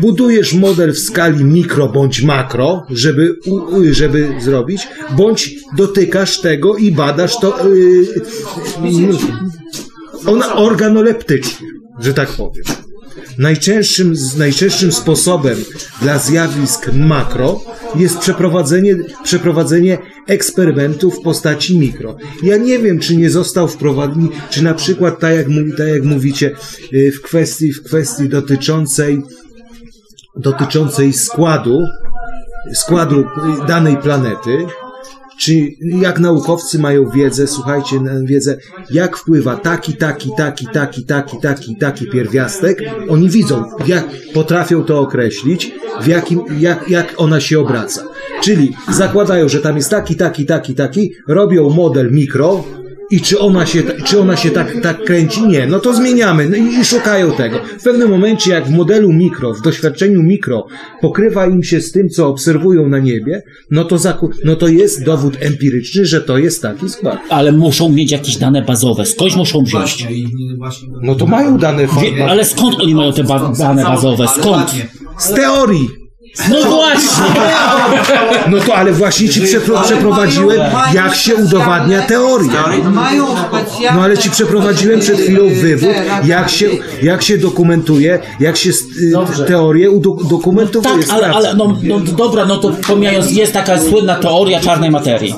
budujesz model w skali mikro bądź makro, żeby, żeby zrobić, bądź dotykasz tego i badasz to yy, organoleptycznie, że tak powiem. Najczęstszym, najczęstszym sposobem dla zjawisk makro jest przeprowadzenie, przeprowadzenie eksperymentu w postaci mikro. Ja nie wiem, czy nie został wprowadzony, czy na przykład, tak jak, tak jak mówicie, y, w kwestii, w kwestii dotyczącej, dotyczącej składu, składu danej planety, czy jak naukowcy mają wiedzę, słuchajcie, wiedzę, jak wpływa taki, taki, taki, taki, taki, taki, taki pierwiastek, oni widzą, jak potrafią to określić, w jakim, jak, jak ona się obraca. Czyli zakładają, że tam jest taki, taki, taki, taki, robią model mikro, i czy ona się, czy ona się tak, tak kręci? Nie. No to zmieniamy no i, i szukają tego. W pewnym momencie, jak w modelu mikro, w doświadczeniu mikro pokrywa im się z tym, co obserwują na niebie, no to, zaku, no to jest dowód empiryczny, że to jest taki skład. Ale muszą mieć jakieś dane bazowe. Skądś muszą wziąć. No to mają dane Wie, ale skąd oni mają te ba dane bazowe? Skąd? z teorii. No właśnie! No to ale właśnie ci przepro, przeprowadziłem, jak się udowadnia teorię. Mają specjalne... No ale ci przeprowadziłem przed chwilą wywód, jak się, jak się dokumentuje, jak się y, teorię udo- dokumentuje. Tak, ale, ale no, no dobra, no to pomijając, jest taka słynna teoria czarnej materii.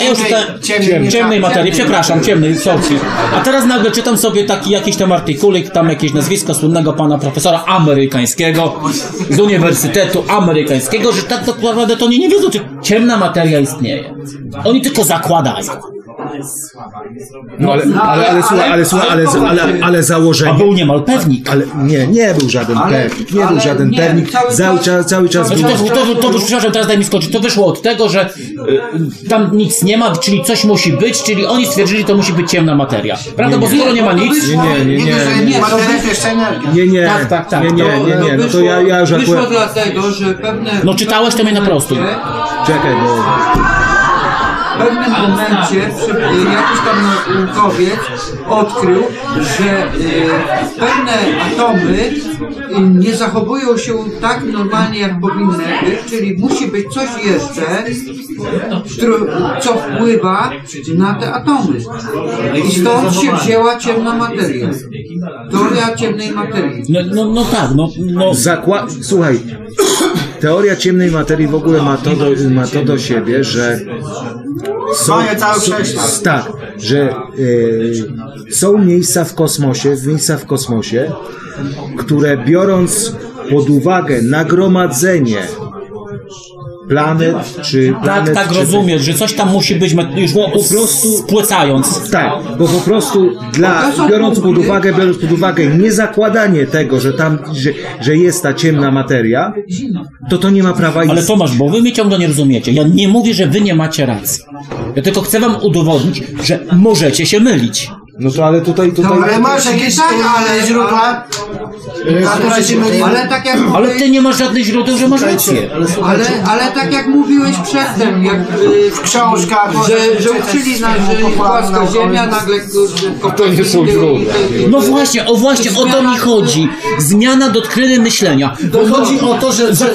A ja już Ciemnej- ciemnej materii, przepraszam, ciemnej, sorry. A teraz nagle czytam sobie taki jakiś tam artykulik, tam jakieś nazwisko słynnego pana profesora amerykańskiego z Uniwersytetu Amerykańskiego, że tak naprawdę to oni nie wiedzą, czy ciemna materia istnieje. Oni tylko zakładają. No ale, ale, ale, słuchaj, ale, słuchaj, ale, ale, ale, założenie. A był niemal pewnik. Ale nie, nie był żaden Ale- pewnik, nie był żaden nie, pewnik. cały Cały czas- czas, cały czas był. to, to, to, to, przepraszam, teraz daj mi skończyć. To wyszło od tego, że y, tam nic nie ma, czyli coś musi być, czyli oni stwierdzili, to musi być ciemna materia. Prawda? Bo skoro nie ma nic. Nie, nie, nie, nie. Nie, energia. Nie, nie, Tak, tak, tak. nie, nie, nie, nie, no to ja, ja już Wyszło dlatego, że pewne... No czytałeś, to mnie naprostuj. Czekaj, bo... W pewnym momencie przy- jakiś tam naukowiec odkrył, że y, pewne atomy y, nie zachowują się tak normalnie, jak powinny być, czyli musi być coś jeszcze, co wpływa na te atomy. I stąd się wzięła ciemna materia. Teoria ciemnej materii. No, no, no tak, no, no Zakła... Słuchaj, teoria ciemnej materii w ogóle ma to do, ma to do siebie, że są, tak, że e, są miejsca w kosmosie, miejsca w kosmosie, które biorąc pod uwagę nagromadzenie planet, czy Tak, planet, tak czy rozumiesz, że coś tam musi być już po prostu spłycając. tak, bo po prostu dla, biorąc pod uwagę, biorąc pod uwagę niezakładanie tego, że tam, że, że jest ta ciemna materia, to to nie ma prawa Ale istnieć. Tomasz, bo wy mnie ciągle nie rozumiecie. Ja nie mówię, że wy nie macie racji. Ja tylko chcę wam udowodnić, że możecie się mylić. No to ale tutaj, tutaj... Ale masz jakieś Tak, ale źródła? To, że się. Ale tak jak Ale ty nie masz żadnych źródeł, że masz rację. Ale, ale tak jak mówiłeś przedtem, jak y, w książkach, że, że uczyli nas, że płaska ziemia, nagle To nie są źródła. No właśnie, o właśnie, o to mi chodzi. Zmiana doktryny myślenia. To chodzi o to, że, że, że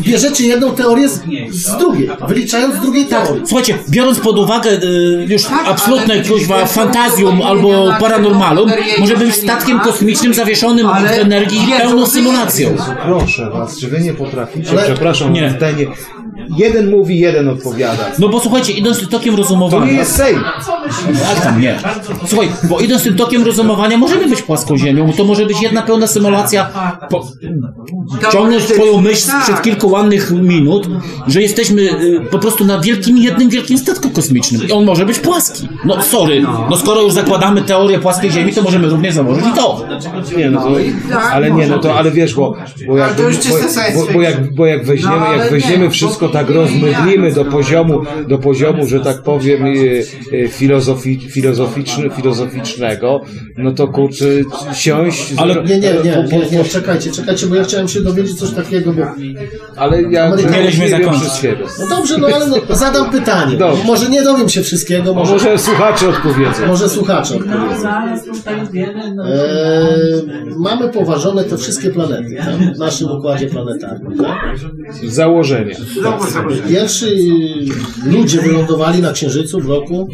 bierzecie jedną teorię z, z drugiej, wyliczając z drugiej teorii. Słuchajcie, biorąc pod uwagę y, już absolutne kuźwa fantazjum albo paranormalum, może być statkiem kosmicznym zawieszonym w energii pełną symulacją. Proszę was, czy wy nie potraficie, Ale- przepraszam, Nie. zdanie, jeden mówi, jeden odpowiada. No bo słuchajcie, idąc tym tokiem To rozumowania... nie jest Sejm. Jak tam nie? Słuchaj, bo idąc tym tokiem rozumowania możemy być płaską ziemią, to może być jedna pełna symulacja, po, ciągnąć twoją myśl sprzed kilku ładnych minut, że jesteśmy y, po prostu na wielkim, jednym wielkim statku kosmicznym i on może być płaski. No sorry, no skoro już zakładamy teorię płaskiej ziemi, to możemy również założyć i to. Nie, no to, ale nie, no to, ale wiesz, bo, bo, jak, Ale to już czyste bo, bo, bo, jak, bo jak weźmiemy, No, ale jak weźmiemy nie, wszystko tak rozmydlimy do poziomu, do poziomu, że tak powiem, e, e, filozofi, filozoficzny, filozoficznego, no to kurczę, siąść... Ale nie, nie, nie, po- nie, po- nie, czekajcie, czekajcie, bo ja chciałem się dowiedzieć coś takiego, bo... Ale ja wiem zakończyć. No dobrze, no ale no, zadam pytanie. Dobrze. Może nie dowiem się wszystkiego, Może, może, może słuchacze odpowiedzą. może słuchacze odpowiedzą. Eee, mamy poważone te wszystkie planety tak? w naszym układzie planetarnym. Tak? Założenie. Pierwszy y, ludzie wylądowali na Księżycu w roku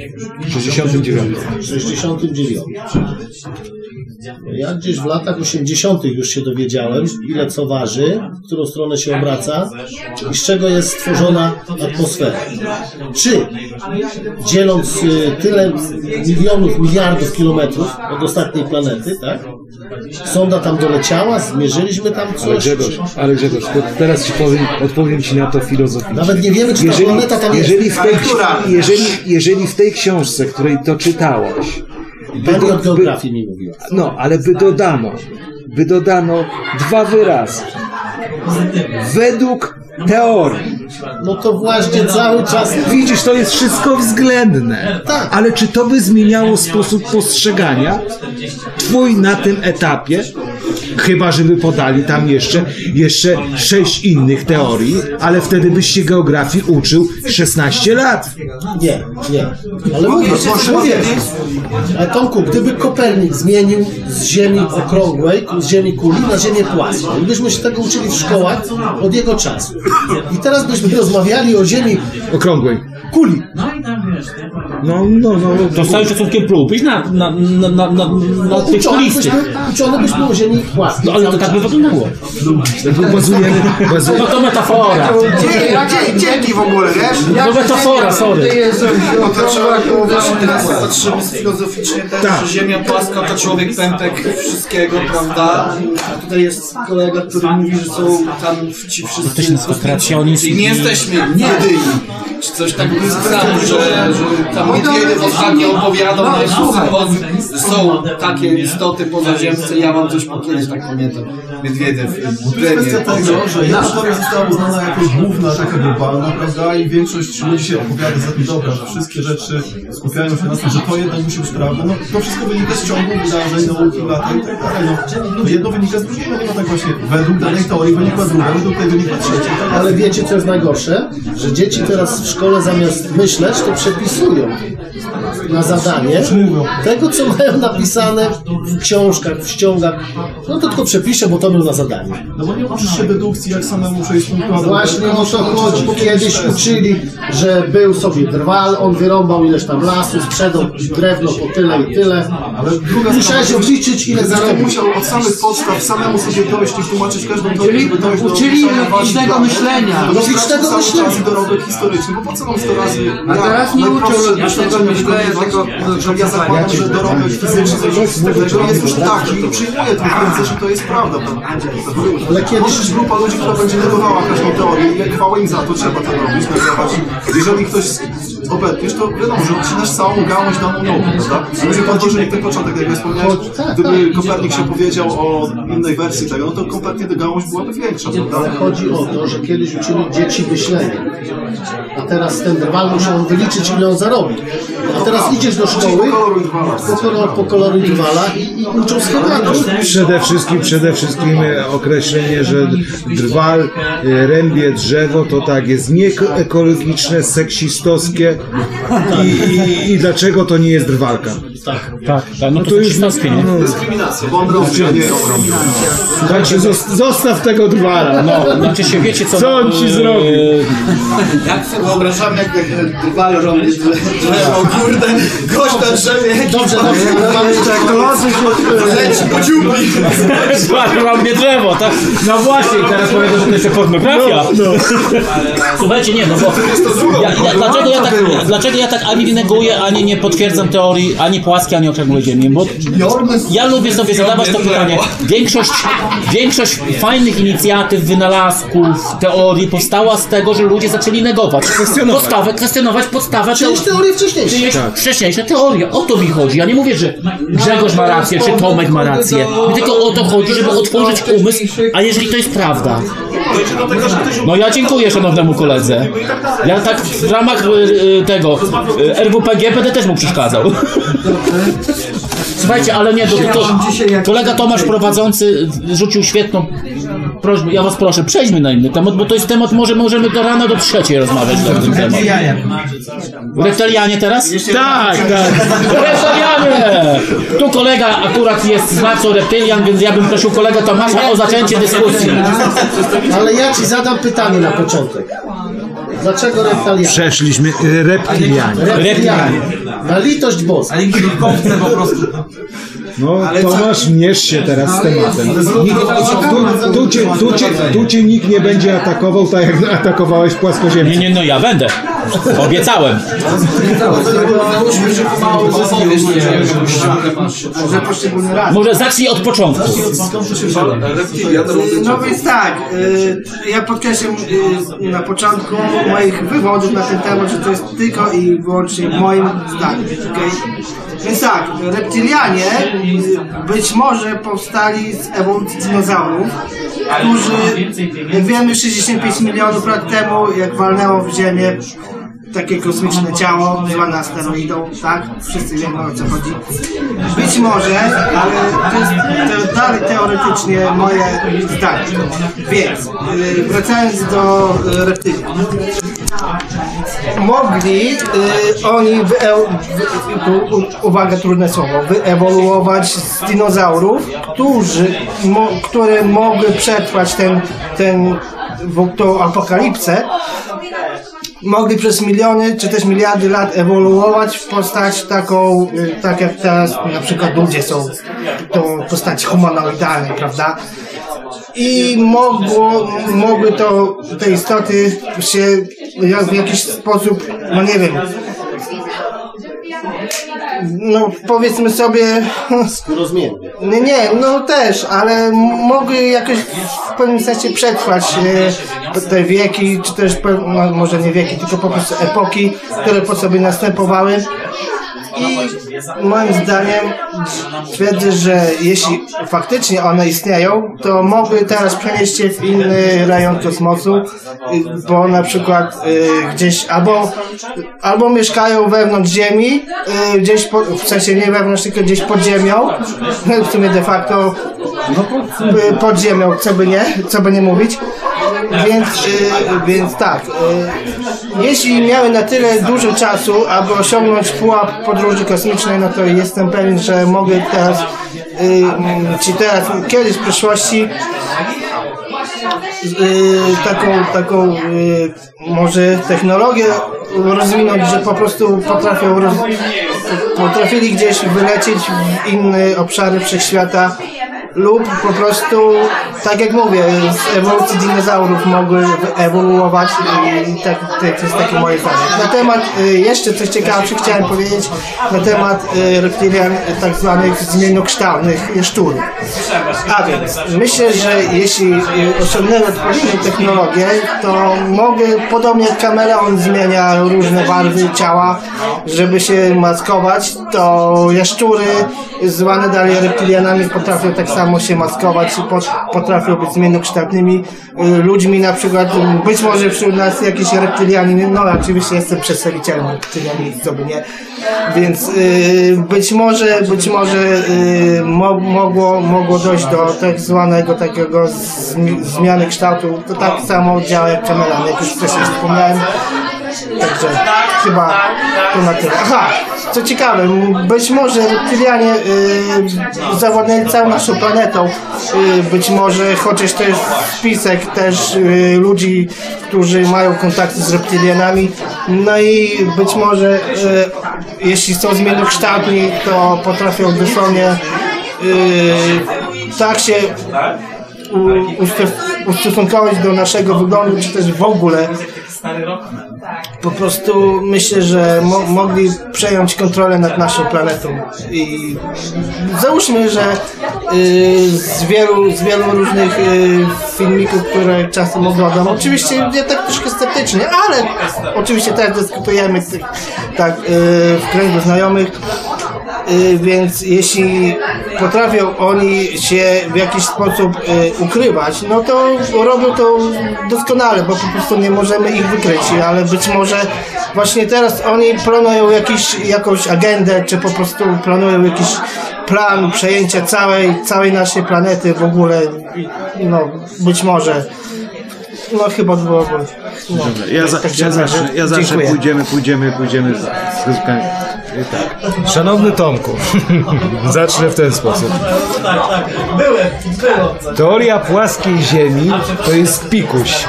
69. 69. Ja gdzieś w latach 80. już się dowiedziałem, ile co waży, w którą stronę się obraca i z czego jest stworzona atmosfera. Czy dzieląc y, tyle milionów, miliardów kilometrów od ostatniej planety, tak? Sonda tam doleciała, zmierzyliśmy tam Ale coś. Grzegorz, ale Grzegorz, to teraz ci powiem, odpowiem ci na to filozoficznie. Nawet nie wiemy, czy ta planeta tam jest. jeżeli w tej, jeżeli, jeżeli w tej książce, której to czytałaś, by Pani do- geografii mi mówiła. no, ale by dodano, by dodano dwa wyrazy. Według teorii. No to właśnie cały czas... Widzisz, to jest wszystko względne. Tak. Ale czy to by zmieniało sposób postrzegania twój na tym etapie? Chyba, żeby podali tam jeszcze, jeszcze sześć innych teorii, ale wtedy byś się geografii uczył 16 lat. Nie, nie. Ale mówię, mówię. Ale Tomku, gdyby Kopernik zmienił z Ziemi okrągłej, z Ziemi kuli na Ziemię płaską i byśmy się tego uczyli w szkołach od jego czasu. I teraz byśmy rozmawiali o Ziemi Okrągłej. kuli. No, no, no. To z całym szacunkiem próbuj na, na, na, na, na, na tych Uczony kulisty. byśmy, uczony byśmy o Ziemi płaskiej. No ale to tak by wyglądało. Bazujemy, No bazujemy. to metafora. Dzięki, dzięki w ogóle, wiesz? No metafora, sorry. Patrzymy filozoficznie też, Tak. że Ziemia płaska to człowiek pępek wszystkiego, prawda? A tutaj jest kolega, który mówi, że są tam ci wszyscy... Czyli nie jesteśmy jedyni. Czy coś tak błyskało, że, że tam Miedwiediew ostatnio opowiadał, No, że są takie istoty pozaziemsce. Ja wam coś kiedyś tak pamiętam. Miedwiediew, To jest kwestia tego, że jedna teoria została uznana jako główna, taka globalna, prawda? I większość ludzi się opowiada za tym, dobra, że wszystkie rzeczy skupiają się na tym, że to jednak musi być prawda. No to wszystko wynika z ciągu wydarzeń, nauki, lata i tak dalej. No, no jedno wynika z drugiego, no tak właśnie według danej teorii wynikła druga, według tej wynikła trzecia. Ale wiecie, co jest najgorsze? Że dzieci teraz w szkole zamiast myśleć, to przepisują na zadanie tego, co mają napisane w książkach, w ściągach no to tylko przepiszę, bo to był na zadanie. No bo nie uczysz się dedukcji, jak samemu przejść No właśnie o to chodzi. Kiedyś uczyli, że był sobie drwal, on wyrąbał ileś tam lasu, sprzedał drewno po tyle i tyle. Ale druga Musiałeś obliczyć ile zarobił. musiał od samych podstaw samemu sobie dojść i tłumaczyć każdą teorię, żeby dojść do uczyli. Myślenia. No, Logicznego cały myślenia. dorobek historyczny, bo po co mam 100 razy... A teraz nie uczą logicznego myślenia, tylko że ja zakładam, że dorobek fizyczny jest już taki i przyjmuję to w ręce, że to jest prawda. Ale kiedyś- Może być grupa ludzi, która będzie negowała każdą teorię i chwała im za to, trzeba to robić, negować. Jeżeli ktoś obetniesz, to wiadomo, że odcinasz całą gałąź daną nauki, prawda? Ludzie podłożyli ten początek, jak ja wspomniałem, tak, gdyby tak. Kopernik się powiedział o innej wersji tego, no to kompletnie ta gałąź byłaby większa, prawda? Ale chodzi o to, że kiedyś uczyli dzieci myślenia. A teraz ten drwal muszą wyliczyć, ile on zarobi. A teraz idziesz do szkoły, pokoloruj, pokoloruj drwala i, i uczą schematów. Przede wszystkim, przede wszystkim określenie, że drwal e, rębie drzewo, to tak jest nieekologiczne, seksistowskie i, i, i dlaczego to nie jest drwalka? Tak, tak, tak no to, to już seksistowskie, nie? no, Dyskryminacja, bo on robi, a nie robi. Zos- zostaw tego drwala. No, znaczy się, wiecie co... Co on ci e, zrobił? Jak sobie wyobrażam, jak drwal robi drzewo, kurde, gość na drzewie. Dobrze, dobrze. Mamy kolosy się leci po dziupli. Złapał mnie drzewo, tak? No właśnie, teraz powiedzą, że to jeszcze pornografia. Słuchajcie, nie, no bo ja, ja, dlaczego, ja tak, dlaczego ja tak ani nie neguję, ani nie potwierdzam teorii, ani płaskiej, ani okrągłej ziemi? Bo ja lubię sobie zadawać to pytanie. Większość, większość fajnych inicjatyw, wynalazków, teorii powstała z tego, że ludzie zaczęli negować. Podstawę, kwestionować podstawę Czyjeś teorie wcześniejsze. Czyjeś wcześniejsze teorie. O to mi chodzi. Ja nie mówię, że Grzegorz ma rację, czy Tomek ma rację. Mi tylko o to chodzi, żeby otworzyć umysł, a jeżeli to jest prawda. Dojdzie do tego, że ktoś No ja dziękuję szanownemu koledze. Ja tak w ramach y, y, tego y, RWPG będę też mu przeszkadzał. Słuchajcie, ale nie, to, to, kolega Tomasz prowadzący rzucił świetną prośbę. Ja was proszę, przejdźmy na inny temat, bo to jest temat, może możemy do rana do trzeciej rozmawiać na ten temat. Reptilianie teraz? Tak, tak. Reptilianie! Tu kolega akurat jest znawcą reptilian, więc ja bym prosił kolegę Tomasza o zaczęcie dyskusji. Ale ja ci zadam pytanie na początek. Dlaczego reptilianie? Przeszliśmy reptilianie. Reptilianie. Na litość boską. Ale po prostu. No, Tomasz, mierz się teraz z tematem. Nikt, tu, tu, cię, tu, cię, tu cię nikt nie będzie atakował tak, jak atakowałeś płaskoziemców. Nie, nie, no ja będę. Obiecałem. Może zacznij od początku. No więc tak, y, ja podkreślam y, na początku moich wywodów na ten temat, że to jest tylko i wyłącznie moim zdaniem. okej? Więc tak, reptilianie y, być może powstali z ewolucji dinozaurów, którzy, jak wiemy, 65 milionów lat temu, jak walnęło w ziemię takie kosmiczne ciało zwane asteroidą, tak? Wszyscy wiemy o co chodzi. Być może, ale to jest to dalej teoretycznie moje zdanie. Więc, yy, wracając do yy, reptylian. Mogli yy, oni, wy, u- uwaga, trudne słowo, wyewoluować z dinozaurów, którzy, mo, które mogły przetrwać ten, ten, apokalipsę, mogli przez miliony czy też miliardy lat ewoluować w postać taką, y, tak jak teraz na przykład ludzie są tą postać humanoidalnej, prawda? I mogło, mogły to, te istoty się w jakiś sposób, no nie wiem, no powiedzmy sobie... Skórozmiennie. Nie, no też, ale mogły jakoś w pewnym sensie przetrwać e, te wieki, czy też, no, może nie wieki, tylko po prostu epoki, które po sobie następowały. I moim zdaniem twierdzę, że jeśli faktycznie one istnieją, to mogły teraz przenieść się w inny rejon kosmosu, y, bo na przykład y, gdzieś albo, albo mieszkają wewnątrz Ziemi, y, gdzieś po, w sensie nie wewnątrz, tylko gdzieś pod ziemią, w sumie de facto y, pod ziemią, co by nie, co by nie mówić. Więc, y, więc tak, y, jeśli miały na tyle dużo czasu, aby osiągnąć pułap podróży kosmicznej, no to jestem pewien, że mogę teraz mm, czy teraz, kiedyś w przyszłości taką, taką może technologię rozwinąć, że po prostu potrafią roz, potrafili gdzieś wylecieć w inne obszary wszechświata lub po prostu, tak jak mówię, z ewolucji dinozaurów mogły ewoluować i tak, to jest takie moje zdanie. Na temat, y, jeszcze coś ciekawsze chciałem powiedzieć, na temat y, reptilian tak zwanych zmiennokształtnych jaszczurów. A więc, myślę, że jeśli y, osiągnę odpowiednią technologię, to mogę, podobnie jak kameleon zmienia różne barwy ciała, żeby się maskować, to jaszczury zwane dalej reptilianami potrafią tak samo się maskować potrafią być zmiennokształtnymi y, ludźmi, na przykład y, być może wśród nas jakiś reptilianin, no oczywiście jestem przedstawicielem by nie, więc y, być może, być może mo, mogło, mogło dojść do tak zwanego takiego zmi, zmiany kształtu, to tak samo działa jak kameran, jak już wcześniej wspomniałem, Także chyba to na tyle. Aha, co ciekawe, być może reptilianie y, zawładnęli całą naszą planetą. Y, być może, chociaż to jest spisek też y, ludzi, którzy mają kontakty z reptilianami. No i być może, y, jeśli są zmiennokształtni, to potrafią dosłownie y, tak się ustosunkować do naszego wyglądu, czy też w ogóle po prostu myślę, że mo mogli przejąć kontrolę nad naszą planetą. I załóżmy, że y, z, wielu, z wielu różnych y, filmików, które czasem oglądam, oczywiście ja tak troszkę sceptycznie, ale oczywiście teraz dyskutujemy tak, tak y, w kręgu znajomych, Y, więc jeśli potrafią oni się w jakiś sposób y, ukrywać, no to robią to doskonale, bo po prostu nie możemy ich wykryć, ale być może właśnie teraz oni planują jakiś, jakąś agendę, czy po prostu planują jakiś plan przejęcia całej, całej naszej planety w ogóle, no być może. No chyba byłoby. No, Dobra, ja, za, tak ja zawsze, ja zawsze pójdziemy, pójdziemy, pójdziemy z, z. Tak. Szanowny Tomku, zacznę w ten sposób. Byłem. Teoria płaskiej Ziemi to jest pikuś.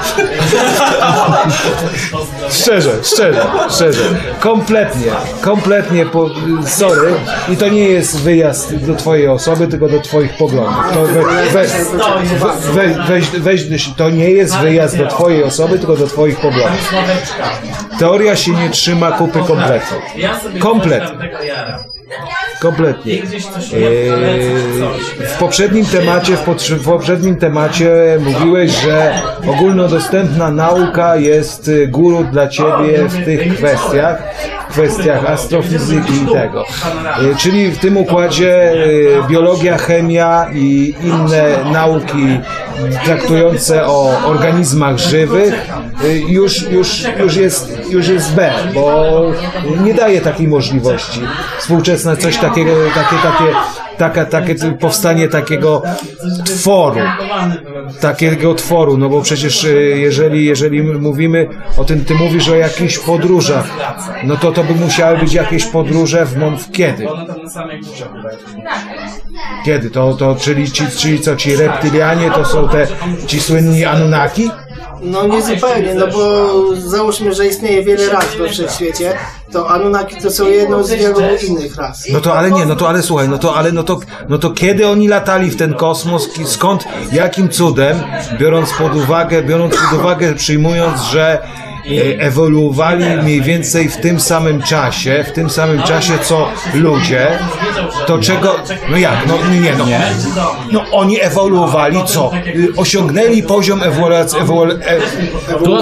Szczerze, szczerze, szczerze. Kompletnie, kompletnie, po, sorry. I to nie jest wyjazd do twojej osoby, tylko do twoich poglądów. To we, we, we, weź, weź, to nie jest wyjazd do twojej osoby, tylko do twoich poglądów. Teoria się nie trzyma kupy kompletnie. Kompletnie. Kompletnie. Eee, W poprzednim temacie, w, poprzednim temacie mówiłeś, że ogólnodostępna nauka jest y, guru dla ciebie w tych kwestiach, kwestiach astrofizyki i tego. E, Czyli w tym układzie e, biologia, chemia i inne nauki traktujące o organizmach żywych już, już, już, jest, już jest B, bo nie daje takiej możliwości. Współczesne coś takiego, takie, takie, taka, takie powstanie takiego tworu, takiego tworu, no bo przecież y, jeżeli, jeżeli mówimy o tym, ty mówisz o jakichś podróżach, no to to by musiały być jakieś podróże w, mom- w kiedy? Kiedy? To, to czyli, ci, czyli co, ci reptylianie to są te, ci słynni Anunnaki? No nie zupełnie, no bo załóżmy, że istnieje wiele ras we wszechświecie, to Anunnaki to są jedną z wielu innych ras. No to ale nie, no to ale słuchaj, no to ale no to, no to kiedy oni latali w ten kosmos, skąd, jakim cudem, biorąc pod uwagę, biorąc pod uwagę, przyjmując, że ewoluowali mniej więcej w tym samym czasie, w tym samym czasie co ludzie, to czego, no jak, no nie, nie no, no oni ewoluowali co? Osiągnęli poziom ewolucji, ewolu, e, Tu,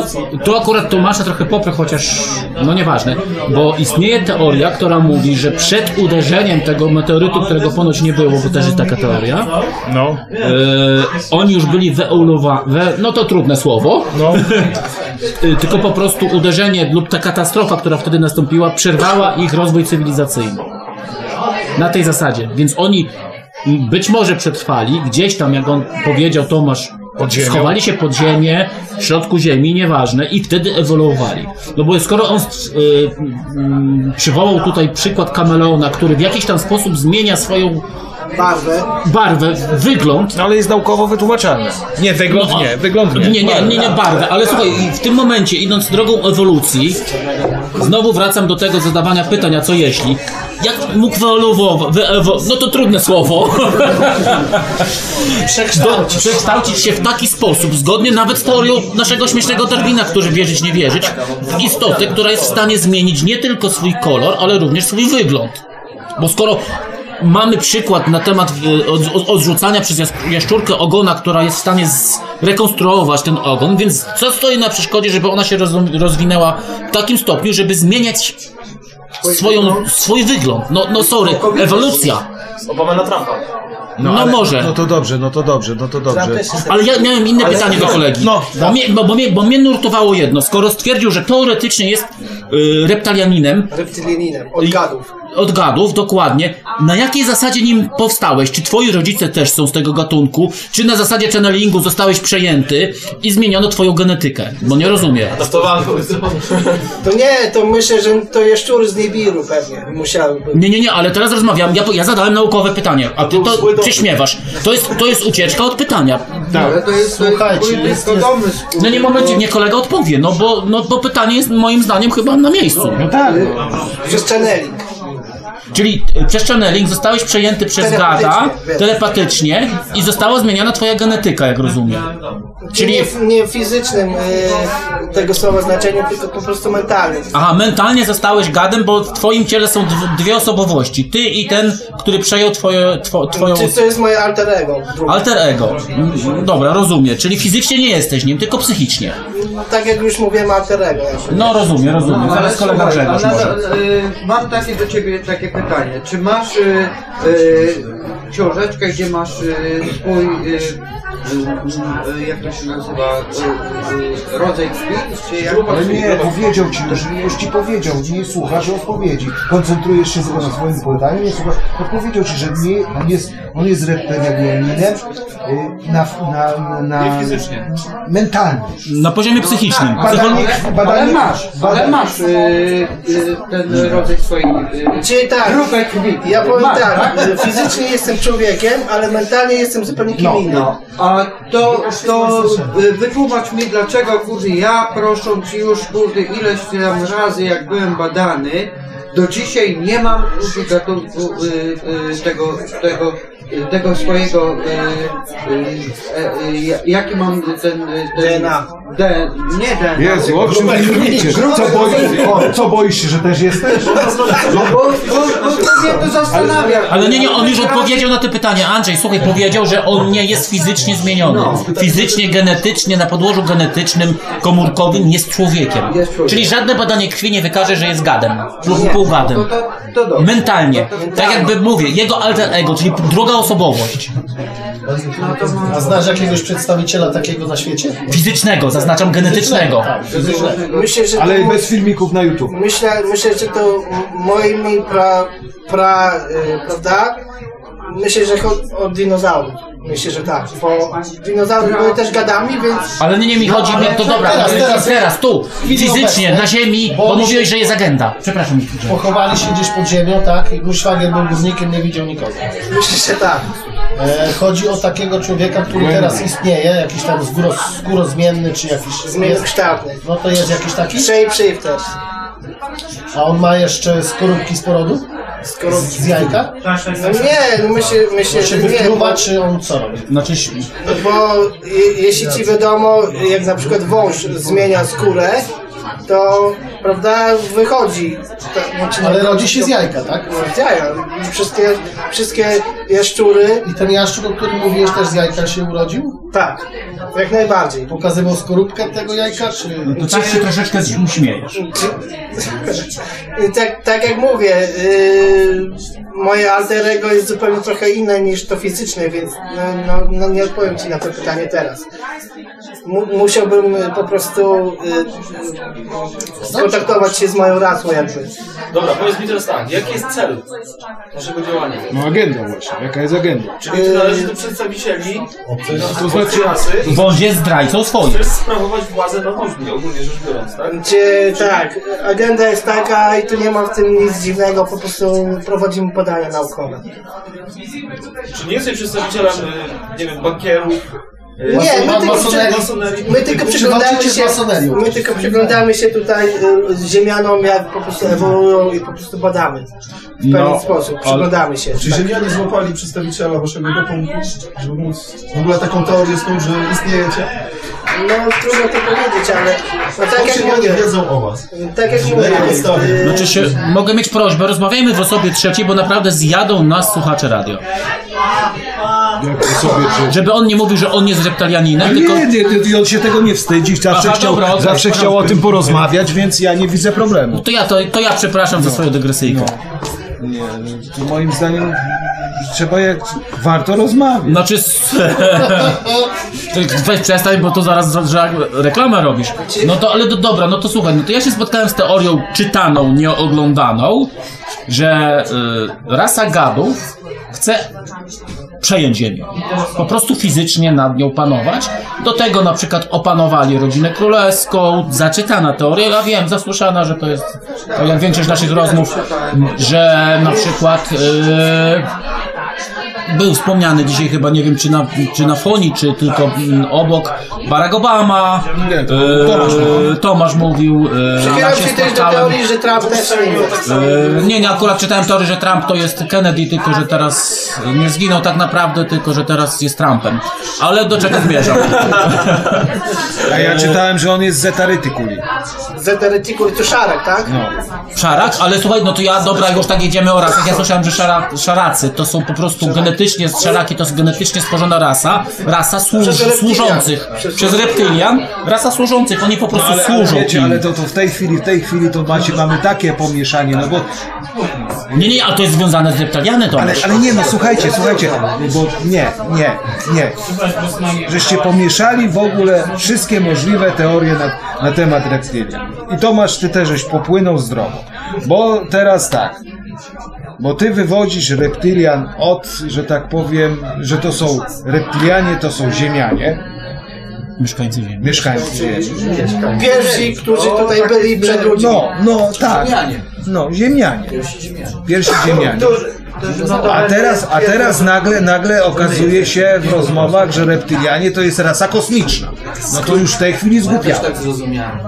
tu akurat Tomasza trochę poprę, chociaż no nieważne, bo istnieje teoria, która mówi, że przed uderzeniem tego meteorytu, którego ponoć nie było, bo też jest taka teoria, no. e, oni już byli wyolowani, we, no to trudne słowo, no. tylko po prostu uderzenie lub ta katastrofa, która wtedy nastąpiła, przerwała ich rozwój cywilizacyjny. Na tej zasadzie. Więc oni być może przetrwali, gdzieś tam, jak on powiedział Tomasz, Pod ziemią. schowali się pod ziemię, w środku ziemi, nieważne, i wtedy ewoluowali. No bo skoro on y, y, przywołał tutaj przykład kameleona, który w jakiś tam sposób zmienia swoją barwę. barwę, wygląd. No ale jest naukowo wytłumaczalne. Nie, wygląd nie, wygląd nie. Nie, nie, nie, nie barwę, ale słuchaj, w tym momencie, idąc drogą ewolucji, znowu wracam do tego zadawania pytań, a co jeśli? Jak mógł wyewoluować, wyewo... no to trudne słowo, Przekształcić. przekształcić się w taki sposób, zgodnie nawet z teorią naszego śmiesznego Darwina, który wierzyć, nie wierzyć, w istotę, która jest w stanie zmienić nie tylko swój kolor, ale również swój wygląd. Bo skoro mamy przykład na temat e, od, od, odrzucania przez jas- jaszczurkę ogona, która jest w stanie zrekonstruować ten ogon, więc co stoi na przeszkodzie, żeby ona się roz, rozwinęła w takim stopniu, żeby zmieniać swoją, swój wygląd? No, no sorry, ewolucja. Obama na Trumpa. No, ale- może. No to dobrze, no to dobrze, no to dobrze. Ale ja miałem inne Ale- pytanie do kolegi. No, bo, mnie, bo, bo, mnie, bo mnie nurtowało jedno. Skoro stwierdził, że teoretycznie jest y, reptalianinem, Reptylianinem, od gadów. Od gadów, dokładnie. Na jakiej zasadzie nim powstałeś? Czy twoi rodzice też są z tego gatunku? Czy na zasadzie channelingu zostałeś przejęty i zmieniono twoją genetykę? Bo nie rozumiem. To nie, to myślę, że to jaszczury z Nibiru pewnie musiały być. Nie, nie, nie, ale teraz rozmawiam. Ja, ja zadałem naukowe pytanie, a ty to prześmiewasz. To jest, to jest ucieczka od pytania. Ale to jest, to jest Słuchajcie, jest- tylko domysł. No nie momencie, niech kolega odpowie, no bo, no bo pytanie jest moim zdaniem chyba na miejscu. No tak. Przez channeling. Czyli e, przez channeling zostałeś przejęty przez gada telepatycznie i została zmieniona twoja genetyka, jak rozumiem. Czyli nie, w- nie w fizycznym e, tego słowa znaczeniu, tylko po prostu mentalnym. Aha, mentalnie zostałeś gadem, bo w twoim ciele są dw- dwie osobowości. Ty i ten, który przejął twoje, two, twoją... Czy to jest moje alter ego? Alter ego. Dobra, rozumiem. Czyli fizycznie nie jesteś nim, tylko psychicznie. Tak jak już mówiłem, alter ego. No rozumiem, rozumiem. Zaraz kolega Grzegorz może. y, mam takie do ciebie takie pytanie. Czy masz y, y, książeczkę, gdzie masz y, swój, y, jak to się nazywa, rodzaj krwi? Czy jak Ale nie, powiedział ci już, już ci powiedział, nie słuchasz odpowiedzi. Koncentrujesz się tylko na swoim pytaniu, nie słuchasz. To powiedział ci, że nie, on jest, on jest reptilianinem na, na, na, fizycznie. mentalnie. Na poziomie psychicznym. Badanie, Ale badanie, masz, ale masz y, y, ten rodzaj swojej y, Czyli tak, grupę krwi. ja powiem Masz, tak, e, fizycznie jestem człowiekiem, ale mentalnie jestem zupełnie kim innym. No, a to, to y, wytłumacz mi dlaczego kurde ja proszę ci już kurde ileś tam razy jak byłem badany do dzisiaj nie mam gatunku y, y, tego, tego, y, tego swojego y, y, y, y, jaki mam ten, ten DNA. D, nie DNA Jezu, o czym wy mówicie? Co, boi, o, co boisz się, że też jesteś? no bo, bo, bo to mnie to zastanawia Ale nie, nie, on już odpowiedział na to pytanie. Andrzej, słuchaj, powiedział, że on nie jest fizycznie zmieniony. No. Fizycznie, genetycznie, na podłożu genetycznym, komórkowym jest człowiekiem. Jest człowiekiem. Czyli żadne badanie krwi nie wykaże, że jest gadem. Lub półgadem. Mentalnie. Tak jakby mówię, jego alter ego, czyli druga osobowość. A znasz jakiegoś przedstawiciela takiego na świecie? Fizycznego, zaznaczam genetycznego. Tak, fizycznego. Myślę, że Ale bez filmików na YouTube. myślę, myślę, że to moimi pra, pra y, prawda? Myślę, że od, od dinozaurów. Myślę, że tak, bo dinozaury były też gadami, więc Ale nie, nie mi chodzi, ale to dobra, teraz, teraz, teraz, tu, fizycznie, na ziemi, bo mówiłeś, że jest agenda. Przepraszam, Miki. Pochowali się gdzieś pod ziemią, tak? I mój szwagier był górnikiem, nie widział nikogo. myślę, że tak. E, chodzi o takiego człowieka, który teraz istnieje, jakiś tam skóro, skórozmienny, czy jakiś... Zmiennokształtny. No to jest jakiś taki? Shape shifter. A on ma jeszcze skorupki z porodu? Skorupki. Z jajka? No nie, no myślę, myślę, Czy że nie, wypluwa, bo, czy on co robi? Znaczy, bo je, jeśli ci wiadomo, jak na przykład wąż zmienia skórę, to, prawda, wychodzi. Znaczy, Ale rodzi się z jajka, tak? No, z jaja. Wszystkie, wszystkie jaszczury, I ten jaszczur, o którym mówiłeś, też z jajka się urodził? tak, jak najbardziej. Pokazywał skorupkę tego jajka, czy... to tak się troszeczkę śmiejesz. I tak, tak jak mówię, yy, moje alter ego jest zupełnie trochę inne niż to fizyczne, więc no, no, no nie odpowiem Ci na to pytanie teraz. Mu, musiałbym po prostu y, skontaktować się z moją rasą jakby. Dobra, powiedz mi teraz tak, jaki jest cel naszego działania? No agenda właśnie, jaka jest agenda? Czyli ty należy do przedstawicieli To znaczy, rasy Wąż jest zdrajcą swoich. chcesz sprawować władzę nad ludźmi, ogólnie rzecz biorąc, tak? Gdzie tak, agenda jest taka i tu nie ma w tym nic dziwnego, po prostu prowadzimy badania naukowe. Czy nie jesteś przedstawicielem, y, nie wiem, bankierów? Y, Nie, my tylko, masonerii? przy, my tylko przyglądamy się, my tylko przyglądamy się tutaj y, ziemianom, jak po prostu ewoluują i po prostu badamy. W pewien No, sposób, przyglądamy się. Czy tak. Ziemianie złapali przedstawiciela waszego gatunku, żeby móc w ogóle taką teorię snuć, że istniejecie? No trudno to powiedzieć, ale no, tak jak mówię, wiedzą o was. tak jak mówię, podstawie? y, Znaczy się, mogę mieć prośbę, rozmawiajmy w osobie trzeciej, bo naprawdę zjadą nas słuchacze radio. Żeby on nie mówił, że on jest reptalianinem, tylko... Nie, nie, nie, on się tego nie wstydzi, zawsze Aha, chciał, dobra, zawsze chciał o tym porozmawiać, więc ja nie widzę problemu. To ja, to, to ja przepraszam za swoją dygresyjkę. Nie, to moim zdaniem trzeba jak warto rozmawiać. Znaczy... Weź przestań, bo to zaraz za- że reklamę robisz. No to, ale to dobra, no to słuchaj, no to ja się spotkałem z teorią czytaną, nieoglądaną, że y, rasa gadów chce przejąć Ziemię. Po prostu fizycznie nad nią panować. Do tego na przykład opanowali rodzinę królewską. Zaczytana teoria, ja wiem, zasłyszana, że to jest, tak jak większość naszych rozmów, że na przykład yy, był wspomniany dzisiaj chyba, nie wiem czy na, czy na foni, czy tylko mm, obok Barack Obama. Tomasz Yy, Tomasz mówił. Yy, Przychylam ja się też do teorii, że Trump też nie jest. Yy, nie, nie, akurat czytałem teorię, że Trump to jest Kennedy, tylko że teraz nie zginął tak naprawdę, tylko że teraz jest Trumpem. Ale do czego zmierzam? A ja czytałem, że on jest z etarytykuli. Zeteretykuł to szarek, tak? No. Szarak? Ale słuchaj, no to ja, dobra, już tak jedziemy o rasach. Ja słyszałem, że szara, szaracy to są po prostu genetycznie, szaraki to jest genetycznie stworzona rasa, rasa służ, Przez służących. Przez- Przez reptylian, rasa służących, oni po prostu No, ale, służą wiecie, im. ale to, to w tej chwili, w tej chwili to macie, mamy takie pomieszanie, no bo Nie, nie, ale to jest związane z reptilianem, to Ale, ale nie, no słuchajcie, słuchajcie, bo nie, nie, nie. Żeście pomieszali w ogóle wszystkie możliwe teorie na, na temat reptilian. I Tomasz, ty też żeś popłynął zdrowo. Bo teraz tak, bo ty wywodzisz reptilian od, że tak powiem, że to są reptilianie, to są ziemianie. Mieszkańcy Ziemi. Mieszkańcy Ziemi. Pierwsi, którzy tutaj byli przed ludźmi. No, no tak. No, ziemianie. Pierwsi ziemianie. A teraz, a teraz nagle, nagle okazuje się w rozmowach, że reptylianie to jest rasa kosmiczna. No to już w tej chwili zgłupiałem. tak zrozumiałem.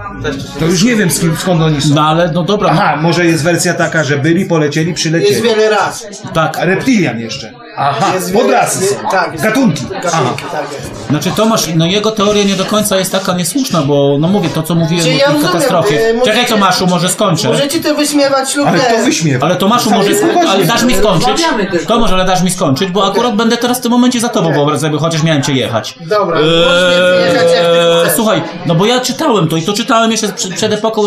To już nie wiem z kim, skąd oni są. No ale, no dobra. Aha, może jest wersja taka, że byli, polecieli, Jest przylecieli. wiele ras. Tak. A reptilian jeszcze. Aha, Jest podrasy są. Tak, jest- Gatunki. Aha. Gatunki, tak jest. Znaczy Tomasz, no jego teoria nie do końca jest taka niesłuszna, bo no mówię, to co mówiłem Czyli o ja tej katastrofie. możecie- Czekaj Tomaszu, może skończę. Możecie to wyśmiewać lub Ale kto wyśmiewa? Ale Tomaszu, może, ale dasz mi skończyć? To może, ale dasz mi skończyć, bo akurat będę teraz w tym momencie za tobą, wyobraź sobie, chociaż miałem cię jechać. Dobra, możesz jechać jak ty chcesz. Słuchaj, no bo ja czytałem to i to czytałem jeszcze przed, przed epoką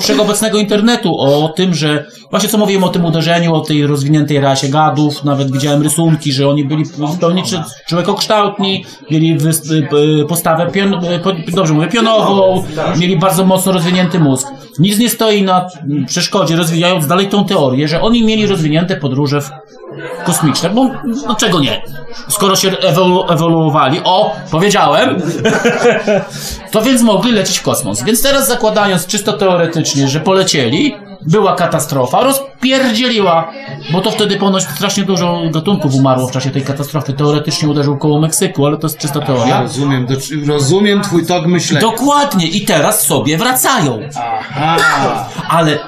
wszechobecnego internetu o tym, że właśnie co mówiłem o tym uderzeniu, o tej rozwiniętej rasie gadów, nawet widziałem rysunki, że oni byli zupełnie człowiekokształtni, mieli postawę pion, dobrze mówię, pionową, mieli bardzo mocno rozwinięty mózg. Nic nie stoi na przeszkodzie, rozwijając dalej tą teorię, że oni mieli rozwinięte podróże kosmiczne, bo no czego nie? Skoro się ewolu ewoluowali, o, powiedziałem, to więc mogli lecieć w kosmos. Więc teraz zakładając czysto teoretycznie, że polecieli, była katastrofa, rozpierdzieliła, bo to wtedy ponoć strasznie dużo gatunków umarło w czasie tej katastrofy. Teoretycznie uderzył koło Meksyku, ale to jest czysta teoria. Rozumiem, do, rozumiem twój tok myślenia. Dokładnie, i teraz sobie wracają. Aha. Ale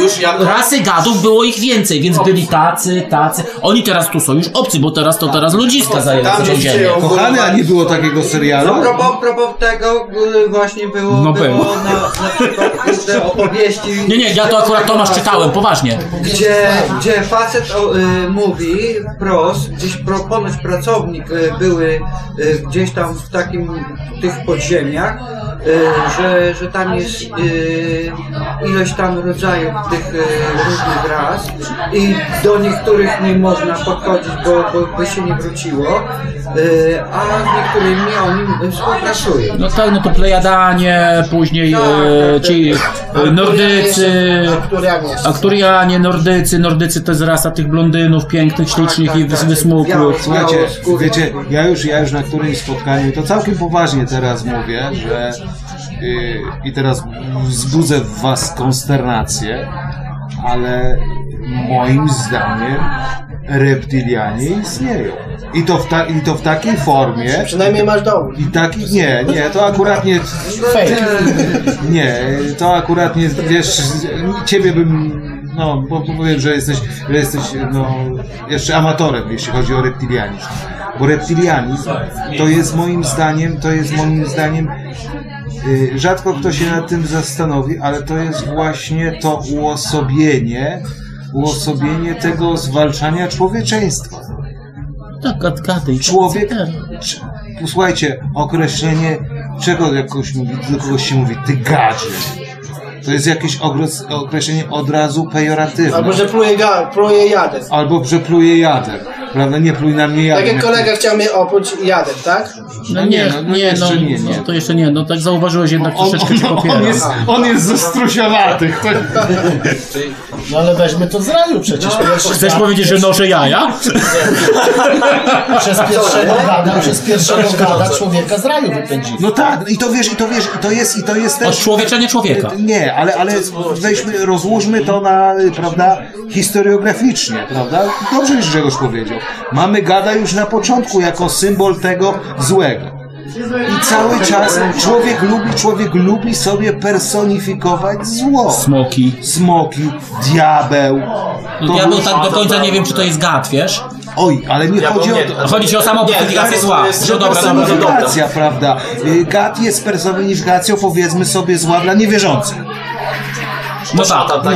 Już jak rasy gadów było ich więcej, więc byli tacy, tacy. Oni teraz tu są już obcy, bo teraz to teraz ludziska Tam tą ziemię. Kochany, a nie było takiego serialu? No, propos, propos tego y, właśnie było, No było było. na, na przykład opowieści. Nie, nie, ja to akurat Tomasz czytałem, poważnie. Gdzie, gdzie facet o, y, mówi wprost, gdzieś pro, pracownik y, były y, gdzieś tam w takim tych podziemiach, że, że tam jest y, ilość tam rodzajów tych y, różnych ras i do niektórych nie można podchodzić, bo, bo by się nie wróciło, y, a z niektórymi oni współpracują. No tak, no to Plejadanie, później e, ci e, Nordycy, Arkturianie jeszcze. Akturianie, Nordycy, Nordycy to jest rasa tych blondynów pięknych, ślicznych i wys- wysmukłych. Słuchajcie, wiecie, ja już, ja już na którymś spotkaniu, to całkiem poważnie teraz mówię, że i teraz wzbudzę w was konsternację, ale moim zdaniem reptylianie istnieją. I to w, ta, i to w takiej formie. Przynajmniej masz dowód. I taki, nie, nie, to akurat nie. Fake. Nie, to akurat nie, wiesz, ciebie bym, no, bo powiem, że jesteś, że jesteś, no, jeszcze amatorem, jeśli chodzi o reptilianizm. Bo reptilianizm to jest moim zdaniem, to jest moim zdaniem, rzadko kto się nad tym zastanowi, ale to jest właśnie to uosobienie, uosobienie tego zwalczania człowieczeństwa. Tak, gadgady. Człowiek, posłuchajcie, określenie, czego jakoś mówi, do kogoś się mówi, ty gadzie. To jest jakieś określenie od razu pejoratywne. Albo, że pluje, ga, pluje jadem. Albo, że pluje jadem. Prawda? Nie pluj na mnie jadem. Tak jak kolega chciał mnie opłuć jadem, tak? No nie, no, no nie, no, jeszcze nie, nie. no to jeszcze nie, no tak zauważyłeś jednak On- troszeczkę cię on- popieram. on jest- on jest ze strusiowatych. No ale weźmy to z raju przecież. Pierwszy Chcesz powiedzieć, że noszę jaja? Przez pierwszego gada, przez pierwszego gada człowieka z raju wypędzili. No tak, i to wiesz, i to wiesz, i to jest, i to jest też... Odczłowieczenie człowieka. Nie, ale, ale weźmy, rozłóżmy to na, prawda, historiograficznie, prawda? Dobrze już Grzegorz powiedział. Mamy gada już na początku jako symbol tego złego. I cały czas człowiek lubi, człowiek lubi sobie personifikować zło. Smoki. Smoki, diabeł. No, diabeł tak do końca nie wiem, czy to jest gad, wiesz? Oj, ale nie chodzi o to. Chodzi ci o samą personifikacja zła. Że personifikacja, prawda? Y, Gad jest personifikacją, powiedzmy sobie, zła dla niewierzących. No tak, No,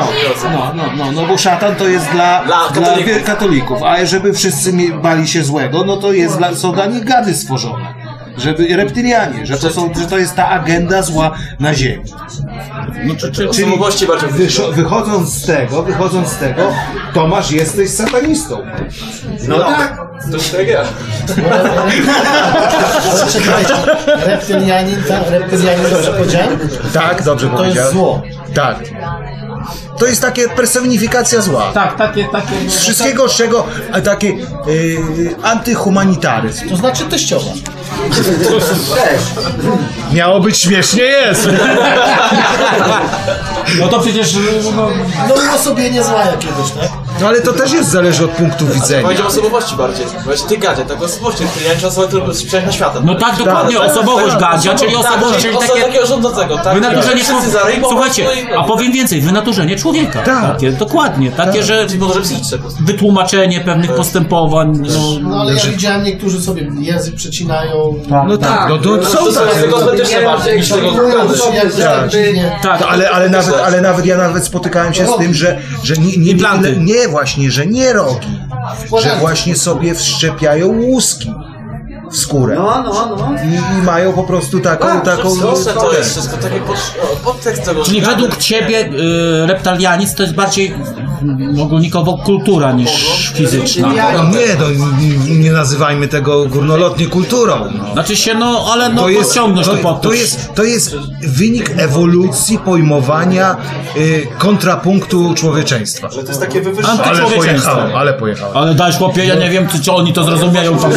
no, no, no, no bo szatan to jest dla, dla, katolików. wie- katolików, a żeby wszyscy bali się złego, no to jest dla, są dla nich gady stworzone. Żeby reptylianie, że to, są, że to jest ta agenda zła na ziemi. No, czy, czy, Czyli wyszo- wychodząc z tego, wychodząc z tego, Tomasz jesteś satanistą. No tak. To już tak ja. Czekajcie, reptylianin, tak, reptylianin dobrze powiedziałem? Tak, dobrze To powiedziałem. jest zło. Tak. To jest takie personifikacja zła. Tak, takie, takie... Z wszystkiego, z czego a takie yy, antyhumanitaryzm. To znaczy teściowa. Miało być śmiesznie, jest. No to przecież... No, No uosobienie zła jakiegoś, tak? No ale to też jest zależy od punktu widzenia. Chodzi o osobowości bardziej. Właśnie ty gadzie, tak osobowości, ja osobę, która sprzecha światem. No tak, dokładnie, osobowość gadzia, czyli osobowość, czyli takie... takiego rządzącego, tak? Wynaturzenie człowieka. Słuchajcie, i- a powiem więcej, wynaturzenie człowieka. Takie, dokładnie. Takie, że wytłumaczenie pewnych postępowań. No, No ale ja widziałem, niektórzy sobie język przecinają. No tak, no to są To są takie. kosmetyczne Tak. Tak, ale, ale, nawet, ale nawet ja nawet spotykałem się z tym, że, że nie, nie, nie, nie właśnie, że nie rogi, że właśnie sobie wszczepiają łuski w skórę. No, no, no. I, I mają po prostu taką, taką... Co to jest wszystko? Taki pod, podtekst tego. Czyli według ciebie y, reptalianizm to jest bardziej ogólnikowo kultura niż fizyczna. No nie, no, nie, nie nazywajmy tego górnolotnie kulturą. No. Znaczy się, no, ale no, podciągnąć to, to, pod to, jest, to jest wynik ewolucji pojmowania y, kontrapunktu człowieczeństwa. Że to jest takie Antyczłowieczeństwo. Ale pojechałem, ale pojechałem. Ale daj chłopie, ja nie wiem, czy, czy oni to zrozumieją. Tak,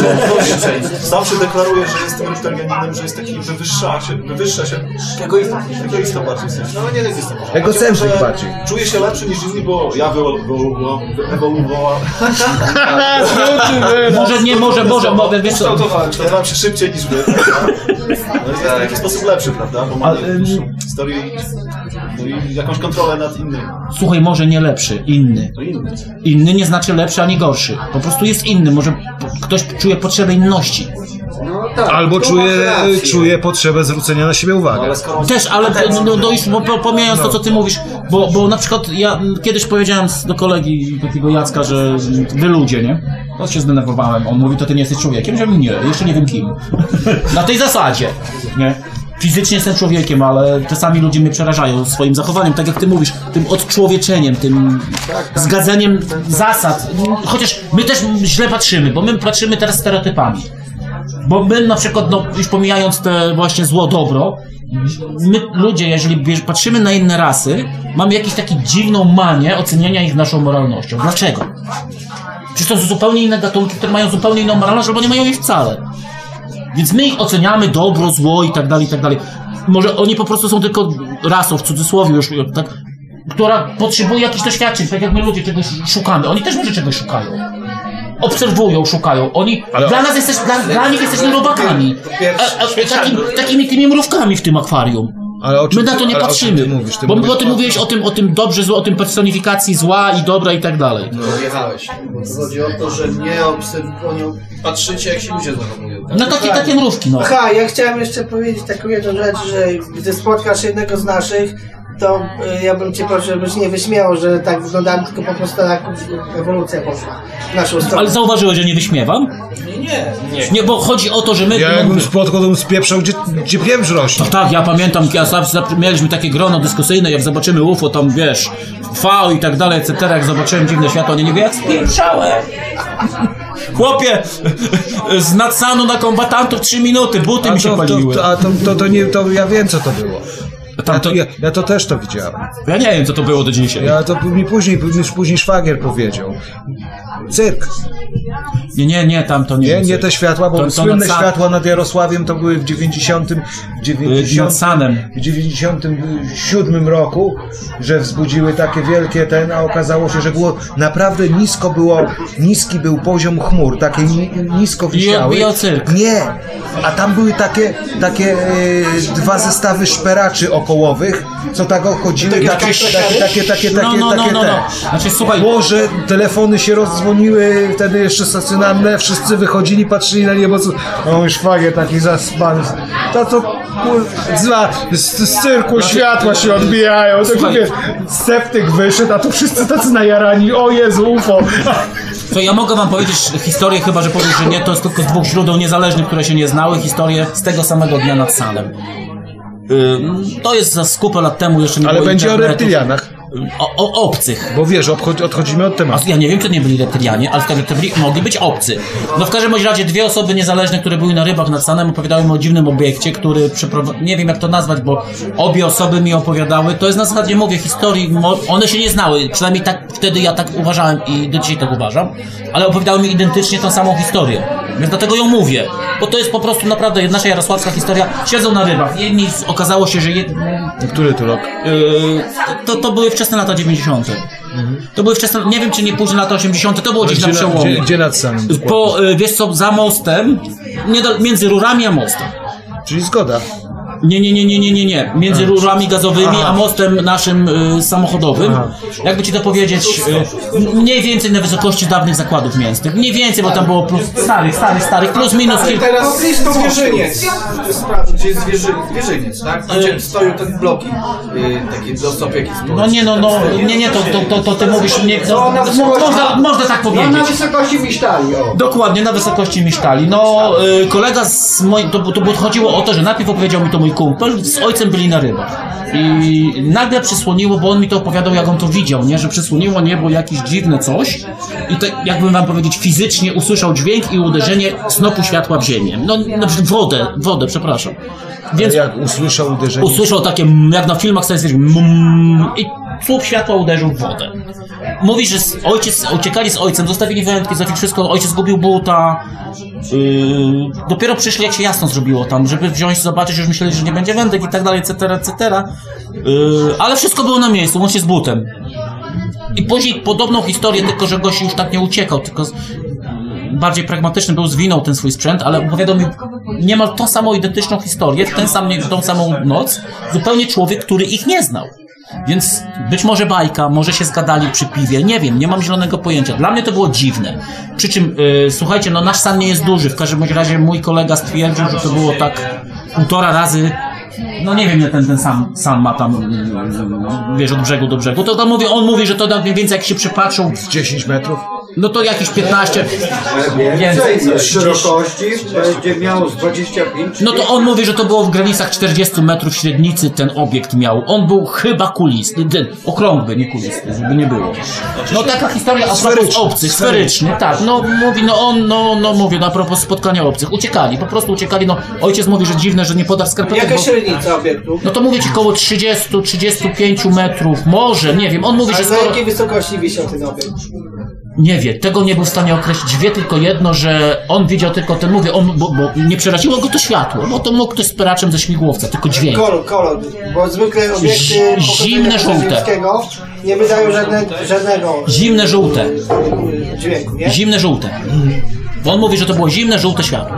Zawsze deklaruje, że jest tym reptilianinem, że jest taki wywyższa się, wywyższa się. Egoista. Egoista bardziej w sensie. No nie egoista. Egocentryk bardziej. Czuję się lepszy niż inni, bo ja wyewoluowałem. Może nie, może, może, może, wiesz co? Kształtowałem, kształtowałem się szybciej niż wy. No jest w jakiś sposób lepszy, prawda? Bo mam historię i, no i jakąś kontrolę nad innymi. Słuchaj, może nie lepszy, inny. Inny. Nie znaczy lepszy ani gorszy. Po prostu jest inny. Może ktoś czuje potrzebę inności. No tak. Albo to czuje, czuje potrzebę zwrócenia na siebie uwagi. Też, ale no, no, no już po- po- pomijając to, co ty mówisz, bo, bo na przykład ja kiedyś powiedziałem do kolegi takiego Jacka, że wy ludzie, nie? To się zdenerwowałem. On mówi, to ty nie jesteś człowiekiem? Ja mówię, nie, jeszcze nie wiem kim. na tej zasadzie, nie? Fizycznie jestem człowiekiem, ale czasami ludzie mnie przerażają swoim zachowaniem, tak jak ty mówisz, tym odczłowieczeniem, tym zgadzaniem zasad. Chociaż my też źle patrzymy, bo my patrzymy teraz stereotypami. Bo my na przykład, no, już pomijając te właśnie zło, dobro, my ludzie, jeżeli patrzymy na inne rasy, mamy jakąś taką dziwną manię oceniania ich naszą moralnością. Dlaczego? Przecież to są zupełnie inne gatunki, które mają zupełnie inną moralność, albo nie mają jej wcale. Więc my ich oceniamy dobro, zło i tak dalej, i tak dalej. Może oni po prostu są tylko rasą, w cudzysłowie już, tak, która potrzebuje jakichś doświadczeń, tak jak my ludzie czegoś szukamy. Oni też może czegoś szukają. Obserwują, szukają. Oni, dla nas jesteś, dla, dla nich jesteśmy robakami. A, a, takim, takimi tymi mrówkami w tym akwarium. Ale o czym My na to ty- nie ale o czym patrzymy. ty mówisz? Ty bo, mówisz bo ty o- mówiłeś o tym, o tym dobrze, zło, o tym personifikacji zła i dobra i tak dalej. Jechałeś. Chodzi o to, że nie obserwują, patrzycie jak się ludzie zachowują. No takie, takie mrówki, no. Aha, ja chciałem jeszcze powiedzieć taką jedną rzecz, że gdy spotkasz jednego z naszych, to y, ja bym cię prosił, żebyś nie wyśmiał, że tak wyglądamy, tylko po prostu tak ewolucja poszła w naszą stronę. Ale zauważyłeś, że nie wyśmiewam? Nie, nie. Nie, bo chodzi o to, że my... Ja no, jakbym spotkał, to bym spieprzał, gdzie, gdzie pieprz rośnie. Tak, tak, ja pamiętam, ja zawsze mieliśmy takie grono dyskusyjne, jak zobaczymy UFO, tam wiesz, V i tak dalej, etc., jak zobaczyłem dziwne światło, nie, nie wiem, jak spieprzałem. Chłopie, z Natsanu na kombatantów 3 minuty, buty mi się to, paliły. To, a to, to, to nie, to ja wiem co to było. Tam ja, to, ja, ja to też to widziałem. Ja nie wiem, co to było do dzisiaj. Ja to mi później, mi później szwagier powiedział. Cyrk. Nie, nie, nie, tam to nie Nie, nie te światła, bo To- to słynne nad światła nad Jarosławiem to były w 90, w 90, nad Sanem. w 97 roku, że wzbudziły takie wielkie ten, a okazało się, że było naprawdę nisko było, niski był poziom chmur, takie ni, nisko wisiały. odbijał cyrk. Nie, a tam były takie, takie e, dwa zestawy szperaczy co tak chodziły, takie, takie, takie, takie, takie, No, no, no, takie, no, te. no. Znaczy, słuchaj- Boże, telefony się rozdzwoniły, wtedy jeszcze stacjonarne, wszyscy wychodzili, patrzyli na niebo, co... O, mój szwagier taki zaspany. To co, kurwa, z, z cyrku światła się odbijają, to Słuchaj. wiesz, sceptyk wyszedł, a tu wszyscy tacy najarani, o Jezu, UFO. To ja mogę wam powiedzieć historię, chyba że powiesz, że nie, to jest tylko z dwóch źródeł niezależnych, które się nie znały, historię z tego samego dnia nad Sanem. Ym, To jest za skupę lat temu jeszcze nie Ale było będzie o internetu. reptylianach. O, o obcych. Bo wiesz, odchodzimy od tematu. A Ja nie wiem, czy nie byli reptylianie, ale w każdym razie mogli być obcy. No w każdym bądź razie dwie osoby niezależne, które były na rybach nad Sanem, opowiadały mi o dziwnym obiekcie, który przeprowadza... Nie wiem, jak to nazwać, bo obie osoby mi opowiadały. To jest na zasadzie, mówię, historii. One się nie znały, przynajmniej tak wtedy ja tak uważałem i do dzisiaj tak uważam, ale opowiadały mi identycznie tą samą historię. Więc dlatego ją mówię. Bo to jest po prostu naprawdę nasza jarosławska historia. Siedzą na rybach. Jedni okazało się, że... Jed... Który to rok? Yy, to, to były wczesne lata 90. To były wczesne, nie wiem czy nie późne lata 80. To było gdzieś na przełomie. gdzie, gdzie nad samym? Po, y, wiesz co, za mostem, do, między rurami a mostem. Czyli zgoda. Nie, nie, nie, nie, nie, nie, nie. Między rurami gazowymi a mostem naszym y, samochodowym. Jakby ci to powiedzieć, y, mniej więcej na wysokości dawnych zakładów mięsnych. Mniej więcej, bo tam było plus starych, starych, starych, plus minus kilka. teraz blisko zwierzyniec. Sprawdź, gdzie jest zwierzy, zwierzyniec, tak? Gdzie stoją te bloki, yy, takie dostopieki społeczne. No nie, no, no, nie, nie, to, to, to, to ty mówisz, nie, no, na wysokości- można, można tak No powiedzieć. na wysokości misztali, o. Dokładnie, na wysokości misztali. No, y, kolega z moim, to, to, to chodziło o to, że najpierw opowiedział mi to mój kumpel, z ojcem byli na rybach. I nagle przysłoniło, bo on mi to opowiadał, jak on to widział, nie? Że przysłoniło niebo jakieś dziwne coś i to, jakbym wam powiedzieć, fizycznie usłyszał dźwięk i uderzenie snopu światła w ziemię. No, no wodę, wodę, przepraszam. Więc Jak usłyszał uderzenie... usłyszał takie, jak na filmach science fiction, mm, i słup światła uderzył w wodę. Mówi, że ojciec, uciekali z ojcem, zostawili wędki, zostawili wszystko, ojciec zgubił buta. Yy, dopiero przyszli, jak się jasno zrobiło tam, żeby wziąć, zobaczyć, już myśleli, że nie będzie wędek i tak dalej, etc., etc. Yy, ale wszystko było na miejscu, łącznie z butem. I później podobną historię, tylko że gość już tak nie uciekał, tylko bardziej pragmatyczny był, zwinął ten swój sprzęt, ale opowiadał mi niemal tą samą identyczną historię, w ten sam, tą samą noc, zupełnie człowiek, który ich nie znał. Więc być może bajka, może się zgadali przy piwie, nie wiem, nie mam zielonego pojęcia. Dla mnie to było dziwne. Przy czym, yy, słuchajcie, no nasz san nie jest duży, w każdym razie mój kolega stwierdził, że to było tak półtora razy no nie wiem, ile ten, ten sam, sam ma tam, wiesz, od brzegu do brzegu. To, to mówi, on mówi, że to tak mniej więcej jak się przypatrzą... 10 metrów? No to jakieś 15... Więcej szerokości będzie miało z 25. No to on mówi, że to było w granicach 40 metrów średnicy ten obiekt miał. On był chyba kulisty, ten, okrągły, nie kulisty, żeby nie było. No taka historia a propos obcych, sferyczny, tak. No mówi, no on, no, no mówi, no a propos spotkania obcych. Uciekali, po prostu uciekali, no ojciec mówi, że dziwne, że nie poda w skarpetek, Jaka średnica obiektu? No to mówię ci koło 30-35 metrów, może, nie wiem. On mówi, A że za skoro... jakiej wysokości wisiał ten obiekt? Nie wie, tego nie był w stanie określić. Wie tylko jedno, że on widział tylko ten, mówię, on, bo, bo nie przeraziło go to światło, bo to mógł ktoś z peraczem ze śmigłowca, tylko dźwięk. Kolor, kolor, bo zwykle obiekty Zi- zimne żółte. nie wydają żadne, żadnego Zimne żółte. dźwięku, nie? Zimne żółte. Bo on mówi, że to było zimne żółte światło.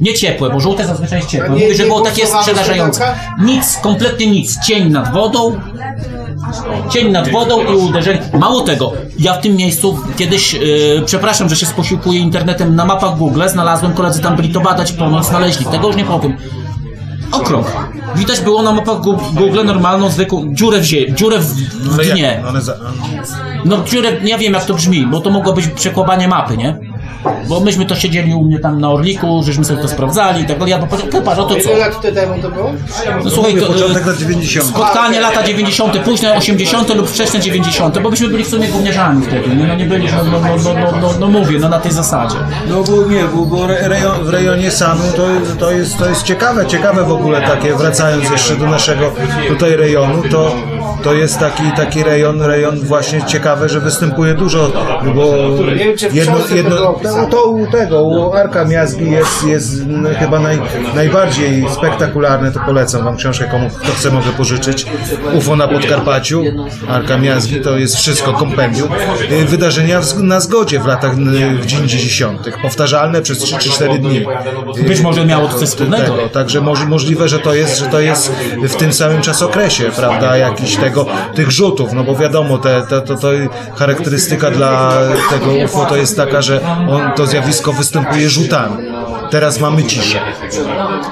Nie ciepłe, bo żółte zazwyczaj jest ciepłe. Mówi, że było takie światełka? Nic, kompletnie nic. Cień nad wodą. Cień nad wodą i uderzenie. Mało tego, ja w tym miejscu kiedyś, yy, przepraszam, że się sposiłkuję internetem, na mapach Google znalazłem, koledzy tam byli to badać, ponoć znaleźli, tego już nie powiem. Okrąg. Widać było na mapach Google normalną, zwykłą dziurę w ziemi, dziurę w, No dnie. Za... No dziurę, nie wiem jak to brzmi, bo to mogło być przekłamanie mapy, nie? Bo myśmy to siedzieli u mnie tam na Orliku, żeśmy sobie to sprawdzali i tak dalej. Ja powiedział, Keparz, a to co? Ile lat temu to było? No słuchaj, to, Początek lat 90. spotkanie lata 90., późne 80. lub wczesne 90., bo byśmy byli w sumie gówniarzami wtedy, nie? no nie byli, no, no, no, no, no, no mówię, no na tej zasadzie. No bo nie, bo, bo re- rejon, w rejonie Sanu to, to, jest, to jest ciekawe, ciekawe w ogóle takie, wracając jeszcze do naszego tutaj rejonu, to, to jest taki, taki rejon, rejon właśnie ciekawy, że występuje dużo, bo jedno, jedno, było to, u tego, u Arka Miazgi jest, jest no, chyba naj, najbardziej spektakularne, to polecam wam książkę, komu kto chce mogę pożyczyć, UFO na Podkarpaciu, Arka Miazgi, to jest wszystko, kompendium, Y, wydarzenia w, na zgodzie w latach y, w 90. powtarzalne przez 3 czy 4 dni. Być może miało to coś wspólnego. Tego, także moż, możliwe, że to jest, że to jest w tym samym czasokresie, prawda, jakiś tego, tych rzutów, no bo wiadomo, te, te, to, to charakterystyka dla tego UFO to jest taka, że on, to zjawisko występuje rzutami. Teraz mamy ciszę.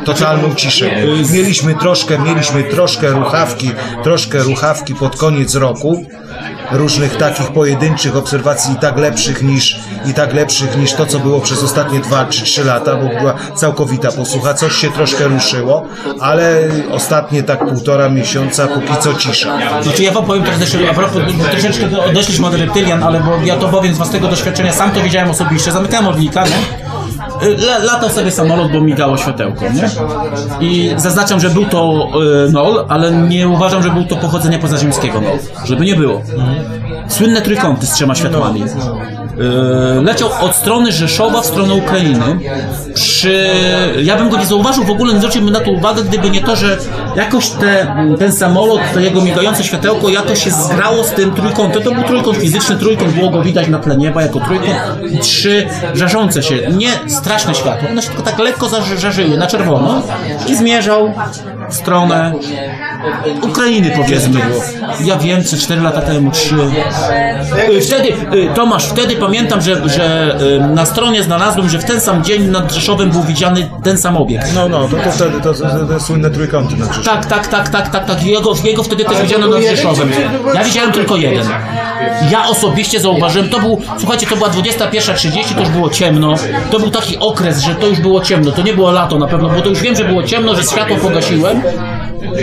Totalną ciszę. Mieliśmy troszkę, mieliśmy troszkę ruchawki, troszkę ruchawki pod koniec roku. Różnych takich pojedynczych obserwacji i tak lepszych niż, i tak lepszych niż to, co było przez ostatnie dwa czy trzy lata, bo była całkowita posłucha. Coś się troszkę ruszyło, ale ostatnie tak półtora miesiąca póki co cisza. Znaczy ja wam powiem teraz jeszcze, a propos, troszeczkę odeszliśmy od reptylian, ale bo ja to powiem z własnego doświadczenia, sam to widziałem osobiście, zamykałem odlika, nie? Y, La, latał sobie samolot, bo migało światełko, nie? I zaznaczam, że był to y, nol, ale nie uważam, że był to pochodzenia pozaziemskiego nol. Żeby nie było. Słynne trójkąty z trzema światłami. Y, leciał od strony Rzeszowa w stronę Ukrainy. Przy... Ja bym go nie zauważył, w ogóle nie zwróciłbym na to uwagę, gdyby nie to, że jakoś te, ten samolot, to jego migające światełko jakoś się zgrało z tym trójkątem. To był trójkąt fizyczny, trójkąt było go widać na tle nieba jako trójkąt trzy żarzące się, nie straszne światło, one się tylko tak lekko zaż- żarzyły na czerwono i zmierzał w stronę Ukrainy powiedzmy. Ja wiem, czy 4 lata temu, 3. Y, Wtedy, y, Tomasz, wtedy pamiętam, że, że y, na stronie znalazłem, że w ten sam dzień nad Rzeszowem był widziany ten sam obiekt. No, no, to, to wtedy to, to, to, słynne trójkąty na krzyżu. Tak, tak, tak, tak, tak, tak. Jego, jego wtedy też widziano nad Rzeszowem. Ja widziałem tylko jeden. Ja osobiście zauważyłem, to był, słuchajcie, to była 21.30, to już było ciemno. To był taki okres, że to już było ciemno. To nie było lato na pewno, bo to już wiem, że było ciemno, że światło pogasiłem.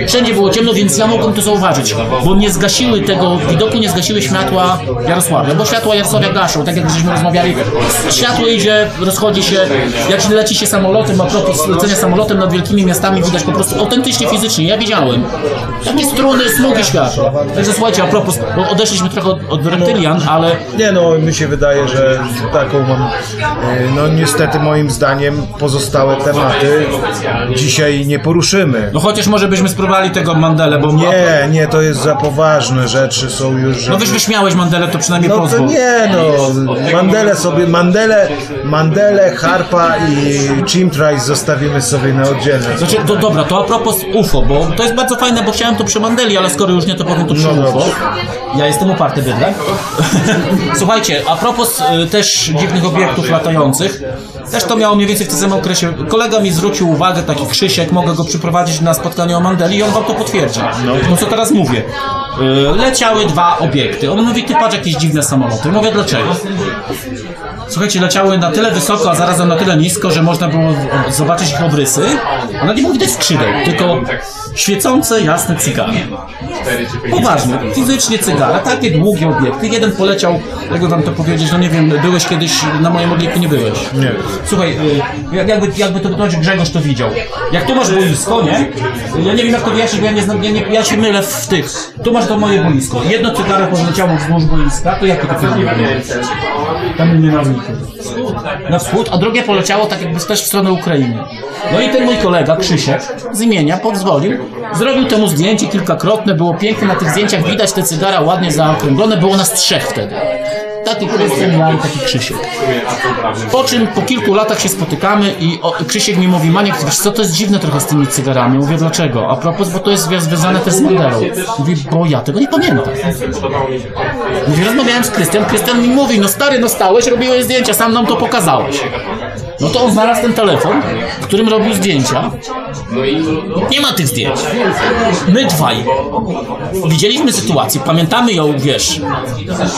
Wszędzie było ciemno, więc ja mogłem to zauważyć, bo nie zgasiły tego widoku, nie zgasiły światła Jarosławia, bo światła Jarosławia gaszą, tak jak żeśmy rozmawiali. Światło idzie, rozchodzi się, jak leci się samolotem, a propos lecenia samolotem nad wielkimi miastami, widać po prostu autentycznie fizycznie, ja widziałem. Takie struny, smugi światła. Także słuchajcie, a propos, bo odeszliśmy trochę od, od reptylian, ale Nie no, mi się wydaje, że taką mam, e, no niestety moim zdaniem pozostałe tematy dzisiaj nie poruszymy. no chociaż może byśmy spróbowali tego Mandelę, bo Nie, nie, to jest za poważne rzeczy są już, że... No weź wyśmiałeś Mandelę, to przynajmniej No pozwól. nie no, Mandele sobie, Mandele, Mandele, Harpa i Chimtrace zostawimy sobie na oddzielne. Znaczy, to, dobra, to a propos UFO, bo to jest bardzo fajne, bo chciałem to przy Mandeli, ale skoro już nie, to powiem to przy No UFO. Ja jestem uparty bydlak. Słuchajcie, a propos y, też dziwnych obiektów latających, też to miało mniej więcej w tym samym okresie. Kolega mi zwrócił uwagę, taki Krzysiek, mogę go przyprowadzić na spotkanie o Mandeli i on wam to potwierdzi. No co teraz mówię. Y, Leciały dwa obiekty. On mówi, ty patrz jakieś dziwne samoloty. Mówię, dlaczego? Słuchajcie, leciały na tyle wysoko, a zarazem na tyle nisko, że można było zobaczyć ich obrysy. Ona nie było widać skrzydeł, tylko świecące, jasne cygary. Poważnie, fizycznie cygara, takie długie obiekty. Jeden poleciał, jakby wam to powiedzieć, no nie wiem, byłeś kiedyś na moim obiekcie, nie byłeś. Nie. Słuchaj, y, jak- jakby, jakby to wytłumaczyć, Grzegorz to widział. Jak tu masz boisko, nie? Ja nie wiem jak to wyjaśnić, bo ja, nie znam, ja, nie, ja się mylę w tych. Tu masz to moje boisko. Jedno cygaro poleciało wzdłuż boiska, to jakie to filmy tam mnie na wschód. Na wschód, a drugie poleciało tak jakby też w stronę Ukrainy. No i ten mój kolega, Krzysiek, z imienia, pozwolił, zrobił temu zdjęcie kilkakrotne, było piękne, na tych zdjęciach widać te cygara ładnie zaokrąglone, było nas trzech wtedy. Taki Krystian, ja i taki Krzysiek. Po czym po kilku latach się spotykamy i o, Krzysiek mi mówi, Maniek, wiesz co, to jest dziwne trochę z tymi cygarami. Mówię, dlaczego? A propos, bo to jest zwią- związane też z Mandelą. Mówi, bo ja tego nie pamiętam. Mówi, rozmawiałem z Krystian, Krystian mi mówi, no stary, no stałeś, robiłeś zdjęcia, sam nam to pokazałeś. No to on znalazł ten telefon, w którym robił zdjęcia. Nie ma tych zdjęć. My dwaj widzieliśmy sytuację, pamiętamy ją, wiesz,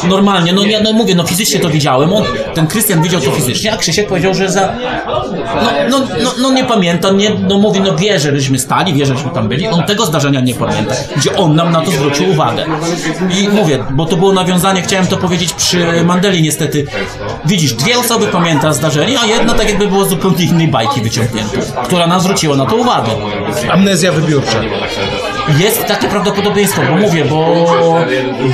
normalnie, no ja no mówię, no fizycznie to widziałem, on, ten Krystian widział to fizycznie, a Krzysiek powiedział, że za, no, no, no, no nie pamięta, nie, no mówi, no wie, że żeśmy stali, wie, żeśmy tam byli, on tego zdarzenia nie pamięta, gdzie on nam na to zwrócił uwagę. I mówię, bo to było nawiązanie, chciałem to powiedzieć przy Mandeli niestety, widzisz, dwie osoby pamięta zdarzenie, a jedna tak jakby było z zupełnie innej bajki wyciągnięte, która nam zwróciła na to uwagę. Amnezja wybiórcza. Jest takie prawdopodobieństwo, bo mówię, bo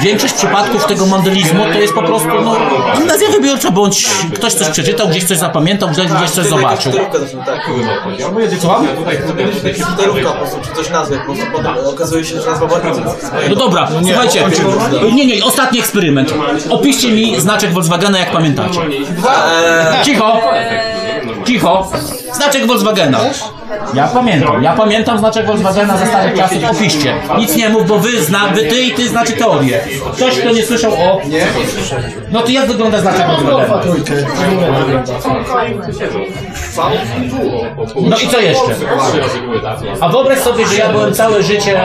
większość przypadków tego mandelizmu to jest po prostu no, amnezja wybiórcza, bądź ktoś coś przeczytał, gdzieś coś zapamiętał, gdzieś, gdzieś coś zobaczył. Komputerówka po prostu, czy coś nazwy, po prostu potem okazuje się, że nazwa No dobra, słuchajcie, nie, nie, ostatni eksperyment. Opiszcie mi znaczek Volkswagena, jak pamiętacie. Cicho! Cicho! Znaczek Volkswagena. Ja pamiętam, ja pamiętam znaczek Volkswagena ze starych czasów. Opiszcie. Nic nie mów, bo wy, zna, wy ty i ty znacie teorię. Ktoś, kto nie słyszał o... No to jak wygląda znaczek Volkswagena? No i co jeszcze? A wyobraź sobie, że ja byłem całe życie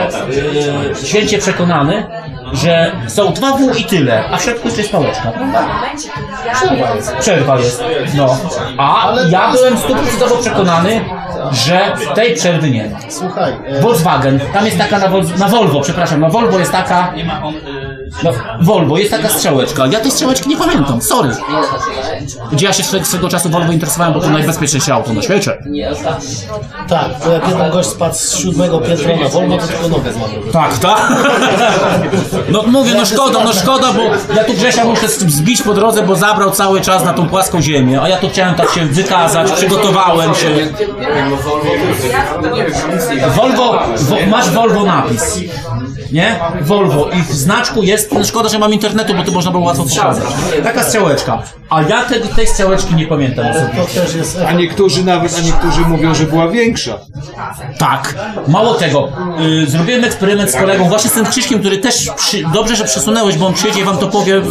yy, święcie przekonany, że są dwa W i tyle, a w środku jeszcze jest pałeczka, prawda? Przerwa jest. Przerwa jest, no. A ja byłem stuprocentowo przekonany, że tej przerwy nie ma. Słuchaj, e, Volkswagen, tam jest taka na, Vol- na Volvo, przepraszam, na Volvo jest taka... No, Volvo, jest taka strzałeczka. Ja tej strzałeczki nie pamiętam, sorry. Gdzie ja się swego, czasu Volvo interesowałem, bo to najbezpieczniejsze auto na świecie. tak, to jak jeden gość spadł z siódmego piętra na Volvo, to tylko nogę złamał. Tak, tak. No mówię, no szkoda, no szkoda, bo ja tu Grzesia muszę zbić po drodze, bo zabrał cały czas na tą płaską ziemię, a ja tu chciałem tak się wykazać, przygotowałem się. Volvo, masz Volvo napis. Nie? Volvo. I w znaczku jest, no szkoda, że mam internetu, bo to można było łatwo pokazać. Taka strzałeczka. A ja te, tej strzałeczki nie pamiętam osobiście. A niektórzy nawet, a niektórzy mówią, że była większa. Tak. Mało tego, y, zrobiłem eksperyment z kolegą, właśnie z tym Krzyśkiem, który też przy, dobrze, że przesunęłeś, bo on przyjedzie i wam to powie, y,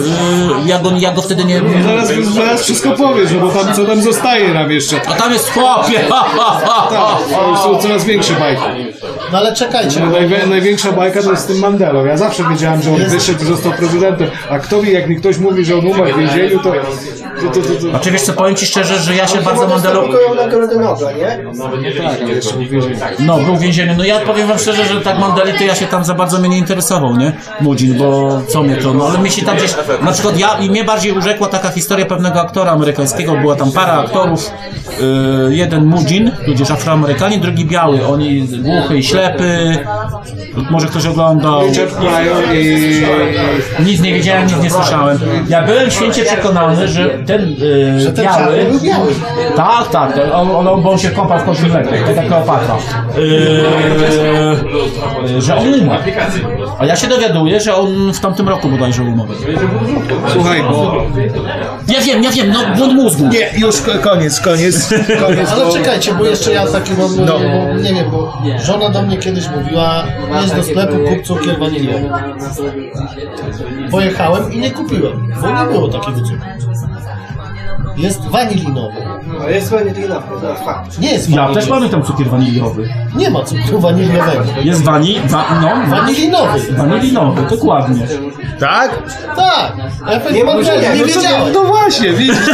ja, go, ja go wtedy nie... Zaraz, zaraz wszystko powiesz, no bo tam co tam zostaje nam jeszcze. A tam jest chłopie! Ha, ha, ha, ha. Tak, to są coraz większe bajki. No ale czekajcie. No, najwie- największa bajka to jest z tym Mandelą. Ja zawsze wiedziałem, że on wyszedł i został prezydentem. A kto wie, jak mi ktoś mówi, że on umarł w więzieniu, to... to, to, to, to... Znaczy wiesz co, powiem ci szczerze, że ja się bardzo Mandelą... nagrodę Nobla, nie? Tak, ale jeszcze był w więzieniu. No, był w więzieniu. No ja powiem wam szczerze, że tak Mandeli to ja się tam za bardzo mnie nie interesował, nie? Mudzin, bo co mnie to, no ale mi się tam gdzieś, na przykład ja, i mnie bardziej urzekła taka historia pewnego aktora amerykańskiego, była tam para aktorów, yy, jeden Mudzin, tudzież afroamerykanin, drugi biały, oni głuchy i ślepy, może ktoś oglądał. Nic nie wiedziałem, nic nie słyszałem. Ja byłem święcie przekonany, że ten, yy, ten biały... Tak, tak, on, on, bo on się kąpał w końcu mleku, tak jak Kleopatra. Yy, że on umarł. A ja się dowiaduję, że on w tamtym roku bodajże umarł. Słuchaj, bo... Ja wiem, ja wiem, no błąd mózgu. Nie, już ko- koniec, koniec, koniec. Ale bo- czekajcie, bo jeszcze ja taki mam, No. nie wiem, bo żona do mnie kiedyś mówiła, jedź do sklepu, kup cukier. Pojechałem i nie kupiłem, bo nie było takiego cukru. Jest wanilinowy. No jest wanilinowy, to fakt. Nie jest Ja wanilinowy. też pamiętam cukier waniliowy. Nie ma cukru waniliowego. Jest wani, wa, no, Wanilinowy. wanilinowy, dokładnie. Tak? Tak. A ja Nie mam nie, No co- wiedziałem. No właśnie, widzisz.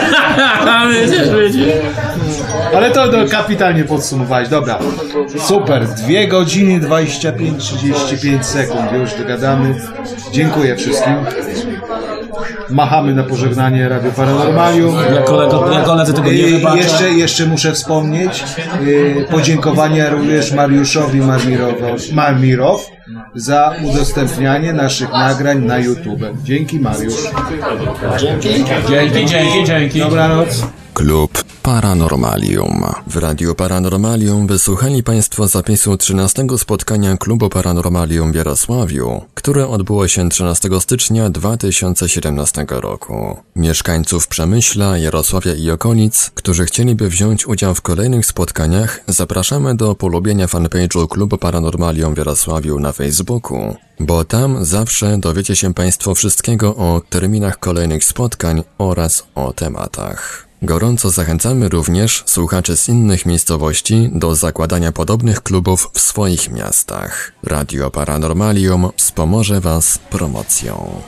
Wiecie. Ale to, to kapitalnie podsumowałeś, dobra. Super, 2 godziny 25-35 sekund, już dogadamy. Dziękuję wszystkim. Machamy na pożegnanie Radio Paranormalium. Ja, kolego, ja koledzy tego nie I wybaczę. jeszcze, jeszcze muszę wspomnieć y, podziękowania również Mariuszowi Marmirow za udostępnianie naszych nagrań na YouTube. Dzięki Mariusz. Dzięki. Dzięki, dzięki, dzięki. Dobranoc. Klub Paranormalium. W Radiu Paranormalium wysłuchali Państwo zapisu 13 spotkania Klubu Paranormalium w Jarosławiu, które odbyło się 13 stycznia 2017 roku. Mieszkańców Przemyśla, Jarosławia i okolic, którzy chcieliby wziąć udział w kolejnych spotkaniach, zapraszamy do polubienia fanpage'u Klubu Paranormalium w Jarosławiu na Facebooku, bo tam zawsze dowiecie się Państwo wszystkiego o terminach kolejnych spotkań oraz o tematach. Gorąco zachęcamy również słuchaczy z innych miejscowości do zakładania podobnych klubów w swoich miastach. Radio Paranormalium wspomoże Was promocją.